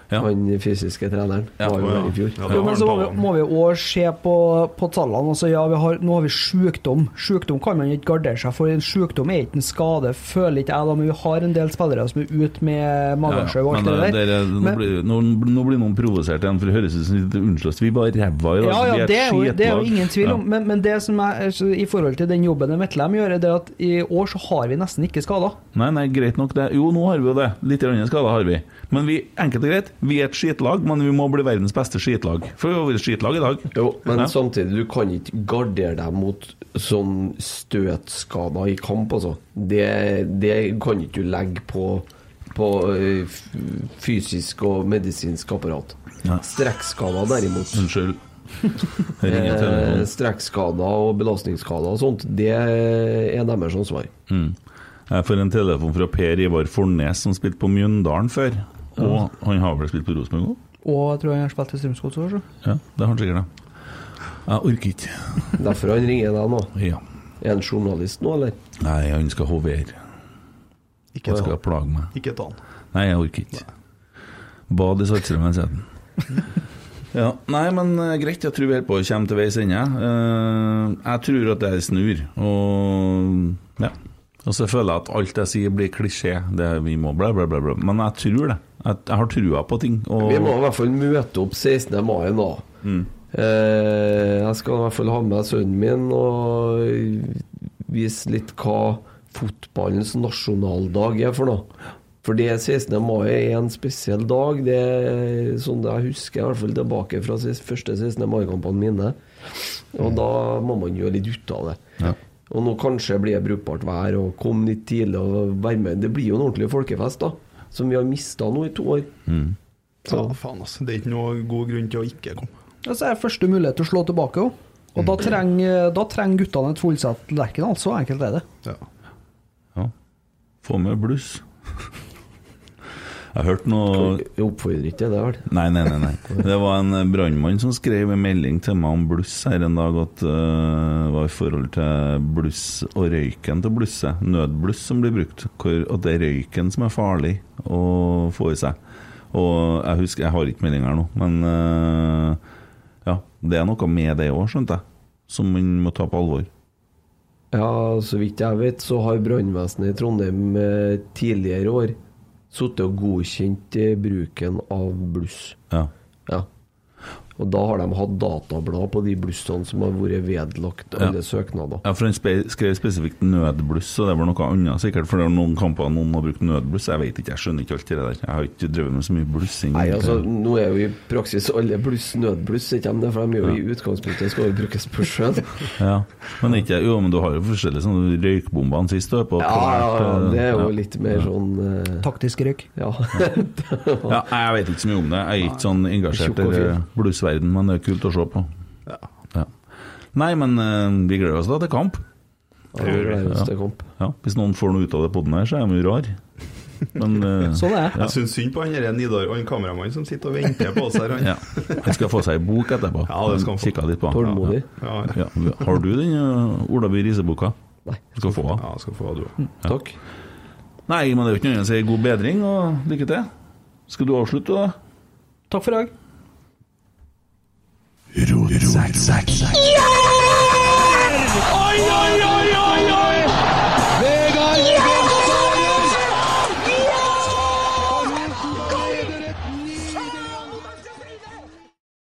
Ja. Han fysiske treneren Ja. var jo der i fjor. Ja, Jo, men så må vi, må vi også se på, på tallene. Altså, ja, vi har, nå har vi sykdom. Sykdom kan man ikke gardere seg for. En sykdom er ikke en skade, føler ikke jeg, da, men vi har en del spillere som er ute med magesjau og alt det det, der. det, er- nå, Men- blir, nå, nå blir noen provosert igjen, for det høres ut som litt unnslått. Vi var ræva i dag. Ja, ja, det er, jo, det er jo ingen tvil om. Men, men det som er altså, i forhold til den jobben Metlem gjør, er at i år så har vi nesten ikke skader. Nei, nei, greit nok det. Jo, nå har vi jo det. Litt skader har vi. Men vi, enkelt og greit, vi er et skitlag, men vi må bli verdens beste skitlag. For vi har vært skitlag i dag. Jo, men Ja. samtidig, du kan ikke gardere deg mot sånn støtskader i kamp, altså. Det, det kan ikke du legge på, på eh, fysisk og medisinsk apparat. Ja. Strekkskader derimot. Unnskyld. Eh, strekkskader og belastningsskader og sånt, det er deres ansvar. Mm. Jeg får en telefon fra Per Ivar Fornes, som spilte på Mjøndalen før. Og han har vel spilt på Rosenborg òg? Og jeg tror han har spilt i Strømsgods også. Ja, det har han sikkert. det. Jeg orker ikke. Derfor han ringer deg nå. Ja. Er han journalist nå, eller? Nei, han skal hovere. Ikke ta skal plage meg. Ikke ta han. Nei, jeg orker ikke. Bad i Saltstraumen, sier den. Ja, nei, men eh, greit, jeg tror vi holder på å komme til veis ende. Uh, jeg tror at det er snur, og. Og så føler jeg at alt jeg sier blir klisjé, det vi må bla, bla, bla, bla. Men jeg tror det. Jeg, jeg har trua på ting. Og Vi må i hvert fall møte opp 16. mai nå. Eh, jeg skal i hvert fall ha med sønnen min og vise litt hva fotballens nasjonaldag er for noe. For det 16. mai er en spesiell dag. Det er sånn jeg husker, i hvert fall tilbake fra første 16. mai-kampene mine. Og da må man gjøre litt ut av det. Ja. Og nå kanskje blir det brukbart vær og komme litt tidlig og være med. Det blir jo en ordentlig folkefest, da. Som vi har mista nå i to år. Ja, faen, altså. Det er ikke noe god grunn til å ikke komme. Ja, så er det første mulighet til å slå tilbake òg. Og da trenger, da trenger guttene et fullsatt Lerkendal. Så enkelt er det. Ja. Ja. Få med bluss. Jeg har hørt noe Jeg oppfordrer ikke til det, vel. Nei, nei, nei. nei. Det var en eh, brannmann som skrev en melding til meg om bluss her en dag, at det det var i forhold til bluss og røyken til blusset. Nødbluss som blir brukt. Hvor, at det er røyken som er farlig, å få i seg. Og jeg husker, jeg har ikke melding her nå, men uh, ja, det er noe med det òg, skjønte jeg, som man må ta på alvor. Ja, så vidt jeg vet, så har brannvesenet i Trondheim eh, tidligere år sittet og godkjent eh, bruken av bluss. Ja. Ja. Og da har de hatt datablad på de blussene som har vært vedlagt alle søknader. Ja, for han skrev spesifikt nødbluss, og det var noe annet sikkert. For det er noen kamper noen har brukt nødbluss. Jeg vet ikke, jeg skjønner ikke alt det der. Jeg har ikke drevet med så mye blussing. Nei, altså, nå er jo i praksis alle bluss nødbluss, ikke sant? For de er jo i utgangspunktet skal jo brukes på sjøen. Ja, men ikke Jo, men du har jo forskjellige sånne røykbombene sist du er på. Ja, ja, ja, det er jo Ja. litt mer sånn uh... Taktisk røyk. Ja. Ja, jeg vet ikke så mye om det. Jeg er ikke sånn engasjert Tjukk og bluesverden, men det er kult å se på. Ja. Nei, men eh, vi gleder oss da til kamp. Ja, det er kamp. Ja, hvis noen får noe ut av det podden her, så er de jo rar. Men eh, Sånn er det. Jeg syns synd på han der Nidar, han kameramannen som sitter og venter på oss her. Han. ja. Han skal få seg ei bok etterpå. Ja, det skal han få. Kikka litt på. Tålmodig. Ja, Ja. Har du den uh, Olaby Riise-boka? Nei. Du skal få den. ja, skal få du òg. Takk. Nei, men det er jo ikke noe annet å si god bedring og lykke til. Skal du avslutte, da? Takk for i dag. Zack, Zack, Zack. Yeah! oh! oi, oi, oi!